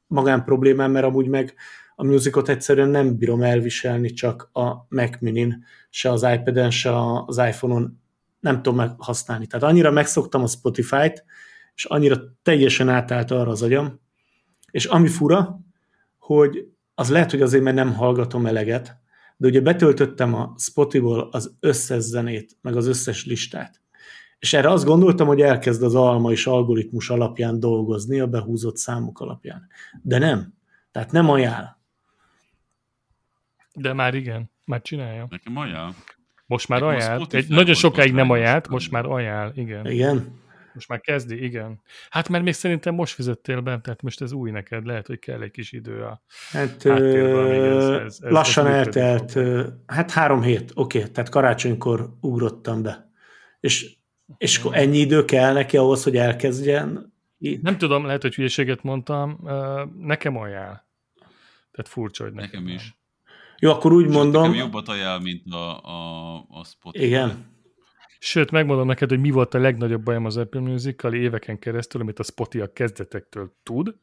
[SPEAKER 5] magán problémám, mert amúgy meg a musicot egyszerűen nem bírom elviselni csak a Mac Minin, se az iPad-en, se az iPhone-on nem tudom meghasználni. Tehát annyira megszoktam a Spotify-t, és annyira teljesen átállt arra az agyam, és ami fura, hogy az lehet, hogy azért, mert nem hallgatom eleget, de ugye betöltöttem a Spotify-ból az összes zenét, meg az összes listát. És erre azt gondoltam, hogy elkezd az alma és algoritmus alapján dolgozni, a behúzott számok alapján. De nem. Tehát nem ajánl.
[SPEAKER 4] De már igen, már csinálja.
[SPEAKER 2] Nekem ajánl.
[SPEAKER 4] Most már
[SPEAKER 2] Nekem
[SPEAKER 4] ajánl. Egy, nagyon sokáig nem ajánlt, most már ajánl, igen.
[SPEAKER 5] Igen.
[SPEAKER 4] Most már kezdi, igen. Hát mert még szerintem most fizettél be, tehát most ez új neked, lehet, hogy kell egy kis idő a...
[SPEAKER 5] Hát
[SPEAKER 4] Háttérben még ez-
[SPEAKER 5] ö,
[SPEAKER 4] ez- ez-
[SPEAKER 5] lassan
[SPEAKER 4] ez
[SPEAKER 5] eltelt,
[SPEAKER 4] fog.
[SPEAKER 5] ö, hát három hét, oké, okay, tehát karácsonykor ugrottam be. És, és akkor ennyi idő kell neki ahhoz, hogy elkezdjen?
[SPEAKER 4] Nem tudom, lehet, hogy hülyeséget mondtam, nekem ajánl. Tehát furcsa, hogy nekem,
[SPEAKER 2] Nekem is.
[SPEAKER 5] Jó, akkor úgy
[SPEAKER 2] Sőt,
[SPEAKER 5] mondom,
[SPEAKER 2] Nekem jobbat ajánl, mint a, a, a Spotify.
[SPEAKER 5] igen,
[SPEAKER 4] Sőt, megmondom neked, hogy mi volt a legnagyobb bajom az Apple music éveken keresztül, amit a Spotify a kezdetektől tud.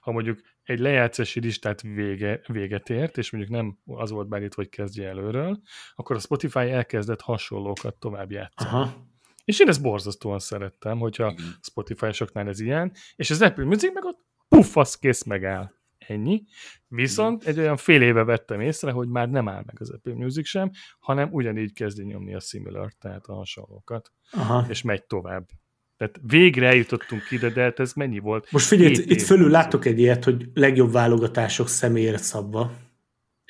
[SPEAKER 4] Ha mondjuk egy lejátszási listát vége, véget ért, és mondjuk nem az volt beállítva, hogy kezdje előről, akkor a Spotify elkezdett hasonlókat tovább játszani.
[SPEAKER 5] aha,
[SPEAKER 4] És én ezt borzasztóan szerettem, hogyha. Spotify-soknál ez ilyen, és az Apple Music meg ott puff, az kész megáll. Ennyi. Viszont egy olyan fél éve vettem észre, hogy már nem áll meg az Apple Music sem, hanem ugyanígy kezdi nyomni a similar, tehát a hasonlókat,
[SPEAKER 5] aha.
[SPEAKER 4] és megy tovább. Tehát végre eljutottunk ide, de hát ez mennyi volt?
[SPEAKER 5] Most figyelj, itt, itt fölül láttok egy ilyet, hogy legjobb válogatások személyre szabva.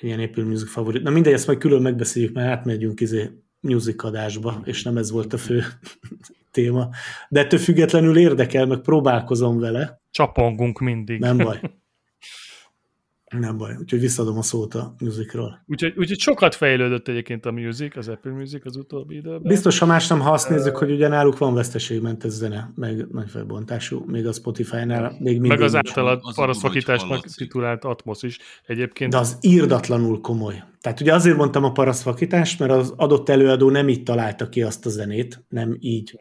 [SPEAKER 5] Ilyen Apple Music favorit. Na mindegy, ezt majd külön megbeszéljük, mert átmegyünk izé music adásba, és nem ez volt a fő téma. De ettől függetlenül érdekel, meg próbálkozom vele.
[SPEAKER 4] Csapongunk mindig.
[SPEAKER 5] Nem baj. Nem baj. Úgyhogy visszadom a szót a musicról.
[SPEAKER 4] Úgyhogy, úgyhogy sokat fejlődött egyébként a music, az Apple Music az utóbbi időben.
[SPEAKER 5] Biztos, ha más nem, ha azt nézzük, hogy ugye náluk van veszteségmentes zene, meg nagy felbontású, még a Spotify-nál még mindig
[SPEAKER 4] Meg az általad parasztvakításnak titulált Atmos is. Egyébként
[SPEAKER 5] De az írdatlanul komoly. Tehát ugye azért mondtam a parasztvakítást, mert az adott előadó nem így találta ki azt a zenét, nem így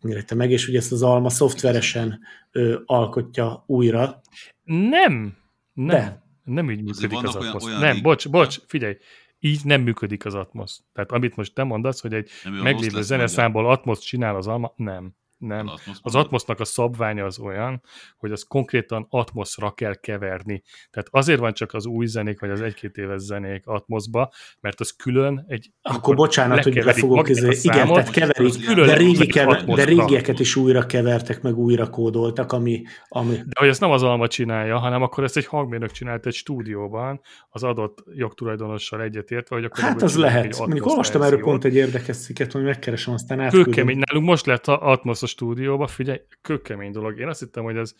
[SPEAKER 5] nyerte meg, és ugye ezt az Alma szoftveresen ö, alkotja újra.
[SPEAKER 4] Nem, nem,
[SPEAKER 5] De.
[SPEAKER 4] Nem így működik az
[SPEAKER 2] olyan-
[SPEAKER 4] Atmos.
[SPEAKER 2] olyan
[SPEAKER 4] nem, bocs, bocs, figyelj, így nem működik az Atmos. Tehát amit most te mondasz, hogy egy
[SPEAKER 2] Nem,
[SPEAKER 4] meglévő zeneszámból Atmos csinál az Alma, nem. Nem.
[SPEAKER 2] Atmos
[SPEAKER 4] Az
[SPEAKER 2] mondja.
[SPEAKER 4] Atmosnak a szabványa az olyan, hogy az konkrétan Atmosra kell keverni. Tehát azért van csak az új zenék, vagy az egy-két éves zenék Atmosba, mert az külön egy...
[SPEAKER 5] Akkor bocsánat, hogy befogok,
[SPEAKER 4] a
[SPEAKER 5] izé, igen, tehát keverik, de, régi kever, de régieket is újra kevertek, meg újra kódoltak, ami, ami
[SPEAKER 4] De hogy ezt nem az Alma csinálja, hanem akkor ezt egy hangmérnök csinált egy stúdióban, az adott jogtulajdonossal egyetértve, hogy akkor
[SPEAKER 5] Hát az lehet. Mondjuk
[SPEAKER 4] Atmos
[SPEAKER 5] olvastam erről pont egy érdekes cikket, hogy megkeresem, aztán átküldöm.
[SPEAKER 4] Kőkemény, nálunk most lett a Atmos a stúdióba, figyelj, kőkemény dolog. Én azt hittem, hogy ez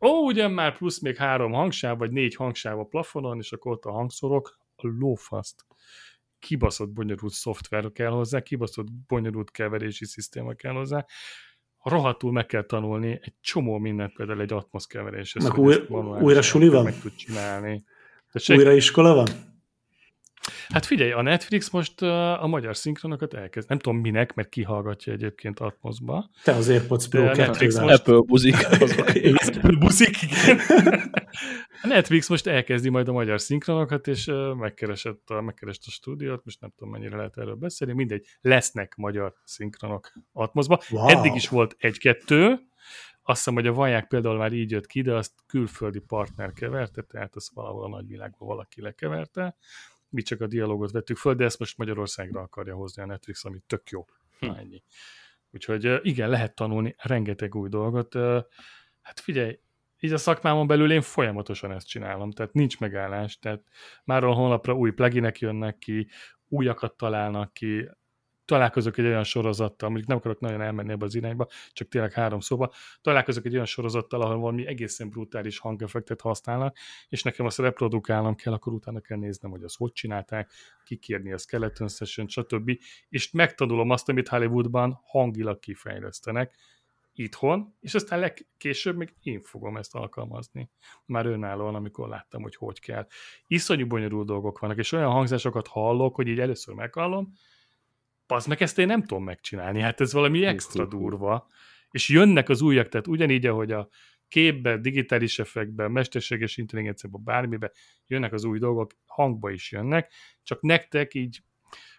[SPEAKER 4] ó, ugyan már plusz még három hangsáv, vagy négy hangsáv a plafonon, és akkor ott a hangszorok, a lófaszt. Kibaszott bonyolult szoftver kell hozzá, kibaszott bonyolult keverési szisztéma kell hozzá. Rohadtul meg kell tanulni egy csomó mindent, például egy Atmos keveréshez.
[SPEAKER 5] Meg új- újra suli van?
[SPEAKER 4] Meg tud csinálni. Tessék?
[SPEAKER 5] Újra iskola van?
[SPEAKER 4] Hát figyelj, a Netflix most a magyar szinkronokat elkezd. Nem tudom minek, mert kihallgatja egyébként Atmosba.
[SPEAKER 5] Te az AirPods Pro
[SPEAKER 4] a
[SPEAKER 5] 2
[SPEAKER 4] Netflix most-
[SPEAKER 3] Apple buzik. Az
[SPEAKER 4] Buszik, igen. A Netflix most elkezdi majd a magyar szinkronokat, és megkeresett a, megkerest a stúdiót, most nem tudom mennyire lehet erről beszélni, mindegy, lesznek magyar szinkronok Atmosba.
[SPEAKER 5] Wow.
[SPEAKER 4] Eddig is volt egy-kettő, azt hiszem, hogy a vaják például már így jött ki, de azt külföldi partner keverte, tehát azt valahol a nagyvilágban valaki lekeverte. Mi csak a dialógot vettük föl, de ezt most Magyarországra akarja hozni a Netflix, ami tök jó.
[SPEAKER 1] Hm.
[SPEAKER 4] Ennyi. Úgyhogy igen, lehet tanulni rengeteg új dolgot. Hát figyelj, így a szakmámon belül én folyamatosan ezt csinálom, tehát nincs megállás, tehát már a honlapra új pluginek jönnek ki, újakat találnak ki, találkozok egy olyan sorozattal, mondjuk nem akarok nagyon elmenni ebbe az irányba, csak tényleg három szóba, találkozok egy olyan sorozattal, ahol valami egészen brutális hangeffektet használnak, és nekem azt reprodukálnom kell, akkor utána kell néznem, hogy azt hogy csinálták, kikérni a skeleton session, stb. És megtanulom azt, amit Hollywoodban hangilag kifejlesztenek, itthon, és aztán legkésőbb még én fogom ezt alkalmazni. Már önállóan, amikor láttam, hogy hogy kell. Iszonyú bonyolult dolgok vannak, és olyan hangzásokat hallok, hogy így először meghallom, az meg ezt én nem tudom megcsinálni, hát ez valami extra durva, És jönnek az újak, tehát ugyanígy, ahogy a képbe, digitális effektben, mesterséges intelligenciában, bármibe jönnek az új dolgok, hangba is jönnek, csak nektek így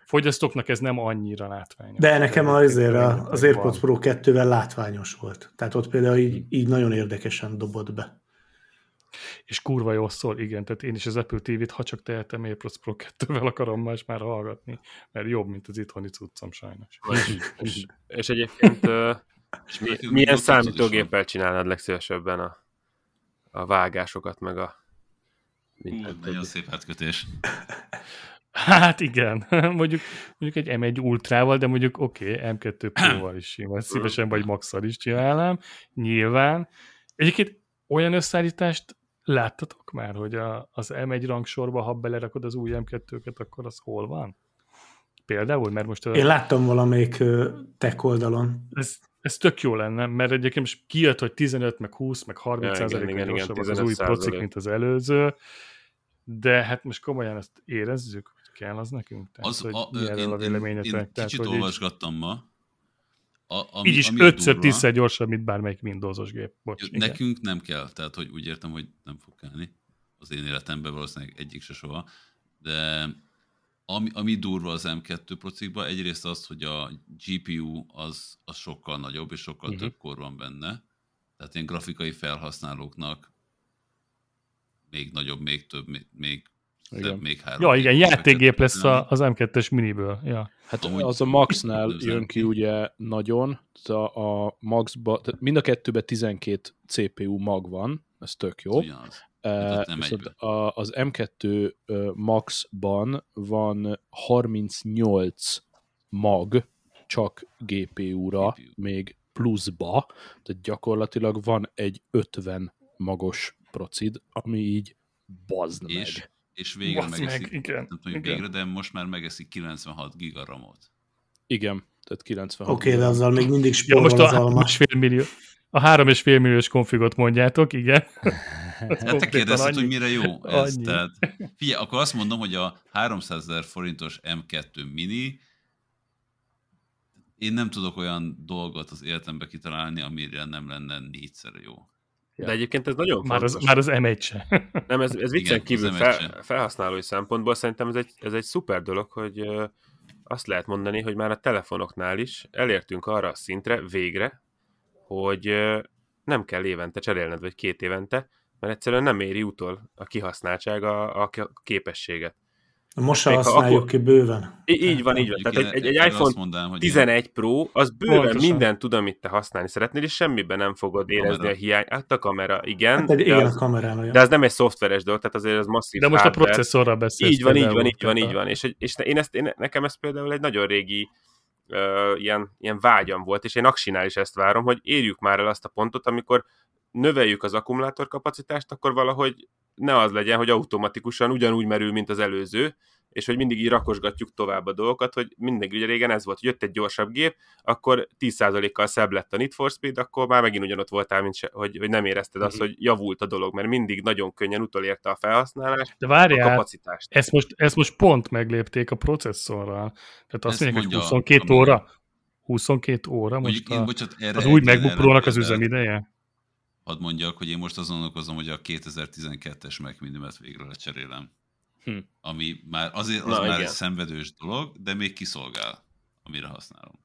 [SPEAKER 4] fogyasztóknak ez nem annyira látványos.
[SPEAKER 5] De nekem azért az AirPods Pro 2-vel látványos volt. Tehát ott például így, így nagyon érdekesen dobott be.
[SPEAKER 4] És kurva jól szól, igen, tehát én is az Apple TV-t, ha csak tehetem, AirPods Pro 2-vel akarom más már hallgatni, mert jobb, mint az itthoni cuccom sajnos.
[SPEAKER 1] és, és egyébként és mi, milyen számítógéppel csinálnád legszívesebben a, a vágásokat, meg a
[SPEAKER 2] Hú, nagyon szép átkötés.
[SPEAKER 4] Hát igen, mondjuk, mondjuk egy M1 Ultrával, de mondjuk oké, okay, M2 Pro-val is simán, szívesen vagy max is csinálnám, nyilván. Egyébként olyan összeállítást láttatok már, hogy a, az M1 rangsorba, ha belerakod az új M2-ket, akkor az hol van? Például, mert most...
[SPEAKER 5] Én láttam valamelyik tech oldalon.
[SPEAKER 4] Ez, ez tök jó lenne, mert egyébként most kijött, hogy 15, meg 20, meg 30 ja, igen, igen, igen, az új procik, mint az előző, de hát most komolyan ezt érezzük, hogy kell az nekünk? Tehát,
[SPEAKER 2] az,
[SPEAKER 4] hogy
[SPEAKER 2] a, én, a véleményetek? Én, én Tehát, kicsit olvasgattam így, ma.
[SPEAKER 4] A, ami, így is 5-10 gyorsabb, mint bármelyik Windowsos gép. Bocs,
[SPEAKER 2] nekünk igen. nem kell, tehát hogy úgy értem, hogy nem fog kellni. Az én életemben valószínűleg egyik se soha. De ami, ami durva az M2 procikban, egyrészt az, hogy a GPU az, az sokkal nagyobb, és sokkal uh-huh. több kor van benne. Tehát ilyen grafikai felhasználóknak még nagyobb, még több, még, még igen. még három.
[SPEAKER 4] Ja, igen, játékgép lesz a, az M2-es miniből. Ja.
[SPEAKER 3] Hát Amúgy az a Max-nál jön ki ugye nagyon, a, a Max-ba, tehát mind a kettőben 12 CPU mag van, ez tök jó. Ugyanaz. Uh, viszont a, az M2 uh, Max-ban van 38 mag csak GPU-ra, GPU. még pluszba, tehát gyakorlatilag van egy 50 magos procid, ami így bazd
[SPEAKER 2] és, meg. És végre bazd megeszik, meg, igen, nem tudom, igen. végre, de most már megeszik 96 gigaramot.
[SPEAKER 3] Igen, tehát 96
[SPEAKER 5] Oké, okay, de azzal még mindig spórol ja, most a, az alma.
[SPEAKER 4] millió, a három és fél milliós konfigot mondjátok, igen.
[SPEAKER 2] Hát te kérdezted, hogy mire jó ez. Annyi. Tehát, figyelj, akkor azt mondom, hogy a 300 ezer forintos M2 Mini én nem tudok olyan dolgot az életembe kitalálni, amire nem lenne négyszer jó.
[SPEAKER 1] De egyébként ez nagyon
[SPEAKER 4] már fontos. Az, már az M1 se.
[SPEAKER 1] Nem, ez, ez viccen kívül fel, felhasználói szempontból szerintem ez egy, ez egy szuper dolog, hogy azt lehet mondani, hogy már a telefonoknál is elértünk arra a szintre végre, hogy nem kell évente cserélned, vagy két évente, mert egyszerűen nem éri utol a kihasználtság a, a képességet.
[SPEAKER 5] Most se használjuk akkor... ki bőven.
[SPEAKER 1] Így van, így van. Tehát egy, egy, egy iPhone mondanám, hogy 11 Pro, az bőven Pontosan. minden tud, amit te használni szeretnél, és semmiben nem fogod érezni kamera. a hiány. Hát a kamera, igen. Hát
[SPEAKER 5] egy,
[SPEAKER 1] de,
[SPEAKER 5] igen,
[SPEAKER 1] az,
[SPEAKER 5] a kamerán,
[SPEAKER 1] de az nem egy szoftveres dolog, tehát azért az masszív
[SPEAKER 4] De most hardware. a processzorra beszélsz.
[SPEAKER 1] Így van, így van, így van, így van. És, és én ezt, én, nekem ez például egy nagyon régi uh, ilyen, ilyen vágyam volt, és én Aksinál is ezt várom, hogy érjük már el azt a pontot, amikor növeljük az akkumulátorkapacitást, akkor valahogy ne az legyen, hogy automatikusan ugyanúgy merül, mint az előző, és hogy mindig így rakosgatjuk tovább a dolgokat, hogy mindig ugye régen ez volt, hogy jött egy gyorsabb gép, akkor 10%-kal szebb lett a Need for Speed, akkor már megint ugyanott voltál, mint se, hogy, hogy nem érezted azt, hogy javult a dolog, mert mindig nagyon könnyen utolérte a felhasználást,
[SPEAKER 4] De várjál, a kapacitást. Ezt most, ezt most pont meglépték a processzorral. Tehát azt mondják, hogy 22 óra, 22 óra most a, bocsánat, erre az új MacBook Pro-nak az üzemideje?
[SPEAKER 2] Hadd mondjak, hogy én most azon okozom, hogy a 2012-es Mac Minimet végre lecserélem. Hm. Ami már azért az Na, már igen. egy szenvedős dolog, de még kiszolgál, amire használom.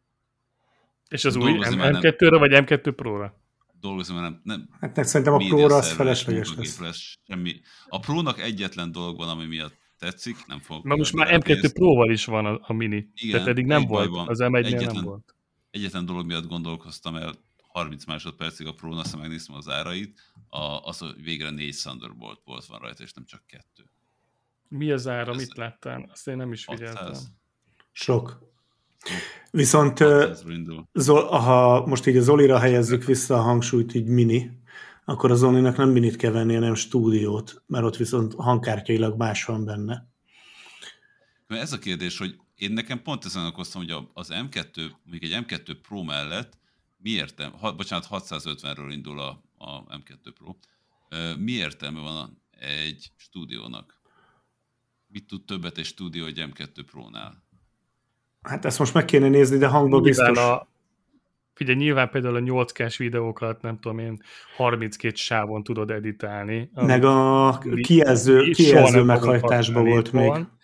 [SPEAKER 4] És az új M2-re vagy M2 Pro-ra?
[SPEAKER 2] Dolgozom, nem, nem
[SPEAKER 5] hát szerintem a Pro-ra az felesleges lesz.
[SPEAKER 2] lesz. Semmi. A Pro-nak egyetlen dolog van, ami miatt tetszik, nem fog.
[SPEAKER 4] Na most már M2 pénzt. Pro-val is van a, a mini. Igen, Tehát eddig nem volt, van. az m 1 nem volt.
[SPEAKER 2] Egyetlen dolog miatt gondolkoztam el 30 másodpercig a Pro-n, aztán megnéztem az árait, a, az, hogy végre négy Thunderbolt volt van rajta, és nem csak kettő.
[SPEAKER 4] Mi az ára, Ez mit láttál? Azt én nem is figyeltem.
[SPEAKER 5] Sok. Viszont Zol, ha most így az Zolira helyezzük vissza a hangsúlyt, így mini, akkor az Zolinak nem minit kell venni, hanem stúdiót, mert ott viszont hangkártyailag más van benne.
[SPEAKER 2] Ez a kérdés, hogy én nekem pont ezen okoztam, hogy az M2, még egy M2 Pro mellett mi értelme, ha, bocsánat, 650-ről indul a, a M2 Pro, mi értelme van egy stúdiónak? mit tud többet egy stúdió egy M2 Pro-nál?
[SPEAKER 5] Hát ezt most meg kéne nézni, de hangban biztos. A,
[SPEAKER 4] Ugye nyilván például a 8 k videókat, nem tudom én, 32 sávon tudod editálni.
[SPEAKER 5] Meg a kijelző, kijelző meghajtásban volt még. Van.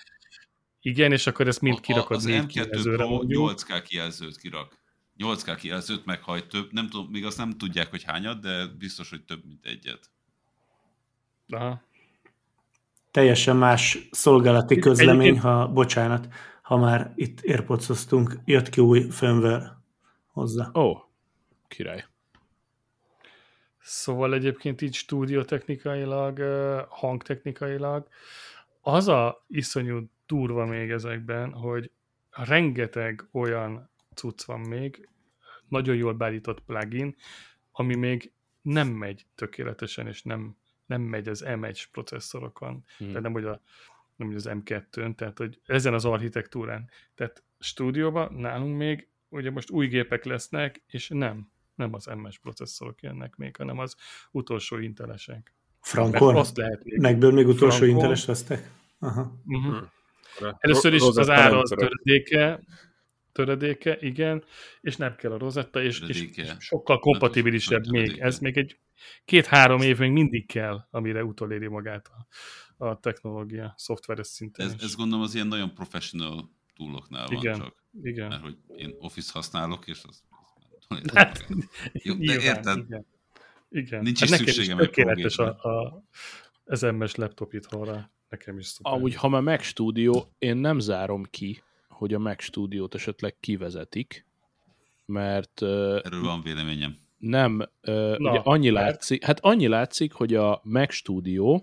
[SPEAKER 4] Igen, és akkor ezt mind kirakod
[SPEAKER 2] Az M2 Pro 8K kijelzőt kirak. 8K kijelzőt meghajt több, nem tudom, még azt nem tudják, hogy hányat, de biztos, hogy több, mint egyet.
[SPEAKER 4] Aha.
[SPEAKER 5] Teljesen más szolgálati közlemény, Egyébként... ha, bocsánat, ha már itt érpocoztunk, jött ki új firmware hozzá.
[SPEAKER 3] Ó, oh, király.
[SPEAKER 4] Szóval egyébként így stúdiótechnikailag, hangtechnikailag az a iszonyú durva még ezekben, hogy rengeteg olyan cucc van még, nagyon jól beállított plugin, ami még nem megy tökéletesen, és nem, nem megy az M1 processzorokon, hmm. tehát nem, hogy, a, nem, hogy az M2-n, tehát hogy ezen az architektúrán. Tehát stúdióban nálunk még, ugye most új gépek lesznek, és nem, nem az M1 processzorok jönnek még, hanem az utolsó intelesek.
[SPEAKER 5] Frankon? Azt lehet még. Megből még utolsó inteles vesztek? Aha.
[SPEAKER 4] Uh-huh. Először is az ára az töredéke, töredéke, igen, és nem kell a rozetta, és, és, és sokkal kompatibilisebb még. Ez még egy két-három év még mindig kell, amire utoléri magát a, a technológia, szoftveres szinten.
[SPEAKER 2] Ez, ez gondolom az ilyen nagyon professional túloknál van
[SPEAKER 4] igen,
[SPEAKER 2] csak.
[SPEAKER 4] Igen.
[SPEAKER 2] Mert hogy én Office használok, és az...
[SPEAKER 4] Hát,
[SPEAKER 2] Jó, de nyilván, érted?
[SPEAKER 4] Igen. igen.
[SPEAKER 2] Nincs hát is szükségem egy
[SPEAKER 4] tökéletes a, a, az MS laptop itthonra. Nekem is szuper.
[SPEAKER 3] Amúgy, ha már Mac Studio, én nem zárom ki, hogy a Mac Studio-t esetleg kivezetik, mert...
[SPEAKER 2] Erről van véleményem.
[SPEAKER 3] Nem, Na, ugye annyi mert... látszik, hát annyi látszik, hogy a Mac Studio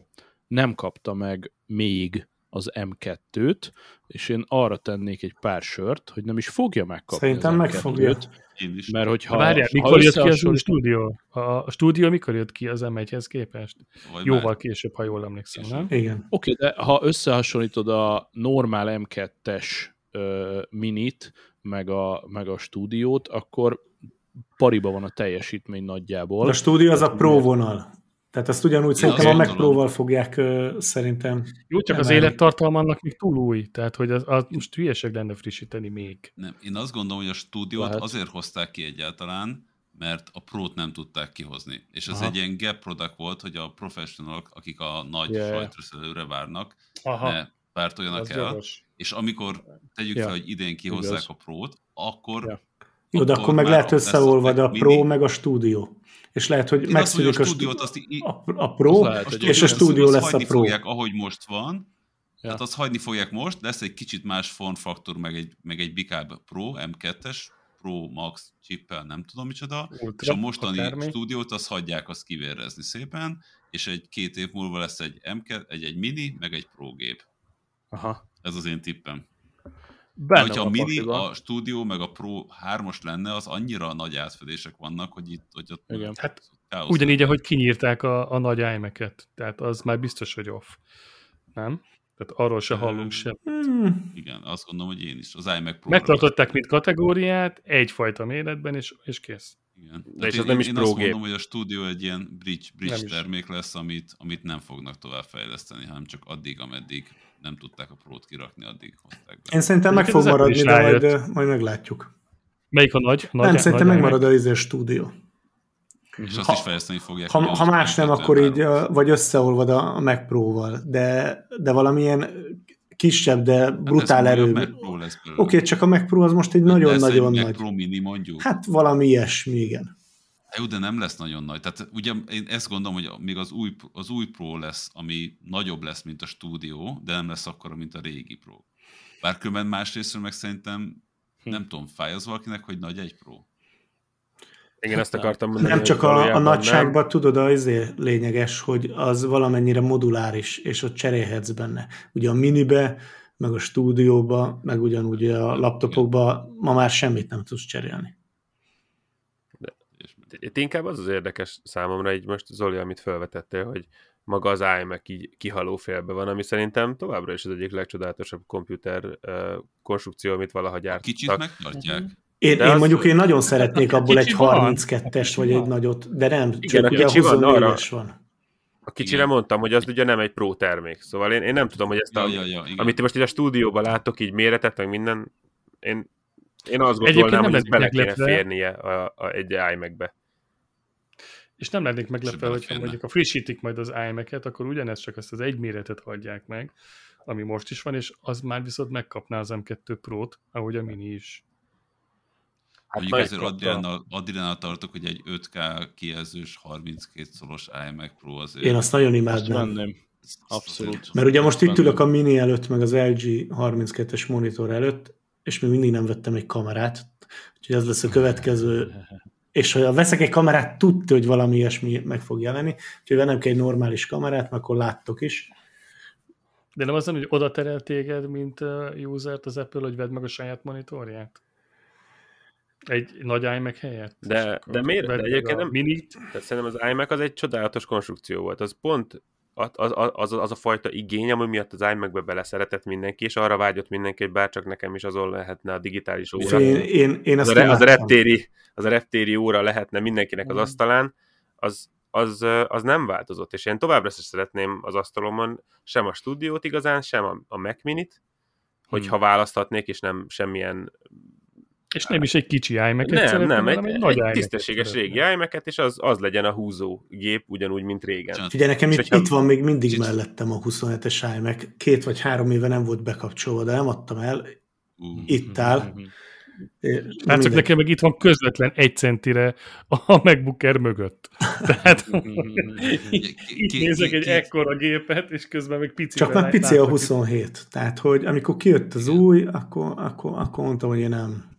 [SPEAKER 3] nem kapta meg még az M2-t, és én arra tennék egy pár sört, hogy nem is fogja megkapni
[SPEAKER 5] Szerintem
[SPEAKER 3] az
[SPEAKER 5] megfogja.
[SPEAKER 3] Mert hogyha...
[SPEAKER 4] Várjál, mikor ha jött ki az új stúdió? A stúdió mikor jött ki az M1-hez képest? Vagy Jóval már. később, ha jól emlékszem, nem?
[SPEAKER 5] Igen.
[SPEAKER 3] Oké, okay, de ha összehasonlítod a normál M2-es minit, meg a, meg a stúdiót, akkor pariba van a teljesítmény nagyjából.
[SPEAKER 5] De a stúdió az a pro vonal. Tehát ezt ugyanúgy szerintem a Mac Pro-val fogják szerintem...
[SPEAKER 4] Jó, csak emelni. az élettartalma annak még túl új, tehát hogy az, az most hülyeség lenne frissíteni még.
[SPEAKER 2] Nem, én azt gondolom, hogy a stúdiót Lehet. azért hozták ki egyáltalán, mert a Pro-t nem tudták kihozni. És ez Aha. egy ilyen gap product volt, hogy a professionalok, akik a nagy yeah. sajtröszelőre várnak, Aha. ne pártoljanak el, jogos. És amikor tegyük ja. fel, hogy idén kihozzák Igaz. a Pro-t, akkor... Ja.
[SPEAKER 5] Jó, de akkor meg lehet összeolvad a Pro, mini. meg a stúdió és lehet, hogy megszűnik a, stúdiót, azt a, a Pro, lehet, és a stúdió lesz a Pro.
[SPEAKER 2] Fogják, ahogy most van, ja. tehát azt hagyni fogják most, lesz egy kicsit más formfaktor, meg egy, meg egy bikább Pro, M2-es, Pro Max chippel, nem tudom micsoda, Ultra, és a mostani a stúdiót azt hagyják azt kivérezni szépen, és egy két év múlva lesz egy M2, egy, egy mini, meg egy Pro gép.
[SPEAKER 3] Aha.
[SPEAKER 2] Ez az én tippem. Benne hogyha a Mini, a, a Studio meg a Pro 3-as lenne, az annyira nagy átfedések vannak, hogy itt hogy ott
[SPEAKER 4] Igen. Hát, ugyanígy, ahogy kinyírták a, a nagy iMac-et, tehát az már biztos, hogy off. Nem? Tehát arról se hallunk sem.
[SPEAKER 2] Hmm. Igen, azt gondolom, hogy én is. Az iMac Pro.
[SPEAKER 4] Megtartották, mint kategóriát, egyfajta méretben, és, és kész.
[SPEAKER 2] Igen. De és én, nem is én azt mondom, hogy a stúdió egy ilyen bridge, bridge termék lesz, amit, amit nem fognak tovább fejleszteni, hanem csak addig, ameddig nem tudták a prót kirakni, addig hozták be.
[SPEAKER 5] Én szerintem meg fog maradni, de majd, majd meglátjuk.
[SPEAKER 4] Melyik a nagy? nagy
[SPEAKER 5] nem, szerintem nagy megmarad a izé stúdió.
[SPEAKER 2] És azt ha, is fejleszteni fogják.
[SPEAKER 5] Ha, ha más nem, akkor így, vagy összeolvad a Mac Pro-val, de, de valamilyen kisebb, de hát brutál hát erő. Oké, okay, csak a Mac Pro az most egy nagyon-nagyon nagy. Mac
[SPEAKER 2] Pro mini mondjuk.
[SPEAKER 5] Hát valami ilyesmi, igen.
[SPEAKER 2] Jó, de nem lesz nagyon nagy. Tehát ugye én ezt gondolom, hogy még az új, az új Pro lesz, ami nagyobb lesz, mint a stúdió, de nem lesz akkora, mint a régi Pro. Bár különben másrésztről meg szerintem hm. nem tudom, fáj az valakinek, hogy nagy egy Pro.
[SPEAKER 1] Igen, ezt akartam mondani.
[SPEAKER 5] Nem csak a, a nagyságban, nem. tudod, az lényeges, hogy az valamennyire moduláris, és ott cserélhetsz benne. Ugye a minibe, meg a stúdióba, meg ugyanúgy a laptopokba ma már semmit nem tudsz cserélni.
[SPEAKER 1] Itt inkább az az érdekes számomra, így most Zoli, amit felvetettél, hogy maga az iMac így kihaló félbe van, ami szerintem továbbra is az egyik legcsodálatosabb komputer uh, konstrukció, amit valaha gyártottak.
[SPEAKER 2] Kicsit megtartják.
[SPEAKER 5] Én, én az... mondjuk én nagyon szeretnék abból egy 32-est, vagy egy nagyot, de nem, Igen, csak ugye a 24-es van.
[SPEAKER 1] A kicsire Igen. mondtam, hogy az ugye nem egy pro termék, szóval én, én nem tudom, hogy ezt a, ja, ja, ja, amit most így a stúdióban látok, így méretet, meg minden, én Én azt
[SPEAKER 4] Egyébként
[SPEAKER 1] gondolnám,
[SPEAKER 4] nem
[SPEAKER 1] hogy ez bele kéne férnie a, a, egy iMac-be.
[SPEAKER 4] És nem lennék meglepve, hogyha mondjuk a frissítik majd az iMac-et, akkor ugyanezt csak azt az egy méretet adják meg, ami most is van, és az már viszont megkapná az M2 Pro-t, ahogy a Mini is.
[SPEAKER 1] Hát
[SPEAKER 2] Mondjuk
[SPEAKER 1] kapta.
[SPEAKER 2] Adriánnal, Adriánnal tartok, hogy egy 5K kijelzős 32 szolos iMac Pro azért...
[SPEAKER 5] Én azt nagyon imádnám.
[SPEAKER 3] abszolút.
[SPEAKER 5] Mert ugye most itt ülök a Mini előtt, meg az LG 32-es monitor előtt, és még mindig nem vettem egy kamerát, úgyhogy ez lesz a következő. És ha veszek egy kamerát, tudta, hogy valami ilyesmi meg fog jelenni, úgyhogy vennem kell egy normális kamerát, mert akkor láttok is.
[SPEAKER 4] De nem az, hogy oda terel téged, mint usert az Apple, hogy vedd meg a saját monitorját? Egy nagy iMac helyett?
[SPEAKER 1] De- de miért?
[SPEAKER 4] vedd
[SPEAKER 1] De egyébként nem-
[SPEAKER 4] Minit,
[SPEAKER 1] Tehát szerintem az iMac az egy csodálatos konstrukció volt. Az pont az, az, az, a fajta igény, ami miatt az iMac-be beleszeretett mindenki, és arra vágyott mindenki, hogy bárcsak nekem is azon lehetne a digitális óra.
[SPEAKER 5] Én, én, én
[SPEAKER 1] az, a, az, a reptéri, az a reptéri óra lehetne mindenkinek az asztalán, az, az, az nem változott, és én továbbra is szeretném az asztalomon sem a stúdiót igazán, sem a, a Mac Minit, hogyha választhatnék, és nem semmilyen
[SPEAKER 4] és nem is egy kicsi iMac-et
[SPEAKER 1] nem, nem, egy, egy,
[SPEAKER 4] nagy
[SPEAKER 1] egy tisztességes régi iMac-et, és az, az legyen a húzó gép, ugyanúgy, mint régen.
[SPEAKER 5] Ugye nekem
[SPEAKER 1] És
[SPEAKER 5] itt,
[SPEAKER 1] hogyha-
[SPEAKER 5] itt van még mindig mellettem a 27-es iMac. Két vagy három éve nem volt bekapcsolva, de nem adtam el.
[SPEAKER 2] Ú,
[SPEAKER 5] Itt áll.
[SPEAKER 3] Mhm.
[SPEAKER 5] É,
[SPEAKER 4] Hát csak nekem meg itt van közvetlen egy centire a MacBook Air mögött. Tehát
[SPEAKER 2] Ki-
[SPEAKER 4] itt nézek egy ekkora gépet, és közben még pici.
[SPEAKER 5] Csak már pici a 27. Tehát, hogy amikor kijött az új, akkor, akkor, akkor mondtam, hogy én nem.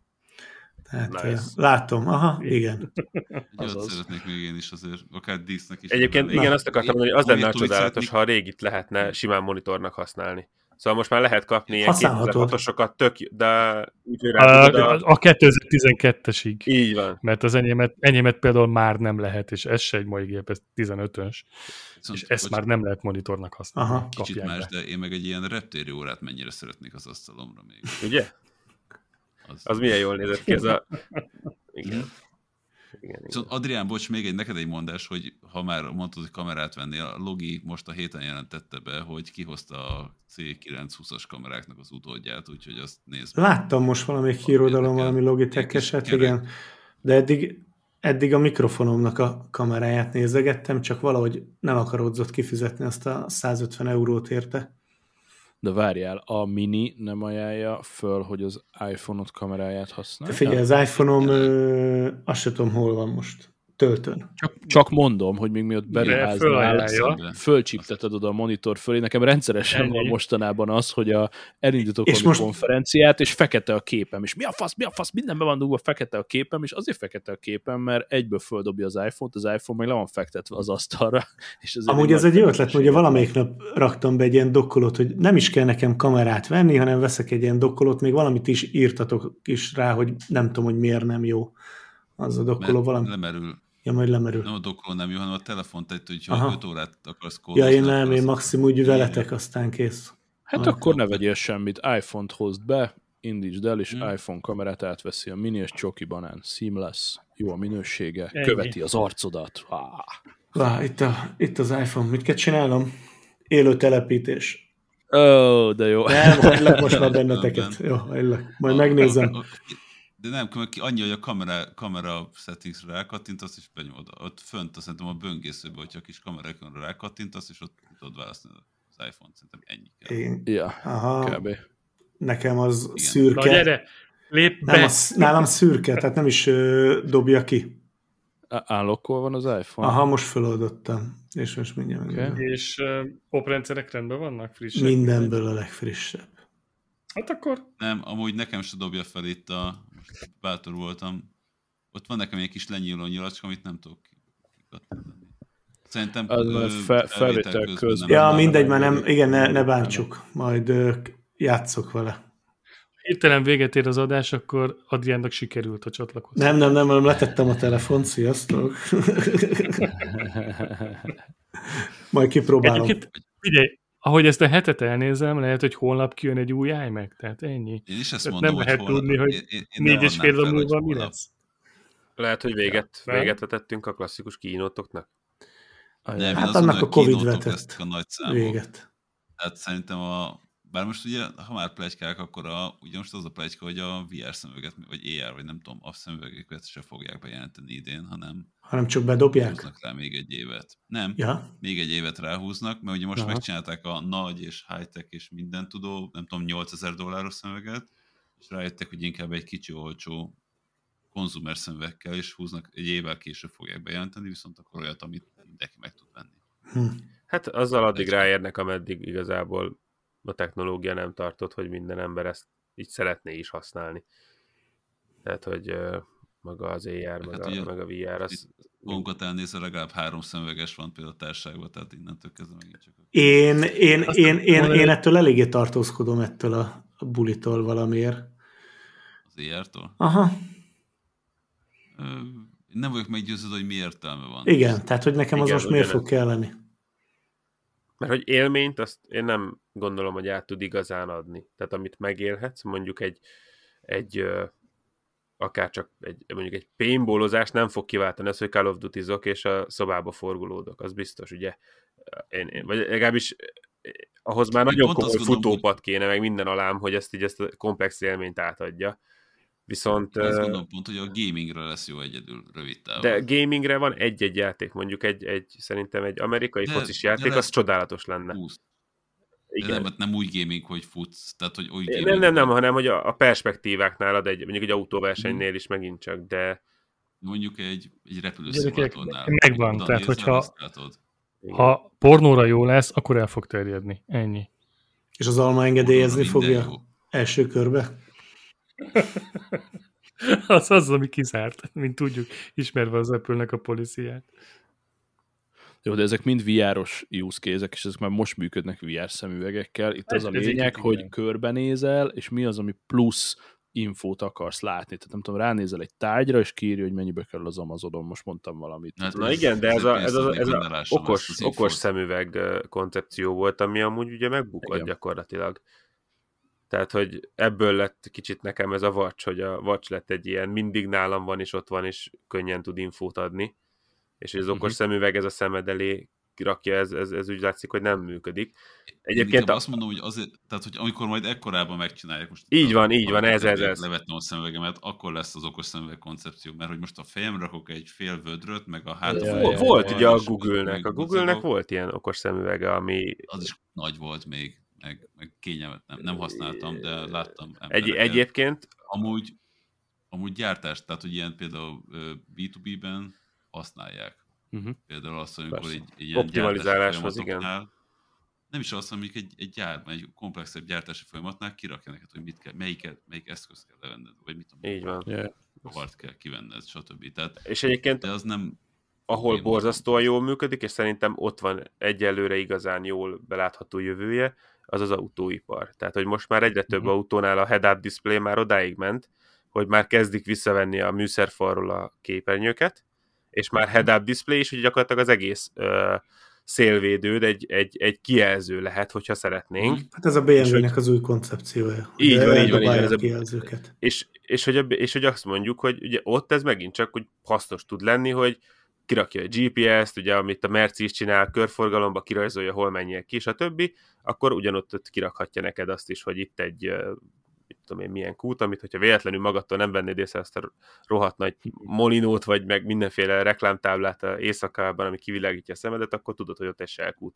[SPEAKER 5] Tehát
[SPEAKER 1] Nice.
[SPEAKER 5] látom, aha, igen.
[SPEAKER 2] Olyat
[SPEAKER 3] Azaz.
[SPEAKER 2] szeretnék még én is azért, akár dísznek is.
[SPEAKER 1] Egyébként igen, azt akartam mondani, hogy az lenne a csodálatos, ha a régit lehetne simán monitornak használni. Szóval most már lehet kapni ilyen
[SPEAKER 5] Használhatod.
[SPEAKER 1] 2006-osokat, tök, de úgy,
[SPEAKER 4] A,
[SPEAKER 1] rágudod
[SPEAKER 4] a,
[SPEAKER 1] a...
[SPEAKER 4] a 2012-esig.
[SPEAKER 1] Így van.
[SPEAKER 4] Mert az enyémet, enyémet például már nem lehet, és ez se egy mai gép, ez 15-ös,
[SPEAKER 2] Viszont,
[SPEAKER 4] és ezt már nem lehet monitornak használni.
[SPEAKER 5] Aha.
[SPEAKER 2] Kicsit más,
[SPEAKER 4] be.
[SPEAKER 2] de én meg egy ilyen reptéri órát mennyire szeretnék az asztalomra még.
[SPEAKER 1] Ugye?
[SPEAKER 2] Az,
[SPEAKER 1] Az milyen jól nézett ki ez a... Igen. Igen, igen.
[SPEAKER 2] Viszont Adrián, bocs, még egy, neked egy mondás, hogy ha már mondtad, hogy kamerát vennél, a Logi most a héten jelentette be, hogy kihozta a C920-as kameráknak az utódját, úgyhogy azt nézd meg.
[SPEAKER 5] Láttam most valami hírodalom, valami Logitech-eset,
[SPEAKER 2] Kerek.
[SPEAKER 5] igen. De eddig, eddig a mikrofonomnak a kameráját nézegettem, csak valahogy nem akaródzott kifizetni azt a 150 eurót érte.
[SPEAKER 3] De várjál, a Mini nem ajánlja föl, hogy az iPhone-ot kameráját használja?
[SPEAKER 5] figyelj, az iPhone-om, ö, azt sem tudom, hol van most. Töltön.
[SPEAKER 3] Csak, csak mondom, hogy még miatt beruháznál,
[SPEAKER 4] fölajánlja.
[SPEAKER 3] fölcsipteted oda a monitor fölé. Nekem rendszeresen
[SPEAKER 4] Ennyi.
[SPEAKER 3] van mostanában az, hogy a, elindítok
[SPEAKER 5] És
[SPEAKER 3] valami
[SPEAKER 5] most-
[SPEAKER 3] konferenciát, és fekete a képem, és mi a fasz, mi a fasz, mindenben van dugva, fekete a képem, és azért fekete a képem, mert egyből földobja az iPhone-t, az iPhone meg le van fektetve az asztalra. És
[SPEAKER 5] Amúgy ez egy jó ötlet,
[SPEAKER 3] feszültség
[SPEAKER 5] valamelyik nap raktam be egy ilyen dokkolót, hogy nem is kell nekem kamerát venni, hanem veszek egy ilyen dokkolót, még valamit is írtatok is rá, hogy nem tudom, hogy miért nem jó az a dokkoló, valami.
[SPEAKER 2] lemerül.
[SPEAKER 5] Ja, majd lemerül.
[SPEAKER 2] Nem a dokló nem jó, hanem a telefont, tehát hogyha
[SPEAKER 5] Aha.
[SPEAKER 2] 5 órát akarsz
[SPEAKER 5] Ja,
[SPEAKER 2] kódozni,
[SPEAKER 5] én nem, én maximum úgy veletek, aztán kész.
[SPEAKER 3] Hát
[SPEAKER 5] Ah,
[SPEAKER 3] akkor ne vegyél semmit, iPhone-t hozd be, indítsd el, és
[SPEAKER 2] Hmm.
[SPEAKER 3] iPhone kamerát átveszi a mini és csoki banán. Seamless, jó a minősége,
[SPEAKER 4] Ennyi.
[SPEAKER 3] követi az arcodat. Ah.
[SPEAKER 5] Lá, itt, a, itt az iPhone, mit kell csinálnom? Élő telepítés.
[SPEAKER 3] Ó, oh, de jó.
[SPEAKER 5] Nem, hagylak most már benneteket.
[SPEAKER 2] nem.
[SPEAKER 5] Jó, hagylak. Majd megnézem.
[SPEAKER 2] De nem, annyi, hogy a kamera, kamera settingsre rákattintasz, és benyomod. Ott fönt, azt szerintem a böngészőbe, hogyha a kis kamerákonra rákattintasz, és ott tudod választani az iPhone-t. Szerintem ennyi kell.
[SPEAKER 5] Én,
[SPEAKER 3] Ja,
[SPEAKER 5] aha,
[SPEAKER 3] kb.
[SPEAKER 5] nekem az
[SPEAKER 2] Igen.
[SPEAKER 4] Na
[SPEAKER 5] szürke.
[SPEAKER 4] gyere, lép
[SPEAKER 5] Nem,
[SPEAKER 4] be!
[SPEAKER 5] az, nálam szürke, tehát nem is ö, dobja ki.
[SPEAKER 3] Állokkol van az iPhone?
[SPEAKER 5] Aha, most feloldottam. És most mindjárt okay.
[SPEAKER 4] És uh, oprendszerek rendben vannak? Frissek?
[SPEAKER 5] mindenből a legfrissebb.
[SPEAKER 4] Hát akkor
[SPEAKER 2] Nem, amúgy nekem se dobja fel itt a... Most bátor voltam. Ott van nekem egy kis lenyíló nyilacska, amit nem tudok. Szerintem
[SPEAKER 3] Az
[SPEAKER 2] ö,
[SPEAKER 3] fe- felvétel
[SPEAKER 2] közben
[SPEAKER 3] közben.
[SPEAKER 2] nem
[SPEAKER 5] Ja,
[SPEAKER 2] látom.
[SPEAKER 5] mindegy, már nem, igen, ne, ne bántsuk. Majd ö, játszok vele.
[SPEAKER 4] hirtelen véget ér az adás, akkor Adriánnak sikerült a csatlakozás.
[SPEAKER 5] Nem, nem, nem, nem, letettem a telefont, sziasztok. Majd kipróbálom.
[SPEAKER 4] Egyébként, figyelj, ahogy ezt a hetet elnézem, lehet, hogy holnap kijön egy új iMac, tehát ennyi.
[SPEAKER 2] Én is ezt
[SPEAKER 4] Tehát
[SPEAKER 2] mondom,
[SPEAKER 4] nem lehet
[SPEAKER 2] holnap,
[SPEAKER 4] tudni, hogy
[SPEAKER 2] én, én,
[SPEAKER 4] Négy és fél múlva mi lesz?
[SPEAKER 1] Lehet, hogy véget,
[SPEAKER 4] Nem?
[SPEAKER 1] véget vetettünk a klasszikus kínótoknak.
[SPEAKER 2] Nem,
[SPEAKER 5] Hát annak a Covid vetett
[SPEAKER 2] a nagy számok.
[SPEAKER 5] Véget.
[SPEAKER 2] Tehát szerintem a bár most ugye, ha már plegykák, akkor a, ugye most az a plegyka, hogy a VR szemüveget, vagy AR, vagy nem tudom, a szemüvegeket se fogják bejelenteni idén, hanem
[SPEAKER 5] hanem csak bedobják.
[SPEAKER 2] húznak rá még egy évet. Nem,
[SPEAKER 5] Ja,
[SPEAKER 2] még egy évet ráhúznak, mert ugye most
[SPEAKER 5] Aha.
[SPEAKER 2] megcsinálták a nagy és high-tech és minden tudó, nem tudom, 8000 dolláros szemüveget, és rájöttek, hogy inkább egy kicsi olcsó konzumer szemüvegkel, és húznak, egy évvel később fogják bejelenteni, viszont akkor olyat, amit mindenki meg tud venni.
[SPEAKER 5] hm.
[SPEAKER 1] Hát azzal addig ráérnek, ameddig igazából a technológia nem tartott, hogy minden ember ezt így szeretné is használni. Tehát, hogy maga az AR, meg,
[SPEAKER 2] Hát
[SPEAKER 1] a,
[SPEAKER 2] ugye
[SPEAKER 1] meg a VR, az
[SPEAKER 2] Magunkat elnézve legalább három szemüveges van például a társaságban, tehát innentől kezdve megint csak...
[SPEAKER 5] Én, én,
[SPEAKER 4] Azt
[SPEAKER 5] én, én, én ettől eléggé tartózkodom ettől a, a bulitól valamiért.
[SPEAKER 2] Az ER-től.
[SPEAKER 5] Aha,
[SPEAKER 2] Ö, nem vagyok meggyőződve, hogy mi értelme van.
[SPEAKER 5] igen, tehát hogy nekem az
[SPEAKER 1] Igen,
[SPEAKER 5] most miért fog kelleni?
[SPEAKER 1] Mert hogy élményt, azt én nem gondolom, hogy át tud igazán adni. Tehát amit megélhetsz, mondjuk egy, egy akár csak egy, mondjuk egy paintballozás nem fog kiváltani az, hogy Call of duty és a szobába forgulódok, az biztos, ugye? Én, én, vagy legalábbis eh, ahhoz már
[SPEAKER 2] Én
[SPEAKER 1] nagyon komoly futópad kéne, meg minden alám, hogy ezt így ezt a komplex élményt átadja. Viszont...
[SPEAKER 2] Én azt gondolom pont, hogy a gamingre lesz jó egyedül rövid távon.
[SPEAKER 1] de gamingre van egy-egy játék, mondjuk egy, egy szerintem egy amerikai
[SPEAKER 2] De-
[SPEAKER 1] focis
[SPEAKER 2] de
[SPEAKER 1] játék, az
[SPEAKER 2] lesz-
[SPEAKER 1] csodálatos lenne.
[SPEAKER 2] 20. De
[SPEAKER 1] Igen.
[SPEAKER 2] nem, hát nem úgy gaming, hogy futsz, tehát hogy úgy
[SPEAKER 1] Nem,
[SPEAKER 2] gaming,
[SPEAKER 1] nem, nem,
[SPEAKER 2] hogy
[SPEAKER 1] hanem hogy a, a perspektíváknál ad egy, mondjuk egy autóversenynél is megint csak, de
[SPEAKER 2] mondjuk egy, egy
[SPEAKER 4] Gyerekek,
[SPEAKER 2] repülőszimulátornál.
[SPEAKER 4] megvan,
[SPEAKER 2] Oda
[SPEAKER 4] tehát hogyha-. Ha pornóra jó lesz, akkor el fog terjedni. Ennyi.
[SPEAKER 5] És az alma engedélyezni fogja
[SPEAKER 2] jó.
[SPEAKER 5] első körbe?
[SPEAKER 4] Az az, ami kizárt, mint tudjuk, ismerve az apple a policyját.
[SPEAKER 3] Jó, de ezek mind VR-os use case és ezek már most működnek VR szemüvegekkel. Itt az a
[SPEAKER 4] Ez- ez
[SPEAKER 3] lényeg, hogy
[SPEAKER 4] igen.
[SPEAKER 3] körbenézel, és mi az, ami plusz infót akarsz látni. Tehát nem tudom, ránézel egy tárgyra, és kírja, hogy mennyibe kerül az Amazonon. Most mondtam valamit.
[SPEAKER 2] Hát
[SPEAKER 1] Na
[SPEAKER 2] ez-
[SPEAKER 1] igen, de ez a, ez a, ez a okos, okos szemüveg koncepció volt, ami amúgy ugye megbukott
[SPEAKER 3] Igen.
[SPEAKER 1] gyakorlatilag. Tehát, hogy ebből lett kicsit nekem ez a vacs, hogy a vacs lett egy ilyen mindig nálam van, és ott van, és könnyen tud infót adni. És az okos
[SPEAKER 3] Mhm.
[SPEAKER 1] szemüveg ez a szemed elé rakja, ez, ez, ez úgy látszik, hogy nem működik.
[SPEAKER 2] Én
[SPEAKER 1] Egyébként a,
[SPEAKER 2] azt mondom, hogy azért, tehát hogy amikor majd ekkorában megcsinálják most.
[SPEAKER 1] Így van, így van, ez, ez, ez.
[SPEAKER 2] Levettem a szemüvegemet, akkor lesz az okos szemüveg koncepció, mert hogy most a fejemre rakok egy fél vödröt, meg a hátam.
[SPEAKER 3] Ja,
[SPEAKER 1] Vo-
[SPEAKER 3] ja,
[SPEAKER 1] volt
[SPEAKER 3] ja,
[SPEAKER 1] ugye a Google-nek, a Google-nek volt ilyen okos szemüvege, ami
[SPEAKER 2] Az is nagy volt még, meg, meg kényelmet nem, nem használtam, de láttam
[SPEAKER 1] egy, egyébként
[SPEAKER 2] Amúgy, amúgy gyártás, tehát hogy ilyen például ö, B2B-ben használják.
[SPEAKER 3] Uh-huh.
[SPEAKER 2] Például azt, amikor
[SPEAKER 3] Persze.
[SPEAKER 2] egy, egy ilyen
[SPEAKER 1] Optimalizáláshoz,
[SPEAKER 2] folyamatoknál- Nem is azt, amik egy, egy gyár, egy komplexebb gyártási folyamatnál kirakja neked, hogy mit kell, melyiket, melyik eszközt kell levenned, vagy mit tudom,
[SPEAKER 1] így van.
[SPEAKER 3] Yeah.
[SPEAKER 2] kavart kell kivenned, stb. Tehát,
[SPEAKER 1] És egyébként
[SPEAKER 2] de az nem
[SPEAKER 1] ahol borzasztóan jól működik, és szerintem ott van egyelőre igazán jól belátható jövője, az az autóipar. Tehát, hogy most már egyre több
[SPEAKER 3] Mhm.
[SPEAKER 1] autónál a head-up display már odáig ment, hogy már kezdik visszavenni a műszerfalról a képernyőket, és már head-up display is, hogy gyakorlatilag az egész ö, szélvédőd egy, egy, egy kijelző lehet, hogyha szeretnénk.
[SPEAKER 2] Mhm.
[SPEAKER 5] Hát ez a BMW-nek az új koncepciója.
[SPEAKER 1] Így van, így van, így van, ez a-
[SPEAKER 5] kijelzőket.
[SPEAKER 1] és, és, hogy, a- és hogy azt mondjuk, hogy ugye ott ez megint csak hogy hasznos tud lenni, hogy kirakja a GPS-t, ugye, amit a Merci is csinál, körforgalomba kirajzolja, hol menjél ki, stb., akkor ugyanott ott kirakhatja neked azt is, hogy itt egy mit tudom én, milyen kút, amit hogyha véletlenül magadtól nem vennéd észre azt a rohadt nagy molinót, vagy meg mindenféle reklámtáblát a éjszakában, ami kivilágítja a szemedet, akkor tudod, hogy ott egy selkút.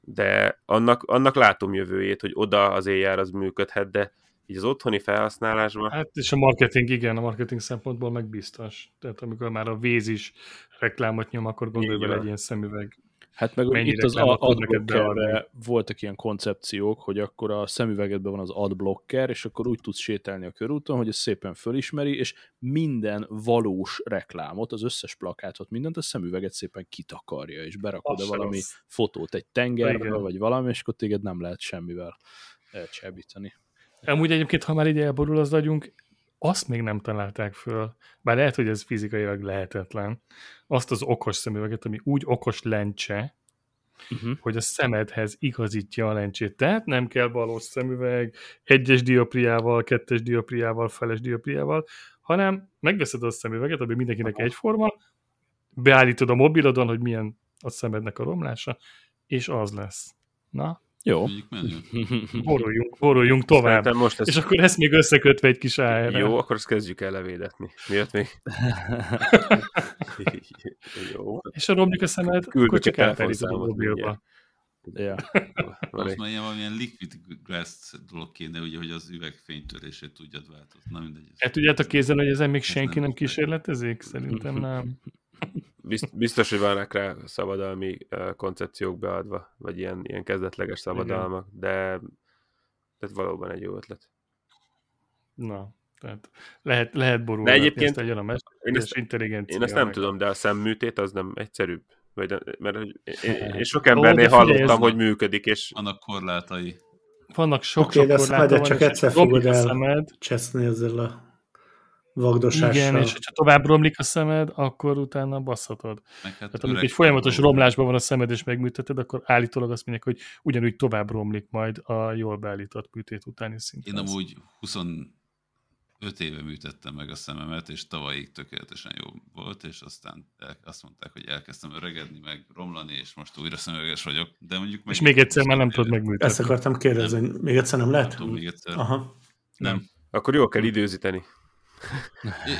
[SPEAKER 1] De annak, annak látom jövőjét, hogy oda az éjjel az működhet, de így az otthoni felhasználásban
[SPEAKER 4] Hát és a marketing, igen, a marketing szempontból meg biztos. Tehát amikor már a víz is reklámot nyom, akkor gondolj bele egy ilyen szemüveg.
[SPEAKER 3] Hát meg hogy
[SPEAKER 4] Mennyi
[SPEAKER 3] itt az adblockerre voltak ilyen koncepciók, hogy akkor a szemüvegedben van az adblocker, és akkor úgy tudsz sétálni a körúton, hogy ez szépen fölismeri, és minden valós reklámot, az összes plakátot, mindent a szemüveget szépen kitakarja, és berakod
[SPEAKER 4] Az
[SPEAKER 3] valami
[SPEAKER 4] rossz.
[SPEAKER 3] fotót egy tengerbe, vagy valami, és akkor téged nem lehet semmivel elcsábítani.
[SPEAKER 4] Amúgy egyébként, ha már így elborul az agyunk, azt még nem találták föl, bár lehet, hogy ez fizikailag lehetetlen, azt az okos szemüveget, ami úgy okos lencse,
[SPEAKER 3] Uh-huh.
[SPEAKER 4] hogy a szemedhez igazítja a lencsét. Tehát nem kell valós szemüveg, egyes diopriával, kettes diopriával, feles diopriával, hanem megveszed a szemüveget, ami mindenkinek egyforma, beállítod a mobilodon, hogy milyen a szemednek a romlása, és az lesz. Na,
[SPEAKER 3] Jó.
[SPEAKER 4] Boruljunk, boruljunk tovább.
[SPEAKER 1] Szerintem most ez
[SPEAKER 4] És akkor ezt még összekötve egy kis AR.
[SPEAKER 1] jó, akkor ezt kezdjük el levédetni. Miért még? jó.
[SPEAKER 4] És ha romlik a szemed, akkor
[SPEAKER 1] Küldök
[SPEAKER 4] csak
[SPEAKER 1] egy
[SPEAKER 4] átterítod a mobilba.
[SPEAKER 3] ja.
[SPEAKER 2] Most
[SPEAKER 1] egy-
[SPEAKER 2] már ilyen valamilyen liquid glass dolog kéne, ugye, hogy az üveg fénytörését tudjad változni. Na mindegy.
[SPEAKER 4] El tudjátok képzelni, hogy ezen még senki
[SPEAKER 2] nem
[SPEAKER 4] nem kísérletezik? Szerintem nem.
[SPEAKER 1] Bizt- Biztos, hogy vannak rá szabadalmi koncepciók beadva, vagy ilyen, ilyen kezdetleges szabadalmak, de tehát valóban egy jó ötlet.
[SPEAKER 4] Na, tehát lehet, lehet borulni.
[SPEAKER 1] De egyébként-
[SPEAKER 4] ezt legyen a
[SPEAKER 1] Én ezt,
[SPEAKER 4] intelligencia.
[SPEAKER 1] én ezt nem
[SPEAKER 4] meg-
[SPEAKER 1] tudom, de a szemműtét az nem egyszerűbb. Vagy, mert hogy én, én sok
[SPEAKER 4] Ó,
[SPEAKER 1] embernél
[SPEAKER 4] figyelj,
[SPEAKER 1] hallottam,
[SPEAKER 2] ez-
[SPEAKER 1] hogy működik, és
[SPEAKER 2] Annak korlátai.
[SPEAKER 4] Vannak sok-sok
[SPEAKER 5] Oké, de a
[SPEAKER 4] korláta
[SPEAKER 5] szemedet
[SPEAKER 4] van,
[SPEAKER 5] csak egyszer fogod el.
[SPEAKER 4] szemed.
[SPEAKER 5] Cseszni ezzel a vagdosással.
[SPEAKER 4] Igen, és ha tovább romlik a szemed, akkor utána basszhatod.
[SPEAKER 2] Meg hát
[SPEAKER 4] Tehát amikor egy folyamatos
[SPEAKER 2] korban-
[SPEAKER 4] romlásban van a szemed, és megműteted, akkor állítólag azt mondják, hogy ugyanúgy tovább romlik majd a jól beállított műtét utáni szinten.
[SPEAKER 2] Én amúgy 25 éve műtettem meg a szememet, és tavalyig tökéletesen jó volt, és aztán el, azt mondták, hogy elkezdtem öregedni, meg romlani, és most újra szemüveges vagyok. De mondjuk
[SPEAKER 4] És még egyszer már nem tudod
[SPEAKER 5] Ezt
[SPEAKER 4] megműtetni.
[SPEAKER 5] akartam kérdezni, hogy még egyszer nem
[SPEAKER 2] Nem
[SPEAKER 5] lehet?
[SPEAKER 2] tudom még egyszer.
[SPEAKER 5] Aha.
[SPEAKER 2] Nem.
[SPEAKER 1] akkor jól kell időzíteni.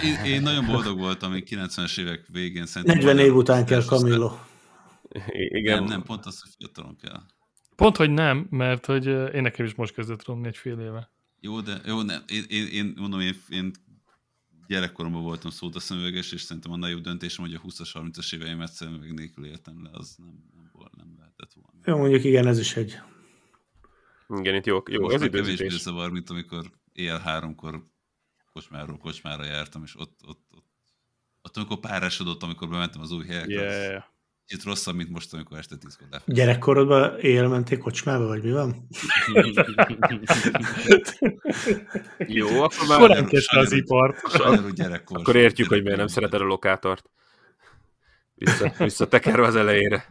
[SPEAKER 2] Én, én nagyon boldog voltam még 90-es évek végén. Szerintem
[SPEAKER 5] 40 év után kell Camillo.
[SPEAKER 1] Igen,
[SPEAKER 2] Nem, nem, pont az, hogy fiatalon kell.
[SPEAKER 4] Pont, hogy nem, mert hogy én nekem is most kezdett romni egy fél éve.
[SPEAKER 2] Jó, de jó, nem. Én, én, én mondom, én, én gyerekkoromban voltam szódaszemüveges, és szerintem annál jobb döntésem, hogy a 20-as, 30-as éveimet szemüveg nélkül éltem le, az nem, nem, volt, nem lehetett volna.
[SPEAKER 5] Jó, mondjuk igen, ez is egy.
[SPEAKER 1] igen, itt jó, jó
[SPEAKER 2] Most
[SPEAKER 1] az
[SPEAKER 2] már kevésbé
[SPEAKER 1] időzítés.
[SPEAKER 2] zavar, mint amikor éjjel háromkor kocsmáról kocsmára jártam, és ott, ott, ott, ott amikor párásodott, amikor bementem az új helyekre,
[SPEAKER 3] Yeah,
[SPEAKER 2] az kicsit rosszabb, mint most, amikor este tízkor lefelé.
[SPEAKER 5] Gyerekkorodban éjjel mentél kocsmába, vagy mi van?
[SPEAKER 1] Jó, akkor már
[SPEAKER 4] Korán
[SPEAKER 2] nem,
[SPEAKER 4] kezdte az ipart.
[SPEAKER 2] Gyerekkor.
[SPEAKER 1] akkor értjük, hogy miért nem szereted a lokátort. Vissza, visszatekerve az elejére.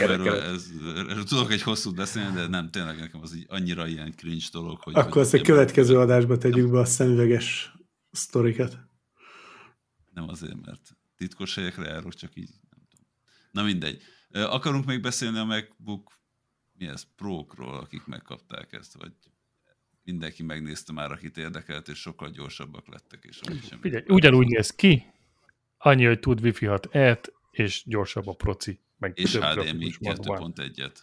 [SPEAKER 2] Erről ez, erről tudok egy hosszút beszélni, de nem, tényleg nekem az így annyira ilyen cringe dolog, hogy...
[SPEAKER 5] Akkor egy
[SPEAKER 2] nem-
[SPEAKER 5] következő adásba tegyük be a szemüveges sztorikat.
[SPEAKER 2] Nem azért, mert titkos helyekre járok, csak így nem tudom. Na mindegy. Akarunk még beszélni a MacBook mi ez, Pro-król, akik megkapták ezt, vagy mindenki megnézte már, akit érdekelt, és sokkal gyorsabbak lettek, és.
[SPEAKER 4] Figyelj, ugyanúgy néz ki, annyi, hogy tud Wi-Fi 6 et és gyorsabb a proci. Meg
[SPEAKER 2] És HDMI
[SPEAKER 4] grafikus mag van.
[SPEAKER 2] 2.1-et.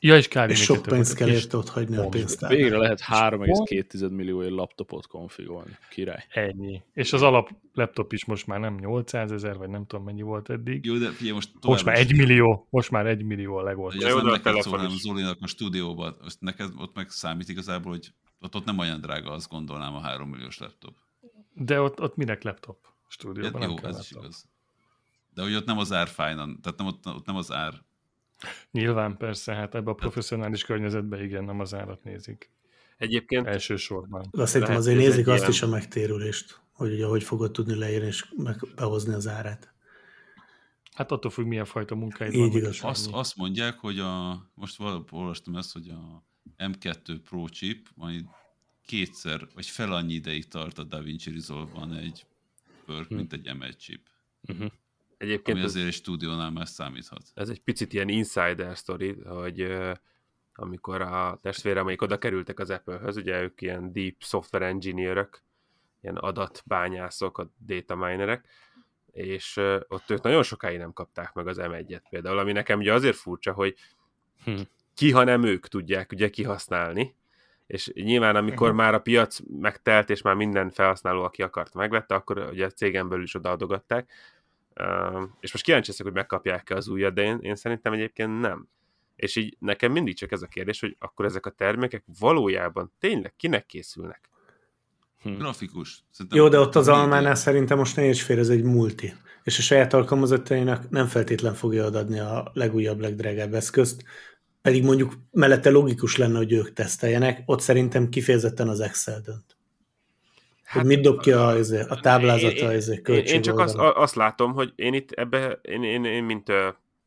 [SPEAKER 4] Ja, és HDMI
[SPEAKER 5] És sok
[SPEAKER 4] 2.1,
[SPEAKER 5] pénzt kell érte ott hagyni a
[SPEAKER 4] pont.
[SPEAKER 5] pénztárban.
[SPEAKER 3] Végre lehet 3,2 millióért laptopot konfigolni. Király.
[SPEAKER 4] Ennyi. És az alap laptop is most már nem 800 ezer, vagy nem tudom mennyi volt eddig.
[SPEAKER 2] Jó, de figyelj, most tovább
[SPEAKER 4] Most már egy millió, most már egy millió a legolcsóbb.
[SPEAKER 2] ez
[SPEAKER 1] Jó,
[SPEAKER 2] nem
[SPEAKER 1] de a
[SPEAKER 2] neked
[SPEAKER 1] telefon
[SPEAKER 2] szól, hanem
[SPEAKER 1] is.
[SPEAKER 2] Zolinak a stúdióban. Azt neked ott meg számít igazából, hogy ott, ott nem olyan drága, azt gondolnám a 3 milliós laptop.
[SPEAKER 4] De ott, ott minek laptop?
[SPEAKER 2] Ja,
[SPEAKER 4] Stúdióban nem
[SPEAKER 2] jó,
[SPEAKER 4] kell
[SPEAKER 2] ez is
[SPEAKER 4] laptop.
[SPEAKER 2] igaz. De hogy ott nem az ár fájnan, tehát nem, ott, ott nem az ár.
[SPEAKER 4] Nyilván persze, hát ebbe a professzionális környezetben igen, nem az árat nézik.
[SPEAKER 1] Egyébként
[SPEAKER 4] Elsősorban.
[SPEAKER 5] De szerintem azért nézik azt is a megtérülést, hogy ugye hogy fogod tudni leírni és behozni az árát.
[SPEAKER 4] Hát attól függ, milyen fajta munkáid
[SPEAKER 5] Így
[SPEAKER 4] van.
[SPEAKER 5] igaz.
[SPEAKER 2] Azt,
[SPEAKER 4] annyi.
[SPEAKER 2] azt mondják, hogy a, most valahol olvastam ezt, hogy a M2 Pro chip majd kétszer, vagy fel annyi ideig tart a DaVinci Resolve-ban egy pörk, mint egy M1 chip.
[SPEAKER 3] Uh-huh.
[SPEAKER 1] Egyébként
[SPEAKER 2] Ami
[SPEAKER 1] ez,
[SPEAKER 2] azért egy stúdiónál már számíthat.
[SPEAKER 1] ez egy picit ilyen insider story, hogy amikor a testvéremeik oda kerültek az Apple-höz, ugye ők ilyen deep software engineerök, ilyen adatbányászok, a data minerek, és ott ők nagyon sokáig nem kapták meg az M1-et például, ami nekem ugye azért furcsa, hogy
[SPEAKER 3] Hm.
[SPEAKER 1] ki, ha nem ők tudják ugye kihasználni, és nyilván amikor
[SPEAKER 4] Mhm.
[SPEAKER 1] már a piac megtelt, és már minden felhasználó, aki akart, megvette, akkor ugye a cégen belül is odaadogatták, és most kíváncsi leszek, hogy megkapják-e az újat, de én, én szerintem egyébként nem. És így nekem mindig csak ez a kérdés, hogy akkor ezek a termékek valójában tényleg kinek készülnek?
[SPEAKER 2] Grafikus. Szerintem
[SPEAKER 5] Jó, de ott az almánál szerintem most ne fér, ez egy multi. És a saját alkalmazottainak nem feltétlen fogja adni a legújabb, legdrágább eszközt, pedig mondjuk mellette logikus lenne, hogy ők teszteljenek, ott szerintem kifejezetten az Excel dönt. Hát, mit dob ki a, a, a táblázata, ez
[SPEAKER 1] én, én, én csak azt,
[SPEAKER 5] azt,
[SPEAKER 1] látom, hogy én itt ebbe, én, én, én mint uh,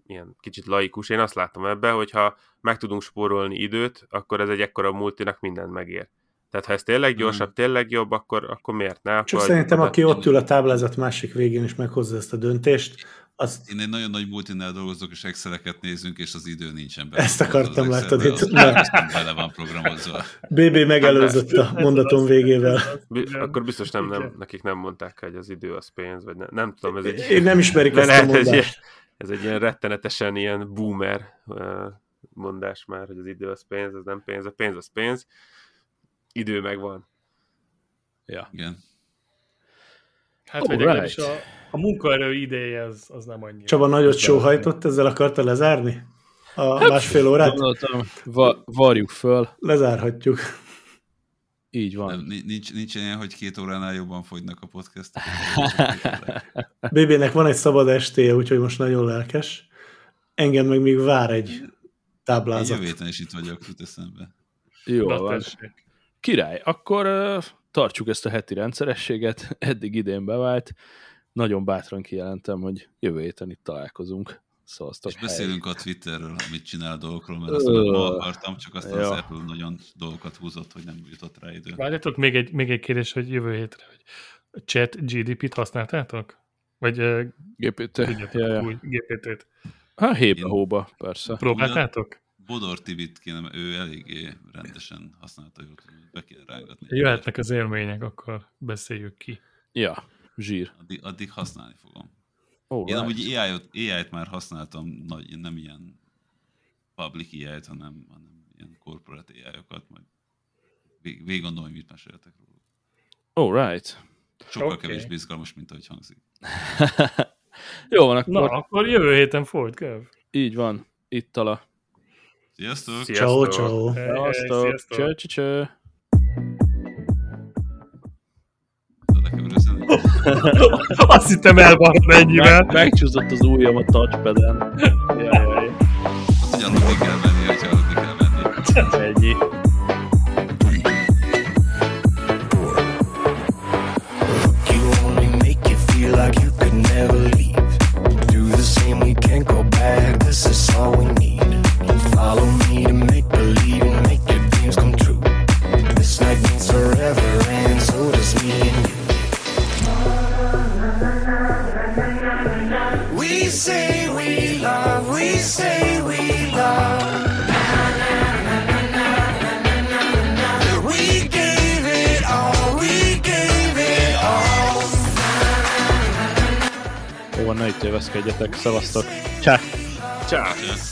[SPEAKER 1] ilyen kicsit laikus, én azt látom ebbe, hogyha meg tudunk spórolni időt, akkor ez egy ekkora multinak mindent megér. Tehát ha ez tényleg gyorsabb, tényleg jobb, akkor, akkor miért ne?
[SPEAKER 5] Csak
[SPEAKER 1] akkor
[SPEAKER 5] szerintem, aki ott ül a táblázat másik végén és meghozza ezt a döntést, azt
[SPEAKER 2] Én egy nagyon nagy multinál dolgozok, és Exceleket nézünk, és az idő nincsen bele.
[SPEAKER 5] Ezt akartam,
[SPEAKER 2] Az
[SPEAKER 5] látod itt.
[SPEAKER 2] Az az bele van programozva.
[SPEAKER 5] BB megelőzött a mondatom végével.
[SPEAKER 1] Akkor biztos nem, nem, nekik nem mondták, hogy az idő az pénz, vagy ne, nem tudom, ez egy...
[SPEAKER 5] Én nem ismerik ezt a
[SPEAKER 1] lehet, ez, ilyen,
[SPEAKER 5] mondást.
[SPEAKER 1] ez egy ilyen rettenetesen ilyen boomer mondás már, hogy az idő az pénz, az nem pénz, a pénz az pénz, idő megvan.
[SPEAKER 3] Ja.
[SPEAKER 2] Igen.
[SPEAKER 4] Hát, vagy
[SPEAKER 3] Alright.
[SPEAKER 4] legalábbis a, a munkaerő ideje az, az nem annyira.
[SPEAKER 5] Csaba nagyot sóhajtott, ezzel akarta lezárni? A másfél órát?
[SPEAKER 3] Gondoltam, va- varjuk föl.
[SPEAKER 5] Lezárhatjuk.
[SPEAKER 3] Így
[SPEAKER 2] Nem,
[SPEAKER 3] van.
[SPEAKER 2] ni- nincs, nincs ilyen, hogy két óránál jobban fogynak a podcastok.
[SPEAKER 5] BB-nek van egy szabad estéje, úgyhogy most nagyon lelkes. Engem meg még vár egy
[SPEAKER 2] Én
[SPEAKER 5] táblázat.
[SPEAKER 2] jövő héten is itt vagyok, jut eszembe.
[SPEAKER 3] Jó
[SPEAKER 4] Na,
[SPEAKER 3] van.
[SPEAKER 4] tessék.
[SPEAKER 3] Király, akkor uh, tartsuk ezt a heti rendszerességet. Eddig idén bevált. Nagyon bátran kijelentem, hogy jövő héten itt találkozunk. Szavaztok.
[SPEAKER 2] És beszélünk a Twitterről, amit csinál a dolgokról, mert azt már ma akartam, csak aztán az. Apple nagyon dolgokat húzott, hogy nem jutott rá idő.
[SPEAKER 4] Várjatok, még egy, még egy kérdés, hogy jövő hétre, hogy chat GDP-t használtátok? Vagy uh,
[SPEAKER 3] GPT. Ja, ja.
[SPEAKER 4] GPT-t?
[SPEAKER 3] Hát hébe
[SPEAKER 2] Én-
[SPEAKER 3] hóba, persze.
[SPEAKER 4] Próbáltátok?
[SPEAKER 2] Bodor Tibit kéne, ő eléggé rendesen használta, tudom, be kéne rángatni.
[SPEAKER 4] Jöhetnek az élmények, akkor beszéljük ki.
[SPEAKER 3] Ja, zsír.
[SPEAKER 2] Addig, addig használni fogom.
[SPEAKER 3] Oh,
[SPEAKER 2] Én amúgy AI-t, AI-t már használtam, nagy, nem ilyen public AI-t, hanem, hanem ilyen corporate AI-okat, majd vég, végig gondolom, hogy mit meséltek róla.
[SPEAKER 3] All right.
[SPEAKER 2] Sokkal okay. kevésbé izgalmas, mint ahogy hangzik.
[SPEAKER 3] Jó van, akkor
[SPEAKER 4] Na, akkor jövő héten folyt, Kev.
[SPEAKER 3] így van. Itt a
[SPEAKER 2] Sziasztok!
[SPEAKER 5] Ciao, ciao.
[SPEAKER 4] Hey, hey,
[SPEAKER 3] Sziasztok.
[SPEAKER 4] sziasztok.
[SPEAKER 3] Cső,
[SPEAKER 4] Azt hittem elvarad ennyivel.
[SPEAKER 3] Meg, megcsúszott az ujjam a touchpad-en. Jaj, jaj.
[SPEAKER 2] Aludni kell menni, hogyha kell menni.
[SPEAKER 3] Ennyi. Ne itt téveszkedjetek. Szevasztok. Csá.
[SPEAKER 1] Ciao.
[SPEAKER 2] Csá.